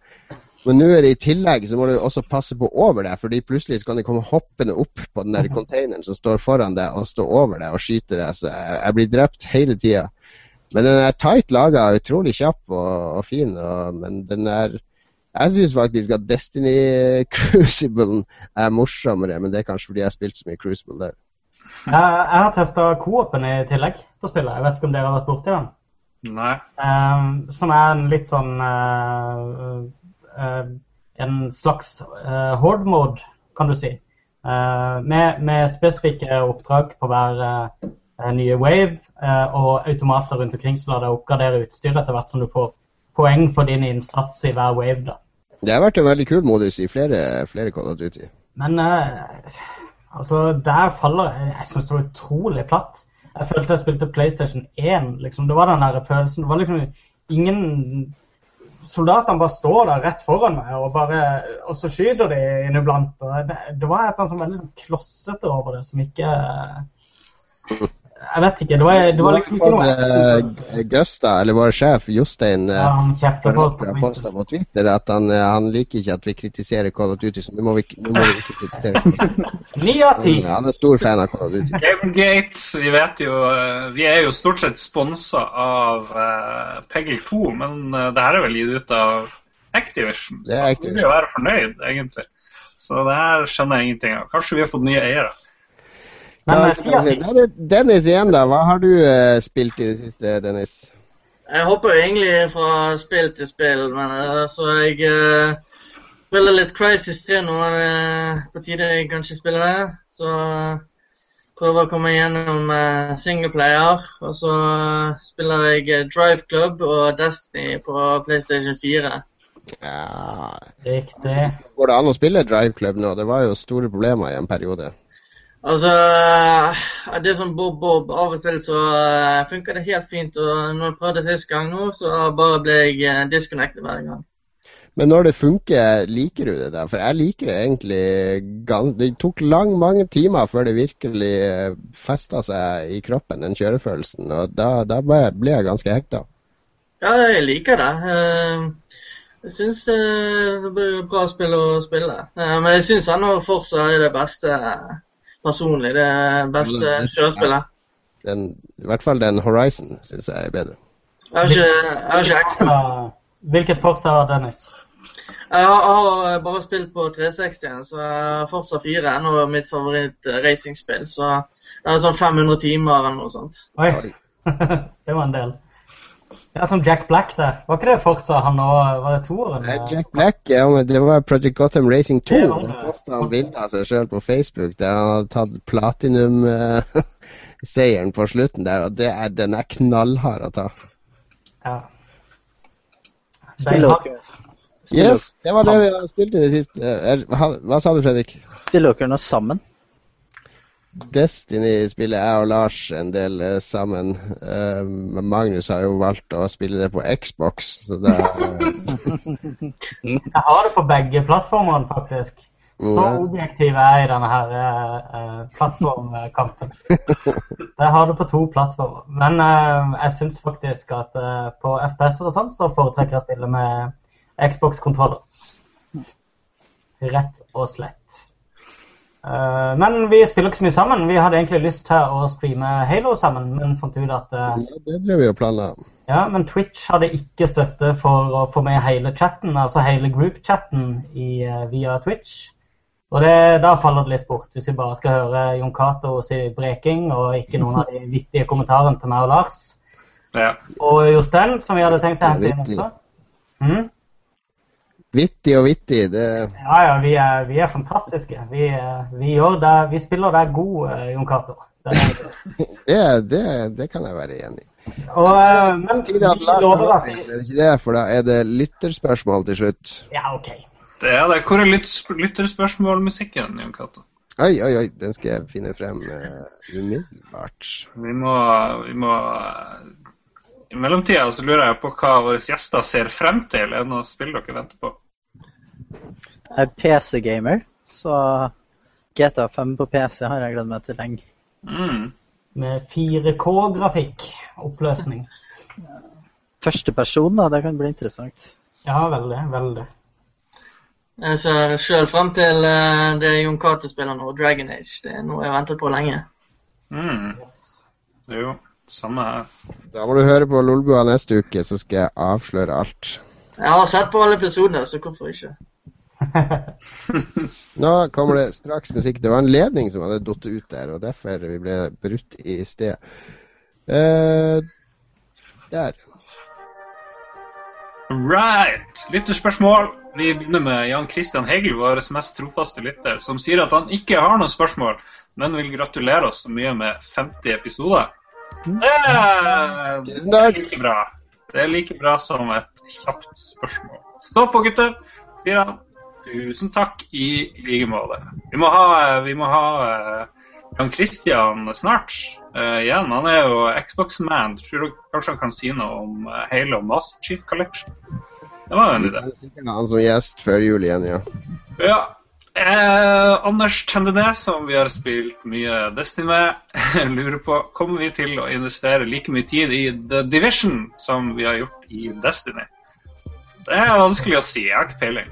Men nå er det i tillegg så må du også passe på over deg, fordi plutselig så kan de komme hoppende opp på den der containeren som står foran deg, og stå over deg og skyte deg. Så jeg blir drept hele tida. Men den er tight laga, utrolig kjapp og, og fin, og, men den er jeg syns faktisk at Destiny Crucible er morsommere, men det er kanskje fordi jeg har spilt så mye Crucible der. Jeg, jeg har testa Coop-en i tillegg på spillet. Jeg vet ikke om dere har vært borti den? Nei. Um, som er en litt sånn uh, uh, En slags uh, horde mode, kan du si. Med, med, spesifikke oppdrag på hver nye wave, og automater rundt omkring som lar deg oppgradere utstyr etter hvert som du får poeng for din innsats i hver wave. da. Det har vært en veldig kul modus i flere, flere Call of Duty. Men uh, altså, der faller Jeg, jeg syns det var utrolig platt. Jeg følte jeg spilte PlayStation 1. Liksom. Det var den der følelsen. Det var liksom ingen Soldatene bare står der rett foran meg, og, bare, og så skyter de inniblant. Det, det var et eller annet veldig sånn klossete over det, som ikke jeg vet ikke. Det var, det var liksom ikke noe Gusta, eller vår sjef Jostein, ja, han kjefter på på, på Twitter at han, eh, han, liker ikke at vi kritiserer Call of Duty, så nå må vi, nå må vi ikke kritisere. Ni av ti! Han er stor fan av Call of Duty. Gamegate, vi vet jo eh, Vi er jo stort sett sponsa av uh, Peggle 2, men uh, det her er vel gitt ut av Activision. Det er Activision. Så vi bør være fornøyd, egentlig. Så det her skjønner jeg ingenting av. Kanskje vi har fått nye eiere. Men, ja, ja. Dennis igjen, da. Hva har du uh, spilt i det siste, Dennis? Jeg hopper egentlig fra spill til spill, men altså jeg uh, spiller litt Crisis 3 nå. Uh, på tide jeg kanskje spiller det. Så prøver å komme gjennom uh, singleplayer. Og så spiller jeg Drive Club og Destiny på PlayStation 4. Ja Riktig. Går det an å spille Drive Club nå? Det var jo store problemer i en periode. Altså, det er sånn bob-bob. Av og til så uh, funker det helt fint. Og når jeg prøvde sist gang nå, så bare ble jeg uh, disconnected hver gang. Men når det funker, liker du det da? For jeg liker det egentlig Det tok lang, mange timer før det virkelig uh, festa seg i kroppen, den kjørefølelsen. Og da, da ble, jeg ganske hekta. Ja, jeg liker det. Jeg syns det, blir bra spill å spille. Men jeg syns ennå fortsatt er det beste personlig det beste sjøspillet. Den, I hvert fall den Horizon syns jeg er bedre. Jeg har ikke, jeg har ikke Hvilket Forza har Dennis? Jeg har bare spilt på 360, så Forza 4 er nå mitt favoritt-racingspill. Så det er sånn 500 timer eller noe sånt. Oi, det var en del. Ja, Som Jack Black, det. Var ikke det Forsa han òg? Var det toeren? Jack Black, ja, men det var Project Gotham Racing 2. Det postet han bilde av seg sjøl på Facebook der han hadde tatt platinum-seieren på slutten der. Og er, den er knallhard å ta. Ja. Spiller dere Yes, det var det vi har spilt i det siste. Hva sa du, Fredrik? Spiller dere nå sammen? Destiny spiller jeg og Lars en del eh, sammen. Uh, Magnus har jo valgt å spille det på Xbox. Så det er, jeg har det på begge plattformene, faktisk. Så objektiv er jeg i denne her uh, plattformkampen. Jeg har det på to plattformer. Men uh, jeg syns faktisk at på FPS-er og sånn, så foretrekker jeg å spille med Xbox-kontroller. Rett og slett. Uh, men vi spiller ikke så mye sammen. Vi hadde egentlig lyst til å streame Halo sammen, men fant ut at uh, Ja, det drev vi og planla. Ja, men Twitch hadde ikke støtte for å få med hele chatten, altså hele group-chatten uh, via Twitch. Og det, da faller det litt bort, hvis vi bare skal høre Jon Cato si breking, og ikke noen av de vittige kommentarene til meg og Lars. Ja. Og Jostein, som vi hadde tenkt å hente inn også. Mm? Vittig og vittig. Det Ja, ja, vi er, vi er fantastiske. Vi, vi gjør det, vi spiller deg god, eh, Jon Cato. Det det, det, det kan jeg være enig i. Og, eh, men vi lover at vært, er ikke det? For da er det lytterspørsmål til slutt. Ja, OK. Det er det. Hvor er lytt- lytterspørsmålmusikken, Jon Cato? Oi, oi, oi, den skal jeg finne frem uh, umiddelbart. Vi må, vi må I mellomtida så lurer jeg på hva våre gjester ser frem til. Er det noe spill dere venter på? Jeg er PC-gamer, så GTA 5 på PC har jeg gledet meg til lenge. Mm. Med 4K-grafikk. Oppløsning. Første person, da. Det kan bli interessant. Ja, veldig. Veldig. Jeg ser sjøl frem til eh, det Jon Cato spiller nå, Dragon Age. Det er noe jeg har ventet på lenge. Mm. Jo, samme her. Da må du høre på Lolbua neste uke, så skal jeg avsløre alt. Jeg har sett på alle episodene, så hvorfor ikke? Nå kommer det straks musikk. Det var en ledning som hadde datt ut der, og derfor vi ble brutt i sted. Uh, der. Right. Lytterspørsmål. Vi begynner med Jan Christian Hegel, vår mest trofaste lytter, som sier at han ikke har noen spørsmål, men vil gratulere oss så mye med 50 episoder. Det er, det er like bra. Det er like bra som et kjapt spørsmål. Stå på, gutter, sier han. Tusen takk i like måte. Vi må ha, vi må ha eh, Jan Christian snart uh, igjen. Han er jo Xbox-man. Tror dere kanskje han kan si noe om uh, Halo Master Chief Collection? Det var jo en idé. Det er sikkert han som gjest før jul igjen, ja. Ja. Eh, Anders Tendenes, som vi har spilt mye Destiny med, lurer på kommer vi til å investere like mye tid i The Division som vi har gjort i Destiny. Det er vanskelig å si. Jeg har ikke peiling.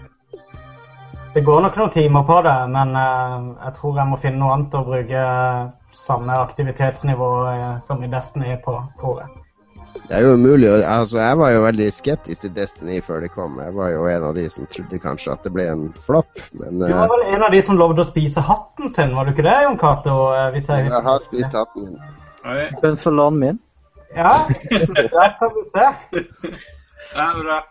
Det går nok noen timer på det, men eh, jeg tror jeg må finne noe annet å bruke eh, samme aktivitetsnivå eh, som i Destiny på, tror jeg. Det er jo umulig. Altså, jeg var jo veldig skeptisk til Destiny før det kom. Jeg var jo en av de som trodde kanskje at det ble en flopp, men Du var vel en av de som lovde å spise hatten sin, var du ikke det, Jon Cato? Hvis jeg jeg har spist hatten min. Kan få låne min. Ja, der kan du se. det er bra.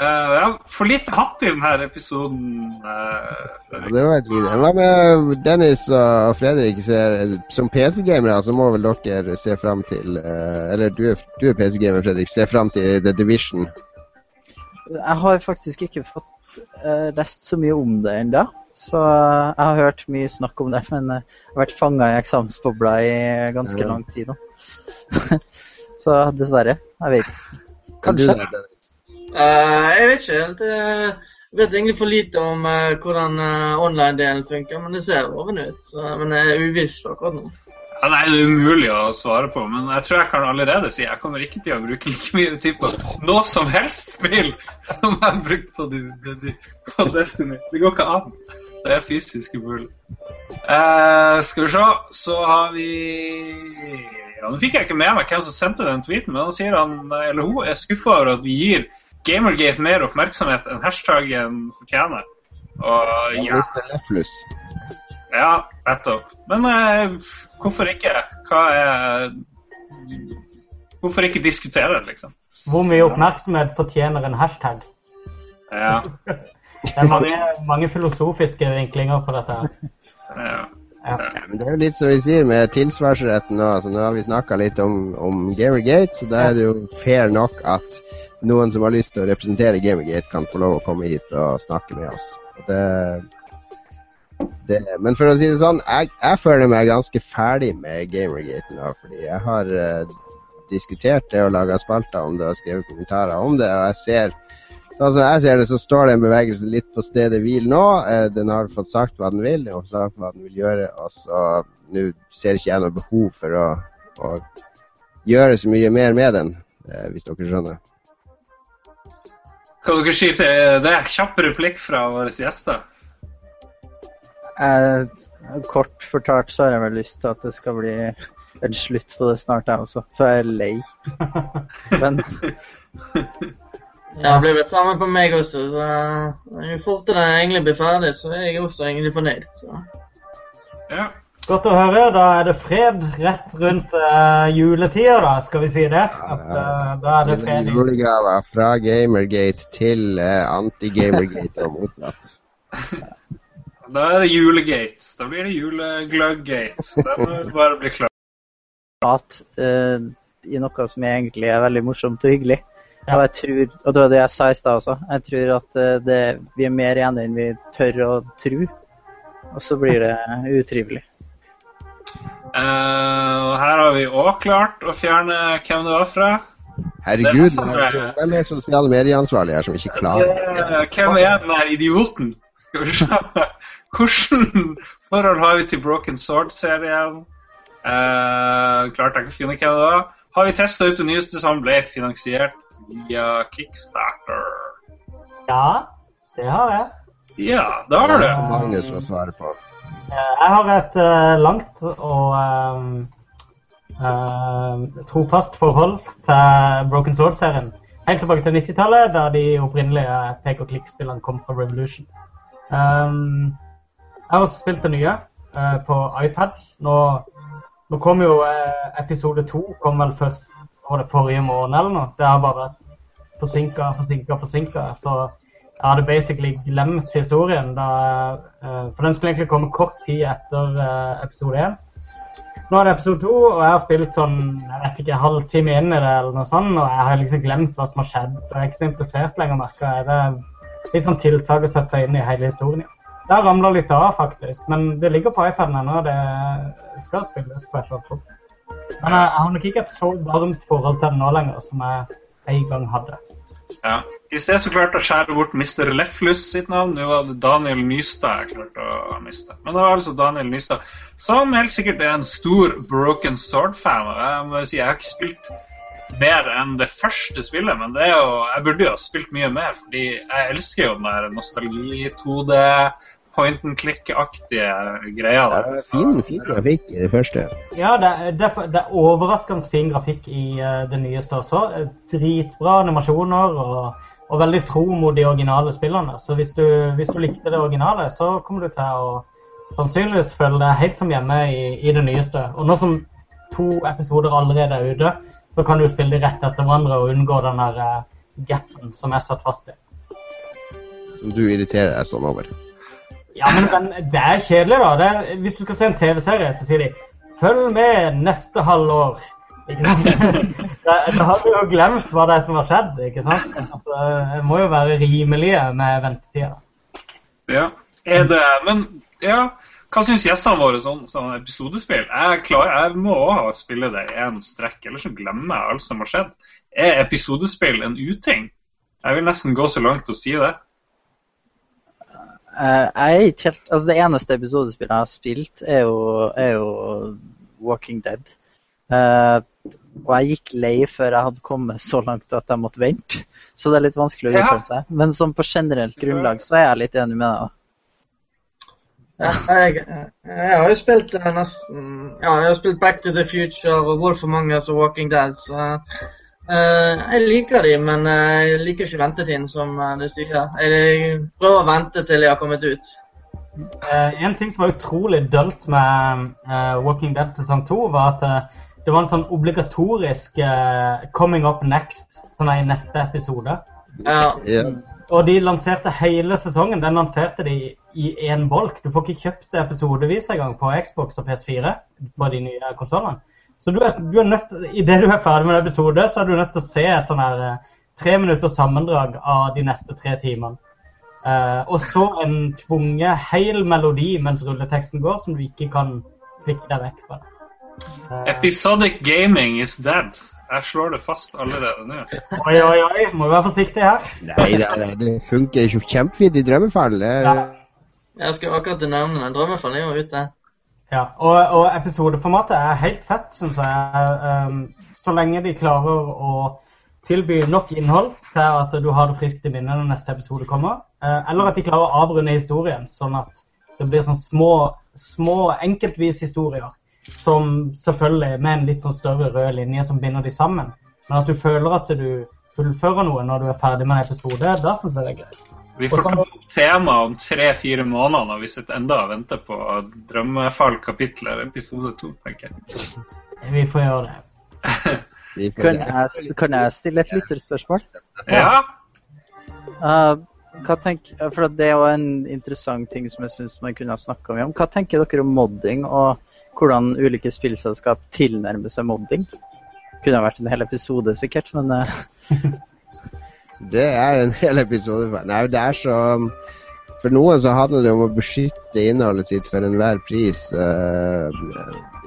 Eh, ja, for lite hatt i denne episoden. Uh, Ja, det var litt Hva med Dennis og Fredrik? Ser, som PC-gamere så må vel dere se fram til uh, Eller du er, du er PC-gamer, Fredrik. Se fram til The Division. Jeg har faktisk ikke fått lest så mye om det ennå. Så jeg har hørt mye snakk om det, men jeg har vært fanga i eksamensbobla i ganske Ja. lang tid nå. så dessverre. Jeg vet ikke. Kanskje. Eh, jeg vet ikke helt. Jeg vet egentlig for lite om uh, hvordan uh, online-delen funker, men det ser lovende ut. Så, men det er uvisst akkurat nå. Ja, nei, Det er umulig å svare på, men jeg tror jeg kan allerede si jeg kommer ikke til å bruke like mye tid på noe som helst spill som jeg har brukt på, på Destiny. Det går ikke an. Det er fysisk umulig. Eh, skal vi se, så har vi ja, Nå fikk jeg ikke med meg hvem som sendte den tweeten, men han sier han, eller hun er skuffa over at vi gir Gamergate mer oppmerksomhet enn hashtagen fortjener. Og ja, ja, nettopp. Men eh, hvorfor ikke? Hva er Hvorfor ikke diskutere det, liksom? Hvor mye oppmerksomhet fortjener en hashtag? Ja, Det er mange, mange filosofiske vinklinger på dette. her. ja. Ja. Ja, men Det er jo litt som vi sier med tilsvarsretten nå. Altså, nå har vi snakka litt om, om Gamergate, så da er det jo fair nok at noen som har lyst til å representere Gamergate, kan få lov å komme hit og snakke med oss. Det, det, men for å si det sånn, jeg, jeg føler meg ganske ferdig med Gamergate nå. Fordi jeg har uh, diskutert det og laga spalter om det og skrevet kommentarer om det. Og jeg ser Sånn som jeg ser det, så står det en bevegelse litt på stedet hvil nå. Uh, den har fått sagt hva den vil, og sagt hva den vil gjøre. Og så nå ser ikke jeg noe behov for å, å gjøre så mye mer med den, uh, hvis dere skjønner. Hva dere sier til det? Kjapp replikk fra våre gjester. Eh, kort fortalt så har jeg vel lyst til at det skal bli en slutt på det snart, jeg også. For jeg er lei. Men Ja, det blir vel samme på meg også. så Jo fortere jeg egentlig blir ferdig, så er jeg også egentlig fornøyd. Så. Ja. Godt å høre. Da er det fred rett rundt uh, juletida, da, skal vi si det. At, uh, da er det fred. Julegaver fra Gamergate til uh, anti-Gamergate og motsatt. Da er det julegate. Da blir det julegluggate. Da må du bare bli klar. prat uh, i noe som egentlig er veldig morsomt og hyggelig. Ja. Og jeg tror, og det var det jeg sa i stad også, jeg tror at det, vi er mer enige enn vi tør å tro. Og så blir det utrivelig. Eh, og her har vi òg klart å fjerne hvem det var fra. Herregud, Det er sånn, eh, hvem er sosiale medieansvarlig her som ikke klarer det? hvem er den her idioten? Skal vi se. Hvordan forhold har vi til Broken Sword-serien? Uh, klarte jeg ikke å finne hvem det var. Har vi testa ut det nyeste som ble finansiert via Kickstarter? Ja, det har jeg. Ja, det har du. Magnus å svare på. Eh, Jeg har et eh, langt og eh, trofast forhold til Broken Sword-serien. Helt tilbake til 90-tallet, der de opprinnelige pek og klikk-spillene kom fra Revolution. Um, jeg har også spilt det nye uh, på iPad. Nå, nå kom jo uh, episode to kom vel først var det forrige måned eller noe. Det har bare vært forsinka, forsinka, forsinka. Så hadde basically glemt historien. Da, eh, for den skulle egentlig komme kort tid etter eh, episode én. Nå er det episode to, og jeg har spilt sånn jeg vet ikke, halvtime inn i det, eller noe sånt, og jeg har liksom glemt hva som har skjedd. Jeg er ikke så interessert lenger, merker jeg. Det er litt sånn tiltak å sette seg inn i hele historien. Det har ramla litt av, faktisk, men det ligger på iPaden ennå. Det skal spilles på et eller annet punkt. Men jeg, jeg har nok ikke et så varmt forhold til det nå lenger som jeg en gang hadde. Ja. I sted så klarte jeg å skjære bort Mr. Leflus sitt navn. Nå var Daniel Nystad jeg klarte å miste. Men det var altså Daniel Nystad, som helt sikkert er en stor Broken Sword-fan. Jeg må si, jeg har ikke spilt mer enn det første spillet, men det er jo, jeg burde jo ha spilt mye mer, fordi jeg elsker jo den der nostalgi-2D, point and click-aktige greia. Det der. er fin, fin grafikk i det første. Ja, det, det, det er overraskende fin grafikk i uh, det nyeste også. Eh, Dritbra animasjoner og, og veldig tro mot de originale spillene. Så hvis du, hvis du likte det originale, så kommer du til å sannsynligvis føle deg helt som hjemme i, i det nyeste. Og nå som to episoder allerede er ute, så kan du spille de rett etter hverandre og unngå den der eh, gapen som er satt fast i. Som du irriterer deg sånn over. Ja, men men det er kjedelig, da. Er, hvis du skal se en TV-serie, så sier de 'følg med neste halvår'. Da, da har du jo glemt hva det er som har skjedd. ikke sant? Altså, Det må jo være rimelige med ventetida. Ja, er det, men ja, hva syns gjestene våre sånn, sånn episodespill? Jeg, klar, jeg må også spille det i én strekk, ellers så glemmer jeg alt som har skjedd. Er episodespill en uting? Jeg vil nesten gå så langt og si det. Eh, jeg er ikke helt, altså Det eneste episodespillet jeg har spilt, er jo, er jo Walking Dead. Uh, og jeg gikk lei før jeg hadde kommet så langt at jeg måtte vente. Så det er litt vanskelig å Ja. uttale seg. Men som på generelt grunnlag så er jeg litt enig med deg. Ja, jeg, jeg har jo spilt eh, nesten Ja, jeg har spilt Back to the Future og Wolf Among Us og Walking Dead, så Jeg liker de, men eh, jeg liker ikke ventetiden, som du sier. Jeg prøver å vente til de har kommet ut. Eh, en ting som var utrolig dølt med eh, Walking Dead sesong to, var at eh, det var en sånn obligatorisk eh, 'coming up next' sånn i neste episode. Ja. Yeah. Og de lanserte hele sesongen. Den lanserte de i én bolk. Du får ikke kjøpt det episodevis engang på Xbox og PS4 på de nye konsollene. Så du er, du er nødt, idet du er ferdig med en episode, så er du nødt til å se et sånn her eh, tre minutters sammendrag av de neste tre timene. Uh, og så en tvunget hel melodi mens rulleteksten går, som du ikke kan klikke deg vekk fra. Uh, Episodic gaming is dead. Jeg slår det fast allerede nå. oi, oi, oi, må være forsiktig her. Nei, det, det, det funker jo kjempefint i Drømmefall. Det er, Ja. Jeg skal akkurat nevne den. Drømmefall er jo ute. Ja, og, og episodeformatet er helt fett, syns jeg. Um, så lenge de klarer å tilby nok innhold til at du har det friskt i minnet når neste episode kommer. Eh, eller at de klarer å avrunde historien, sånn at det blir sånn små, små enkeltvis historier. Som selvfølgelig med en litt sånn større rød linje som binder de sammen. Men at du føler at du fullfører noe når du er ferdig med en episode, da syns jeg det er greit. Vi får ta opp temaet om tre-fire måneder når vi sitter enda og venter på Drømmefall kapitler episode to, tenker jeg. Vi får gjøre det. Kan jeg, kan jeg stille et lytterspørsmål? Ja. Uh, hva tenk, for Det er jo en interessant ting som jeg synes man kunne ha snakka mye om. Hva tenker dere om modding, og hvordan ulike spillselskap tilnærmer seg modding? Kunne ha vært en hel episode, sikkert, men uh, Det er en hel episode. Nei, det er så For noen så handler det om å beskytte innholdet sitt for enhver pris. Uh,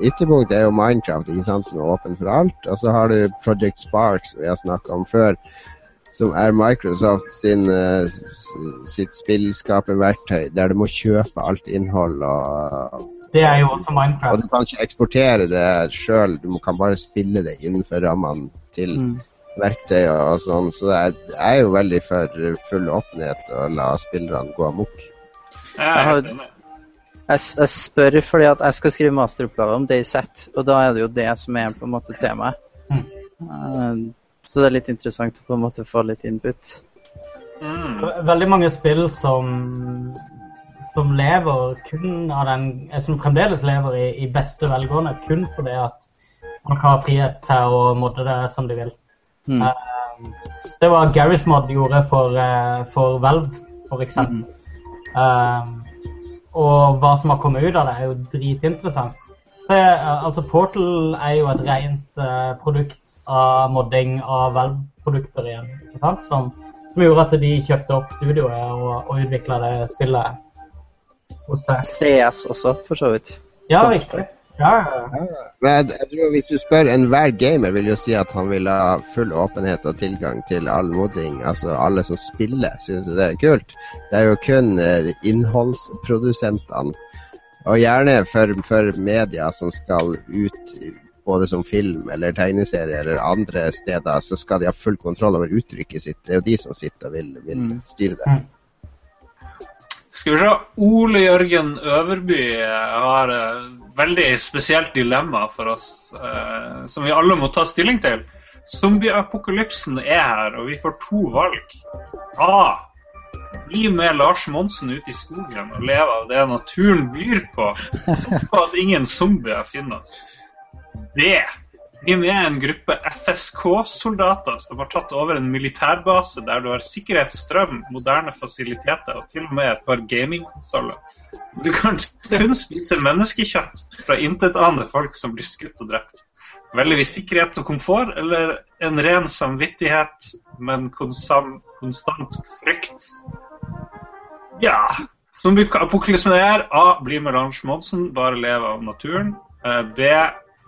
ytterpunkt er jo Minecraft, ikke sant, som er åpen for alt. Og så har du Project Spark, som vi har snakka om før. Som er Microsoft sin, uh, sitt spillskaperverktøy, der du må kjøpe alt innhold. Og, Det er jo også Minecraft. og du kan ikke eksportere det sjøl, du kan bare spille det innenfor rammene til mm. Verktøy og sånn, så det er, jeg er jo veldig for full åpenhet og la spillerne gå amok. Jeg har, jeg, jeg spør fordi at jeg skal skrive masteroppgave om DayZ, og da er det jo det som er på en måte temaet. Mm. Uh, så det er litt interessant å på en måte få litt input. Mm. Veldig mange spill som, som lever kun av den eh, Som fremdeles lever i, i beste velgående kun fordi at folk har frihet til å modde det som de vil. Mm. Um, det var Garys Mod gjorde for, eh, for Valve, for eksempel. Um, og hva som har kommet ut av det, er jo dritinteressant. Det, altså Portal er jo et rent uh, produkt av modding av Valve-produkter igjen. Sant? Som, som gjorde at de kjøpte opp studioet og, og utvikla det spillet hos seg. CS også, for så vidt. Ja, riktig. Ja, ja. Men jeg, tror hvis du spør enhver gamer, vil jo si at han vil ha full åpenhet og tilgang til all modding. Altså alle som spiller, syns jo det er kult. Det er jo kun eh, innholdsprodusentene, og gjerne for, for media som skal ut både som film eller tegneserie eller andre steder, så skal de ha full kontroll over uttrykket sitt. Det er jo de som sitter og vil, vil Mm. styre det. Skal vi se. Ole Jørgen Øverby har et veldig spesielt dilemma for oss, eh, som vi alle må ta stilling til. Zombieapokalypsen er her, og vi får to valg. A. Bli med Lars Monsen ut i skogen og leve av det naturen byr på. sånn at ingen zombier finner oss. B. Bli med en gruppe FSK-soldater som har tatt over en militærbase der du har sikkerhetsstrøm, moderne fasiliteter og til og med et par gamingkonsoller. Du kan kun spise menneskekjøtt fra intetanende folk som blir skutt og drept. Velger vi sikkerhet og komfort, eller en ren samvittighet, men konstant frykt? Ja. Som apokalypsen er A. Bli med Lars Monsen, bare leve av naturen. Eh, B.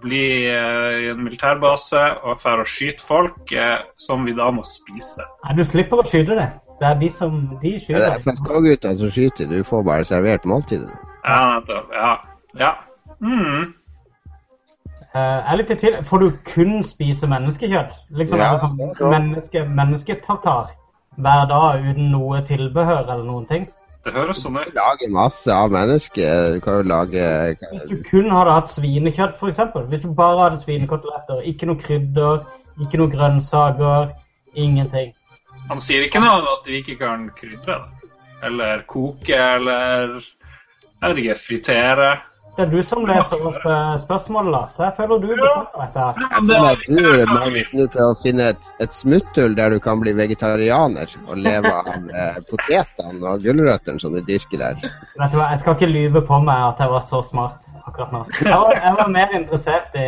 Bli eh, i en militærbase og dra og skyte folk eh, som vi da må spise. Nei, du slipper å skyte det. Det er de som de Det skyter. er FSK-gutta som skyter, du får bare servert måltidet. Ja, nettopp. Ja. ja. Mm. Eh, jeg er litt i tvil. Får du kun spise menneskekjøtt? Liksom Ja, det det sånn menneske, mennesketartar hver dag uten noe tilbehør eller noen ting? Det høres sånn ut. Lage masse av mennesker. Du kan jo lage Hvis du kun hadde hatt svinekjøtt, f.eks. Hvis du bare hadde svinekoteletter, ikke noe krydder, ikke noe grønnsaker, ingenting. Han sier ikke noe om at vi ikke kan krydre det. Eller koke, eller jeg vet ikke, fritere. Det er du som leser opp uh, spørsmålet, Lars. Jeg føler du bestemmer dette. Jeg føler er- at du Magnus, nå prøver å finne et, et smutthull der du kan bli vegetarianer og leve av eh, potetene og gulrøttene som du dyrker der. Vet du hva, Jeg skal ikke lyve på meg at jeg var så smart akkurat nå. Jeg var, jeg var mer interessert i,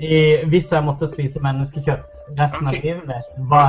i hvis jeg måtte spise menneskekjøtt resten av livet mitt, hva,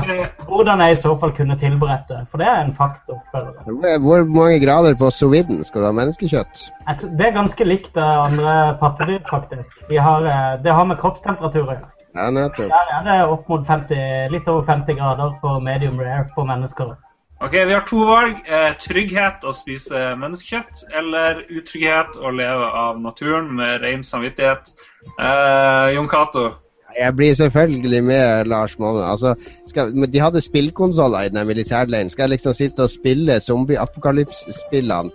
hvordan jeg i så fall kunne tilberette det. For det er en faktor. føler jeg. Hvor, mange grader på soviden skal du ha menneskekjøtt? Et, Det er ganske likt det andre pattedyr, faktisk. De har, eh, det har med kroppstemperatur å gjøre. Ja, nettopp. Der er det opp mot 50, litt over 50 grader for medium rare for mennesker. Ok, Vi har to valg. Eh, trygghet å spise menneskekjøtt, eller utrygghet å leve av naturen med ren samvittighet. Eh, Jon Cato. Jeg blir selvfølgelig med Lars Monne. Altså, de hadde spillkonsoller i den militærleiren. Skal jeg liksom sitte og spille zombie-apokalypse-spillene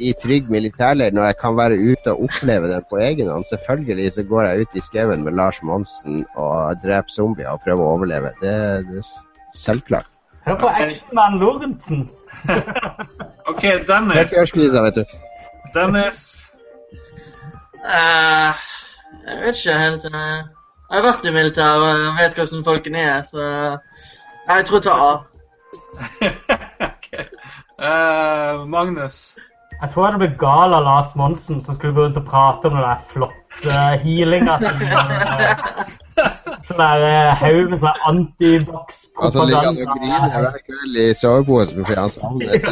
i trygg militærleir når jeg kan være ute og oppleve det på egen hånd? Selvfølgelig så går jeg ut i skauen med Lars Monsen og dreper zombier og prøver å overleve. Det, det er selvklart. Hør på Actionman Lorentzen. OK, Det er Dennis. førstkrisa, vet du. Dennis. Uh, jeg vet ikke helt. uh, jeg har vært i militæret og jeg vet hvordan folkene er, så jeg tror jeg tar A. okay. uh, Magnus. Jeg tror jeg det ble gal av Lars Monsen som skulle gå rundt og prate om den flotte healinga. Sånn der eh, haug med sånn Altså ligger han og griner antivax-propaganda. hver kveld i soveposen fordi han savner et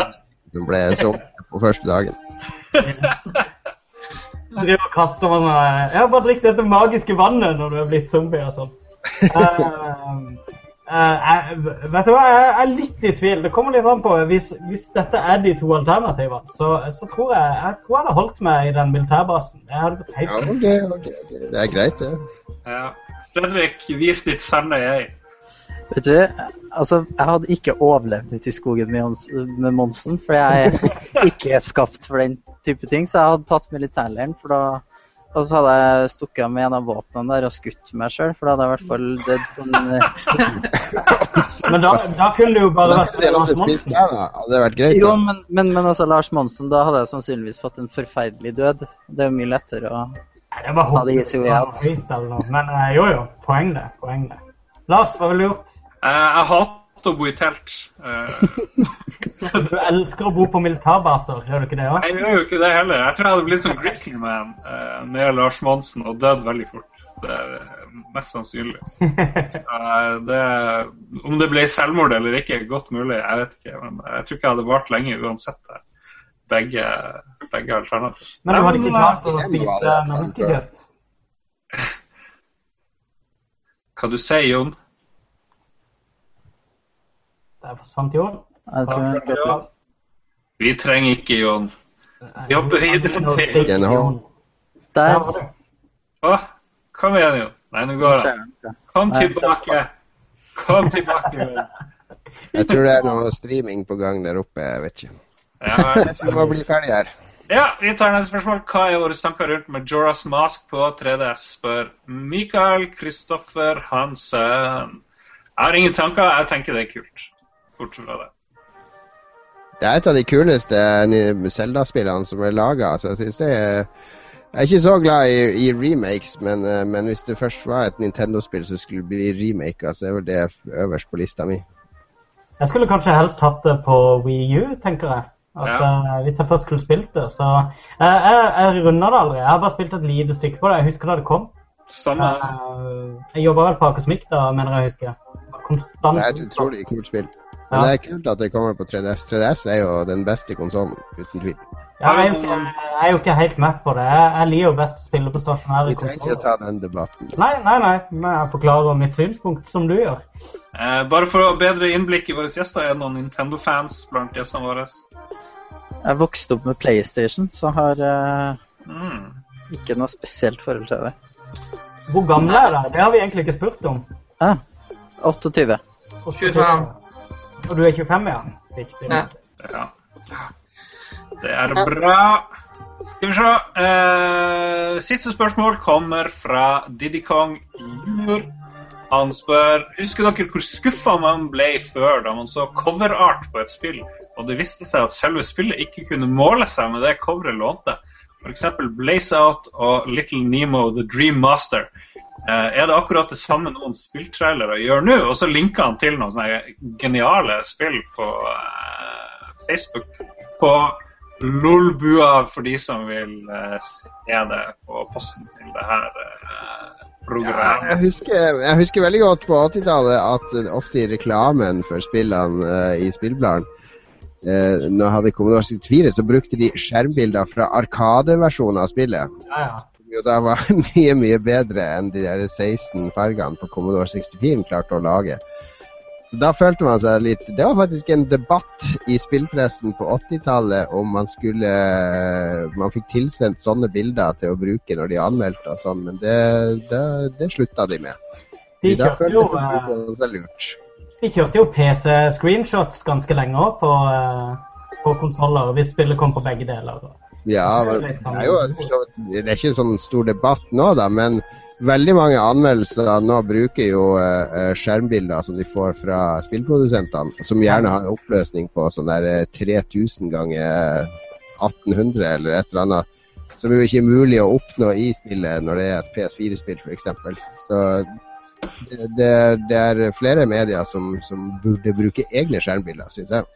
som ble solgt på første dagen. Så driver og kaster med sånn Ja, bare drikk dette magiske vannet når du er blitt zombie og sånn. Uh, vet du hva, jeg er litt i tvil. Det kommer litt an på. Hvis, hvis dette er de to alternativene, så, så tror jeg jeg tror jeg hadde holdt meg i den militærbasen. Jeg hadde gått Ja, okay, okay, ok. ok. Det er greit, det. Ja. Fredrik, vis ditt sanne jeg. Vet du, altså, jeg hadde ikke overlevd ute i skogen med, med Monsen, for jeg er ikke skapt for den type ting. Så jeg hadde tatt militærleiren, for da og så hadde jeg stukket av med en av våpnene der og skutt meg sjøl, for da hadde jeg i hvert fall dødd på en eh, Men da, da kunne det jo bare vært Lars Monsen. Der, da. Hadde det vært greit? Jo, men, men, men altså, Lars Monsen, da hadde jeg sannsynligvis fått en forferdelig død. Det er jo mye lettere å det var høyt eller noe. Men eh, jo, jo. Poeng det. Poeng det. Lars, hva ville du gjort? Eh, jeg hater å bo i telt. Eh, Du elsker å bo på militærbaser, gjør du ikke det òg? jeg gjør jo ikke det heller. Jeg tror jeg hadde blitt som Griffin-man eh, med Lars Monsen og dødd veldig fort. Det er mest sannsynlig. Eh, det, om det ble selvmord eller ikke, godt mulig. Jeg vet ikke. Men jeg tror ikke jeg hadde vart lenge uansett. det. Begge, begge alternativer. Men du hadde ikke klart å spise menneskekjøtt? Hva du sier Jon? Der forsvant Jon. Vi trenger ikke Jon. Jobber videre til- Jon. Der. Å, kom igjen, Jon. Nei, nå går det. Kom tilbake. Kom tilbake. Jon. Jeg tror det er noe streaming på gang der oppe. Jeg vet ikke. Ja, Yes, Vi må bli ferdig her. Ja, vi tar neste spørsmål. Hva er våre tanker rundt Majora's Mask på 3DS? spør Mikael Kristoffer Hansen. Jeg har ingen tanker. Jeg tenker det er kult. Bortsett fra det. Det er et av de kuleste Zelda-spillene som er laga. Altså, jeg er jeg er ikke så glad i, i remakes, men, eh, men hvis det først var et Nintendo-spill som skulle bli remaka, så er vel det øverst på lista mi. Jeg skulle kanskje helst hatt det på Wii U, tenker jeg. At, Ja. uh, hvis jeg først skulle spilt det, så uh, Jeg, jeg runda det aldri. Jeg har bare spilt et lite stykke på det. Jeg husker da det kom. Samme. Uh, jeg jobba vel på Akosmik da, mener jeg å huske. Konstant. Det er et utrolig kult spill. Men Ja. det er kult at det kommer på 3DS. 3DS er jo den beste konsollen, uten tvil. Ja, jeg, er jo ikke, jeg er jo ikke helt med på det. Jeg, jeg liker jo best å spille på stasjonære Vi trenger ikke å ta den debatten. Nei, nei, nei. Men jeg forklarer mitt synspunkt som du gjør. Eh, bare for å ha bedre innblikk i våre gjester, er det noen Nintendo-fans blant gjestene våre? Jeg vokste opp med PlayStation, så har uh, Mm. ikke noe spesielt forhold til det. Hvor gammel er dere? Det har vi egentlig ikke spurt om. Ah, 28. 25. Og du er 25, ja? Riktig. Ja. Ja. Det er bra. Skal vi se. uh, siste spørsmål kommer fra Diddy Kong junior. Han spør Husker dere hvor skuffa man ble før da man så coverart på et spill, og det viste seg at selve spillet ikke kunne måle seg med det coveret lånte? F.eks. Blaze Out og Little Nemo The Dream Master. Eh, er det akkurat det samme noen spilltrailere gjør nå? Og så linker han til noen sånne geniale spill på eh, Facebook. På Lolbua for de som vil eh, se det på posten til det her eh, Ja, jeg, husker, jeg husker veldig godt på 80-tallet at eh, ofte i reklamen for spillene uh, i spillbladene uh, Når jeg hadde Commodore 64, så brukte de skjermbilder fra Arkadeversjonen av spillet. Ja, ja. Jo da var mye, mye bedre enn de der 16 fargene på Commodore 64 klarte å lage. Så da følte man seg litt Det var faktisk en debatt i spillpressen på 80-tallet om man skulle Man fikk tilsendt sånne bilder til å bruke når de anmeldte og sånn, men det, det, det slutta de med. De kjørte jo, eh, sånn de kjørte jo PC-screenshots ganske lenge òg på, eh, på konsoller, hvis spillet kom på begge deler. Ja, men det er jo det er ikke en sånn stor debatt nå, da, men veldig mange anmeldelser nå bruker jo uh, skjermbilder som de får fra spillprodusentene, som gjerne har en oppløsning på sånn der 3000 ganger 1800 eller et eller annet. Som jo ikke er mulig å oppnå i spillet når det er et PS4-spill f.eks. Så det, det, er flere medier som, som burde bruke egne skjermbilder, syns jeg.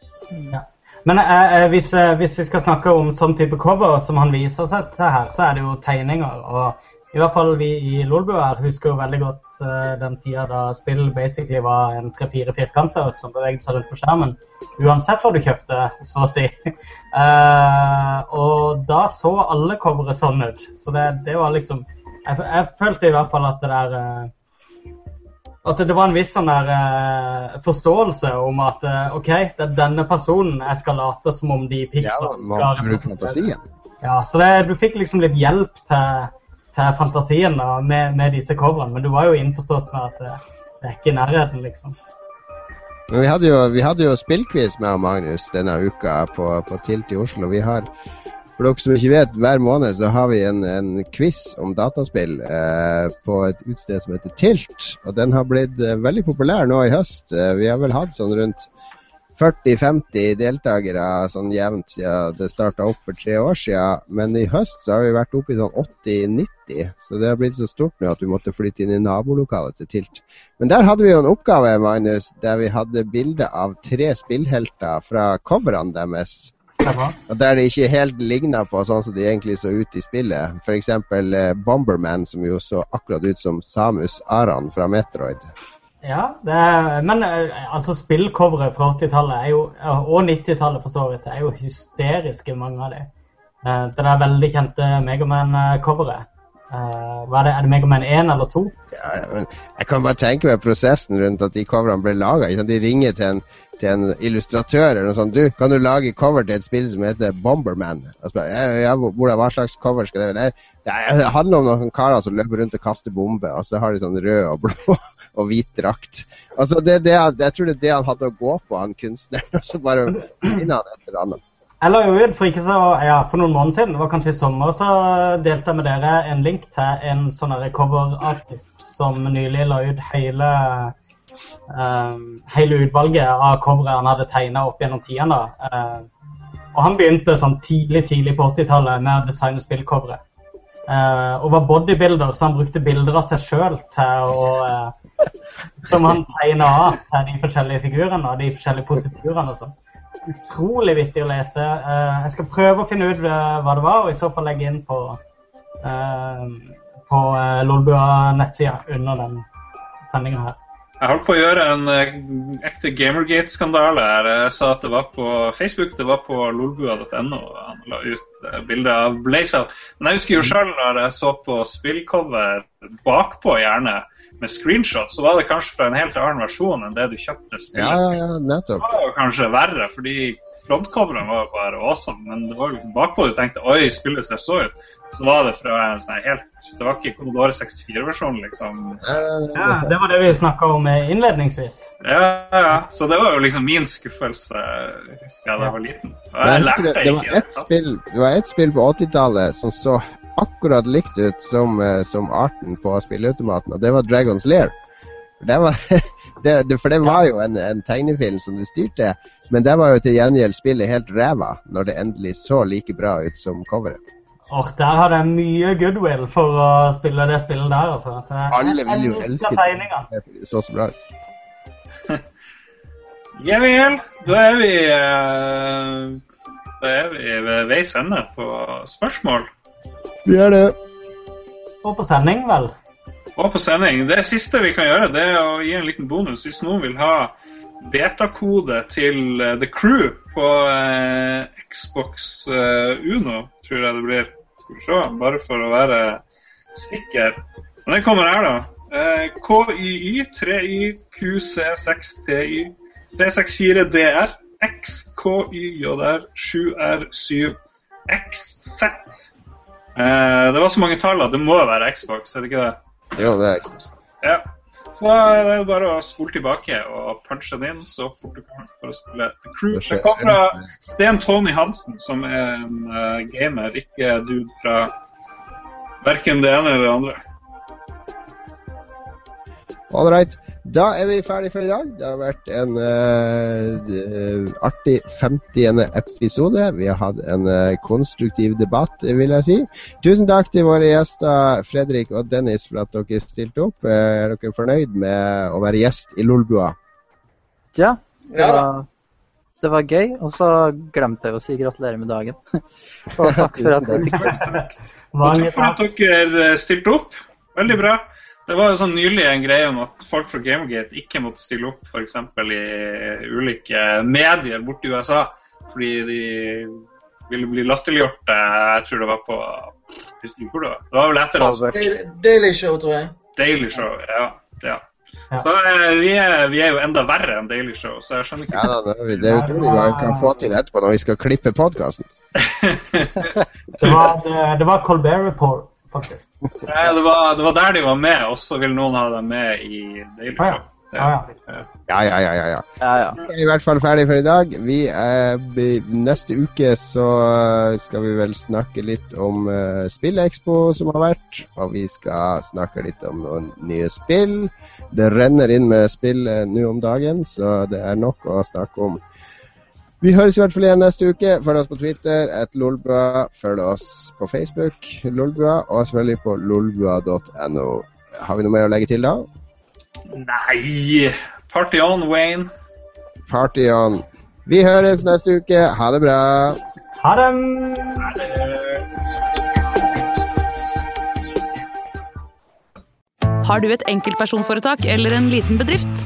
Ja. Men eh, eh, hvis, eh, hvis, vi skal snakke om sånn type cover som han viser seg til her, så er det jo tegninger. og i hvert fall vi i Lolbua husker jo veldig godt uh, den tida da spill basically var en tre-fire firkanter som beveget seg rundt på skjermen. Uansett hva du kjøpte, så å si. Uh, og da så alle coveret sånn ut. Så det, det var liksom jeg, jeg, følte i hvert fall at det der uh, at det var en viss sånn der forståelse om at OK, det er denne personen jeg skal late som om de pikslene ja, skal. Ja, så det, du fikk liksom litt hjelp til til fantasien da, med, med, disse coverene. Men du var jo innforstått med at det, det er ikke i nærheten, liksom. Men vi hadde jo, vi jo spillquiz med Magnus denne uka på, på Tilt i Oslo. Vi har, for dere som ikke vet, hver måned så har vi en, en quiz om dataspill eh, på et utsted som heter Tilt. Og den har blitt eh, veldig populær nå i høst. Eh, vi har vel hatt sånn rundt 40-50 deltakere sånn jevnt siden det starta opp for tre år siden. Men i høst så har vi vært oppe i sånn 80-90, så det har blitt så stort nå at vi måtte flytte inn i nabolokalet til Tilt. Men der hadde vi jo en oppgave, Magnus, der vi hadde bilde av tre spillhelter fra coverne deres. Og Der de ikke helt ligna på sånn som de egentlig så ut i spillet. F.eks. Eh, Bomberman, som jo så akkurat ut som Samus Aran fra Metroid. Ja, er, men eh, altså spillcoveret fra 80-tallet og 90-tallet for så vidt er jo hysteriske, mange av dem. Eh, det er veldig kjente Megaman-coveret. Eh, hva er det, er det Megaman 1 eller 2? Ja, jeg kan bare tenke meg prosessen rundt at de coverene ble laga. De ringer til en, til en, illustratør eller noe sånt. Du, kan du lage cover til et spill som heter Bomberman? Spør, ja, ja, hva slags cover skal det være? Det handler om noen karer som løper rundt og kaster bomber, og så har de sånn rød og blå og hvit drakt. Altså, det, det, jeg tror det er det han hadde å gå på, han kunstneren. Og så bare finner han et eller annet. Jeg la jo ut for, så, ja, for noen måneder siden, det var kanskje i sommer, så delte jeg med dere en link til en sånn coverartist som nylig la ut hele, um, hele utvalget av covere han hadde tegna opp gjennom tidene. Uh, og han begynte sånn tidlig tidlig på 80-tallet med å designe spillcovere. Uh, og var bodybuilder, så han brukte bilder av seg sjøl uh, Som han tegna av til de forskjellige figurene og de forskjellige positurene og sånn. Utrolig vittig å lese. Uh, jeg skal prøve å finne ut hva det var, og i så fall legge inn på, på Lolbua-nettsida under den sendinga her. Jeg holdt på å gjøre en ekte Gamergate-skandale. Jeg sa at det var på Facebook, det var på lolbua.no. Han la ut Eh, bilde av Blazeout. Men jeg husker jo sjøl når jeg så på spillcover bakpå, gjerne med screenshot, så var det kanskje fra en helt annen versjon enn det du kjøpte spillet. Ja, ja, ja, nettopp. Det var jo kanskje verre, fordi frontcoveren var jo bare awesome, men det var jo bakpå du tenkte oi, spillet ser så ut så var det fra en sånn helt Det var ikke Commodore 64-versjonen, liksom. Ja, det var det vi snakka om innledningsvis. Ja, ja. Så det var jo liksom min skuffelse, husker jeg da jeg var liten. Og jeg lærte det, det, var ett spill, et spill på 80-tallet som så akkurat likt ut som, eh, som arten på spilleautomaten, og det var Dragons Lair. Det var, det, det, for det var jo en, en, tegnefilm som de styrte, men det var jo til gjengjeld spillet helt ræva når det endelig så like bra ut som coveret. Og der hadde jeg mye goodwill for å spille det spillet der. Altså. Alle vil jo elske det. Det så så bra ut. ja vel. Da er vi uh, Da er vi ved veis ende på spørsmål. Vi er det. Og på sending, vel? Og på sending. Det siste vi kan gjøre, det er å gi en liten bonus hvis noen vil ha betakode til uh, The Crew på uh, Xbox Uno tror jeg det blir. Skal vi se, bare for å være sikker. Men den kommer her, da. Eh, KYY 3YQC6TY 364DR XKYJR 7R7XZ. Eh, det var så mange tall at det må være Xbox, er det ikke det? Jo, det er Xbox. Ja. Så det er jo bare å spole tilbake og punche den inn så fort du kan for å spille The Crew. Det kom fra Sten Tony Hansen, som er en uh, gamer, ikke dude fra verken det ene eller det andre. All right. Da er vi ferdig for i dag. Det har vært en uh, artig 50. episode. Vi har hatt en uh, konstruktiv debatt, vil jeg si. Tusen takk til våre gjester Fredrik og Dennis for at dere stilte opp. Uh, er dere fornøyd med å være gjest i Lolbua? Ja. Det var, det var gøy. Og så glemte jeg å si gratulerer med dagen. og takk for at dere Takk for at dere stilte opp. Veldig bra. Det var jo sånn nylig en greie om at folk fra Gamergate ikke måtte stille opp f.eks. i ulike medier borte i USA fordi de ville bli latterliggjort. Jeg tror det var på Husker hvor det var? Det var vel etter oss. Daily Show, tror jeg. Daily Show, ja. ja. Ja. Så vi er, vi er, jo enda verre enn Daily Show, så jeg skjønner ikke ja, da, Det er utrolig hva vi kan få til etterpå når vi skal klippe podkasten. det, det, det var Colbert Report faktisk. Nei, det, var, det, var, der de var med, og så vil noen ha dem med i Daily Show. Ja, ja. Ja, ja, ja. ja, ja. Vi er i hvert fall ferdig for i dag. Vi er, neste uke så skal vi vel snakke litt om uh, Spillekspo som har vært. Og vi skal snakke litt om noen nye spill. Det renner inn med spill uh, nå om dagen, så det er nok å snakke om. Vi høres i hvert fall igjen neste uke. Følg oss på Twitter, et lolbua. Følg oss på Facebook, lolbua, og selvfølgelig på lolbua.no. Har vi noe mer å legge til da? Nei Party on, Wayne. Party on. Vi høres neste uke. Ha det bra. Ha det. Ha det. Har du et enkeltpersonforetak eller en liten bedrift?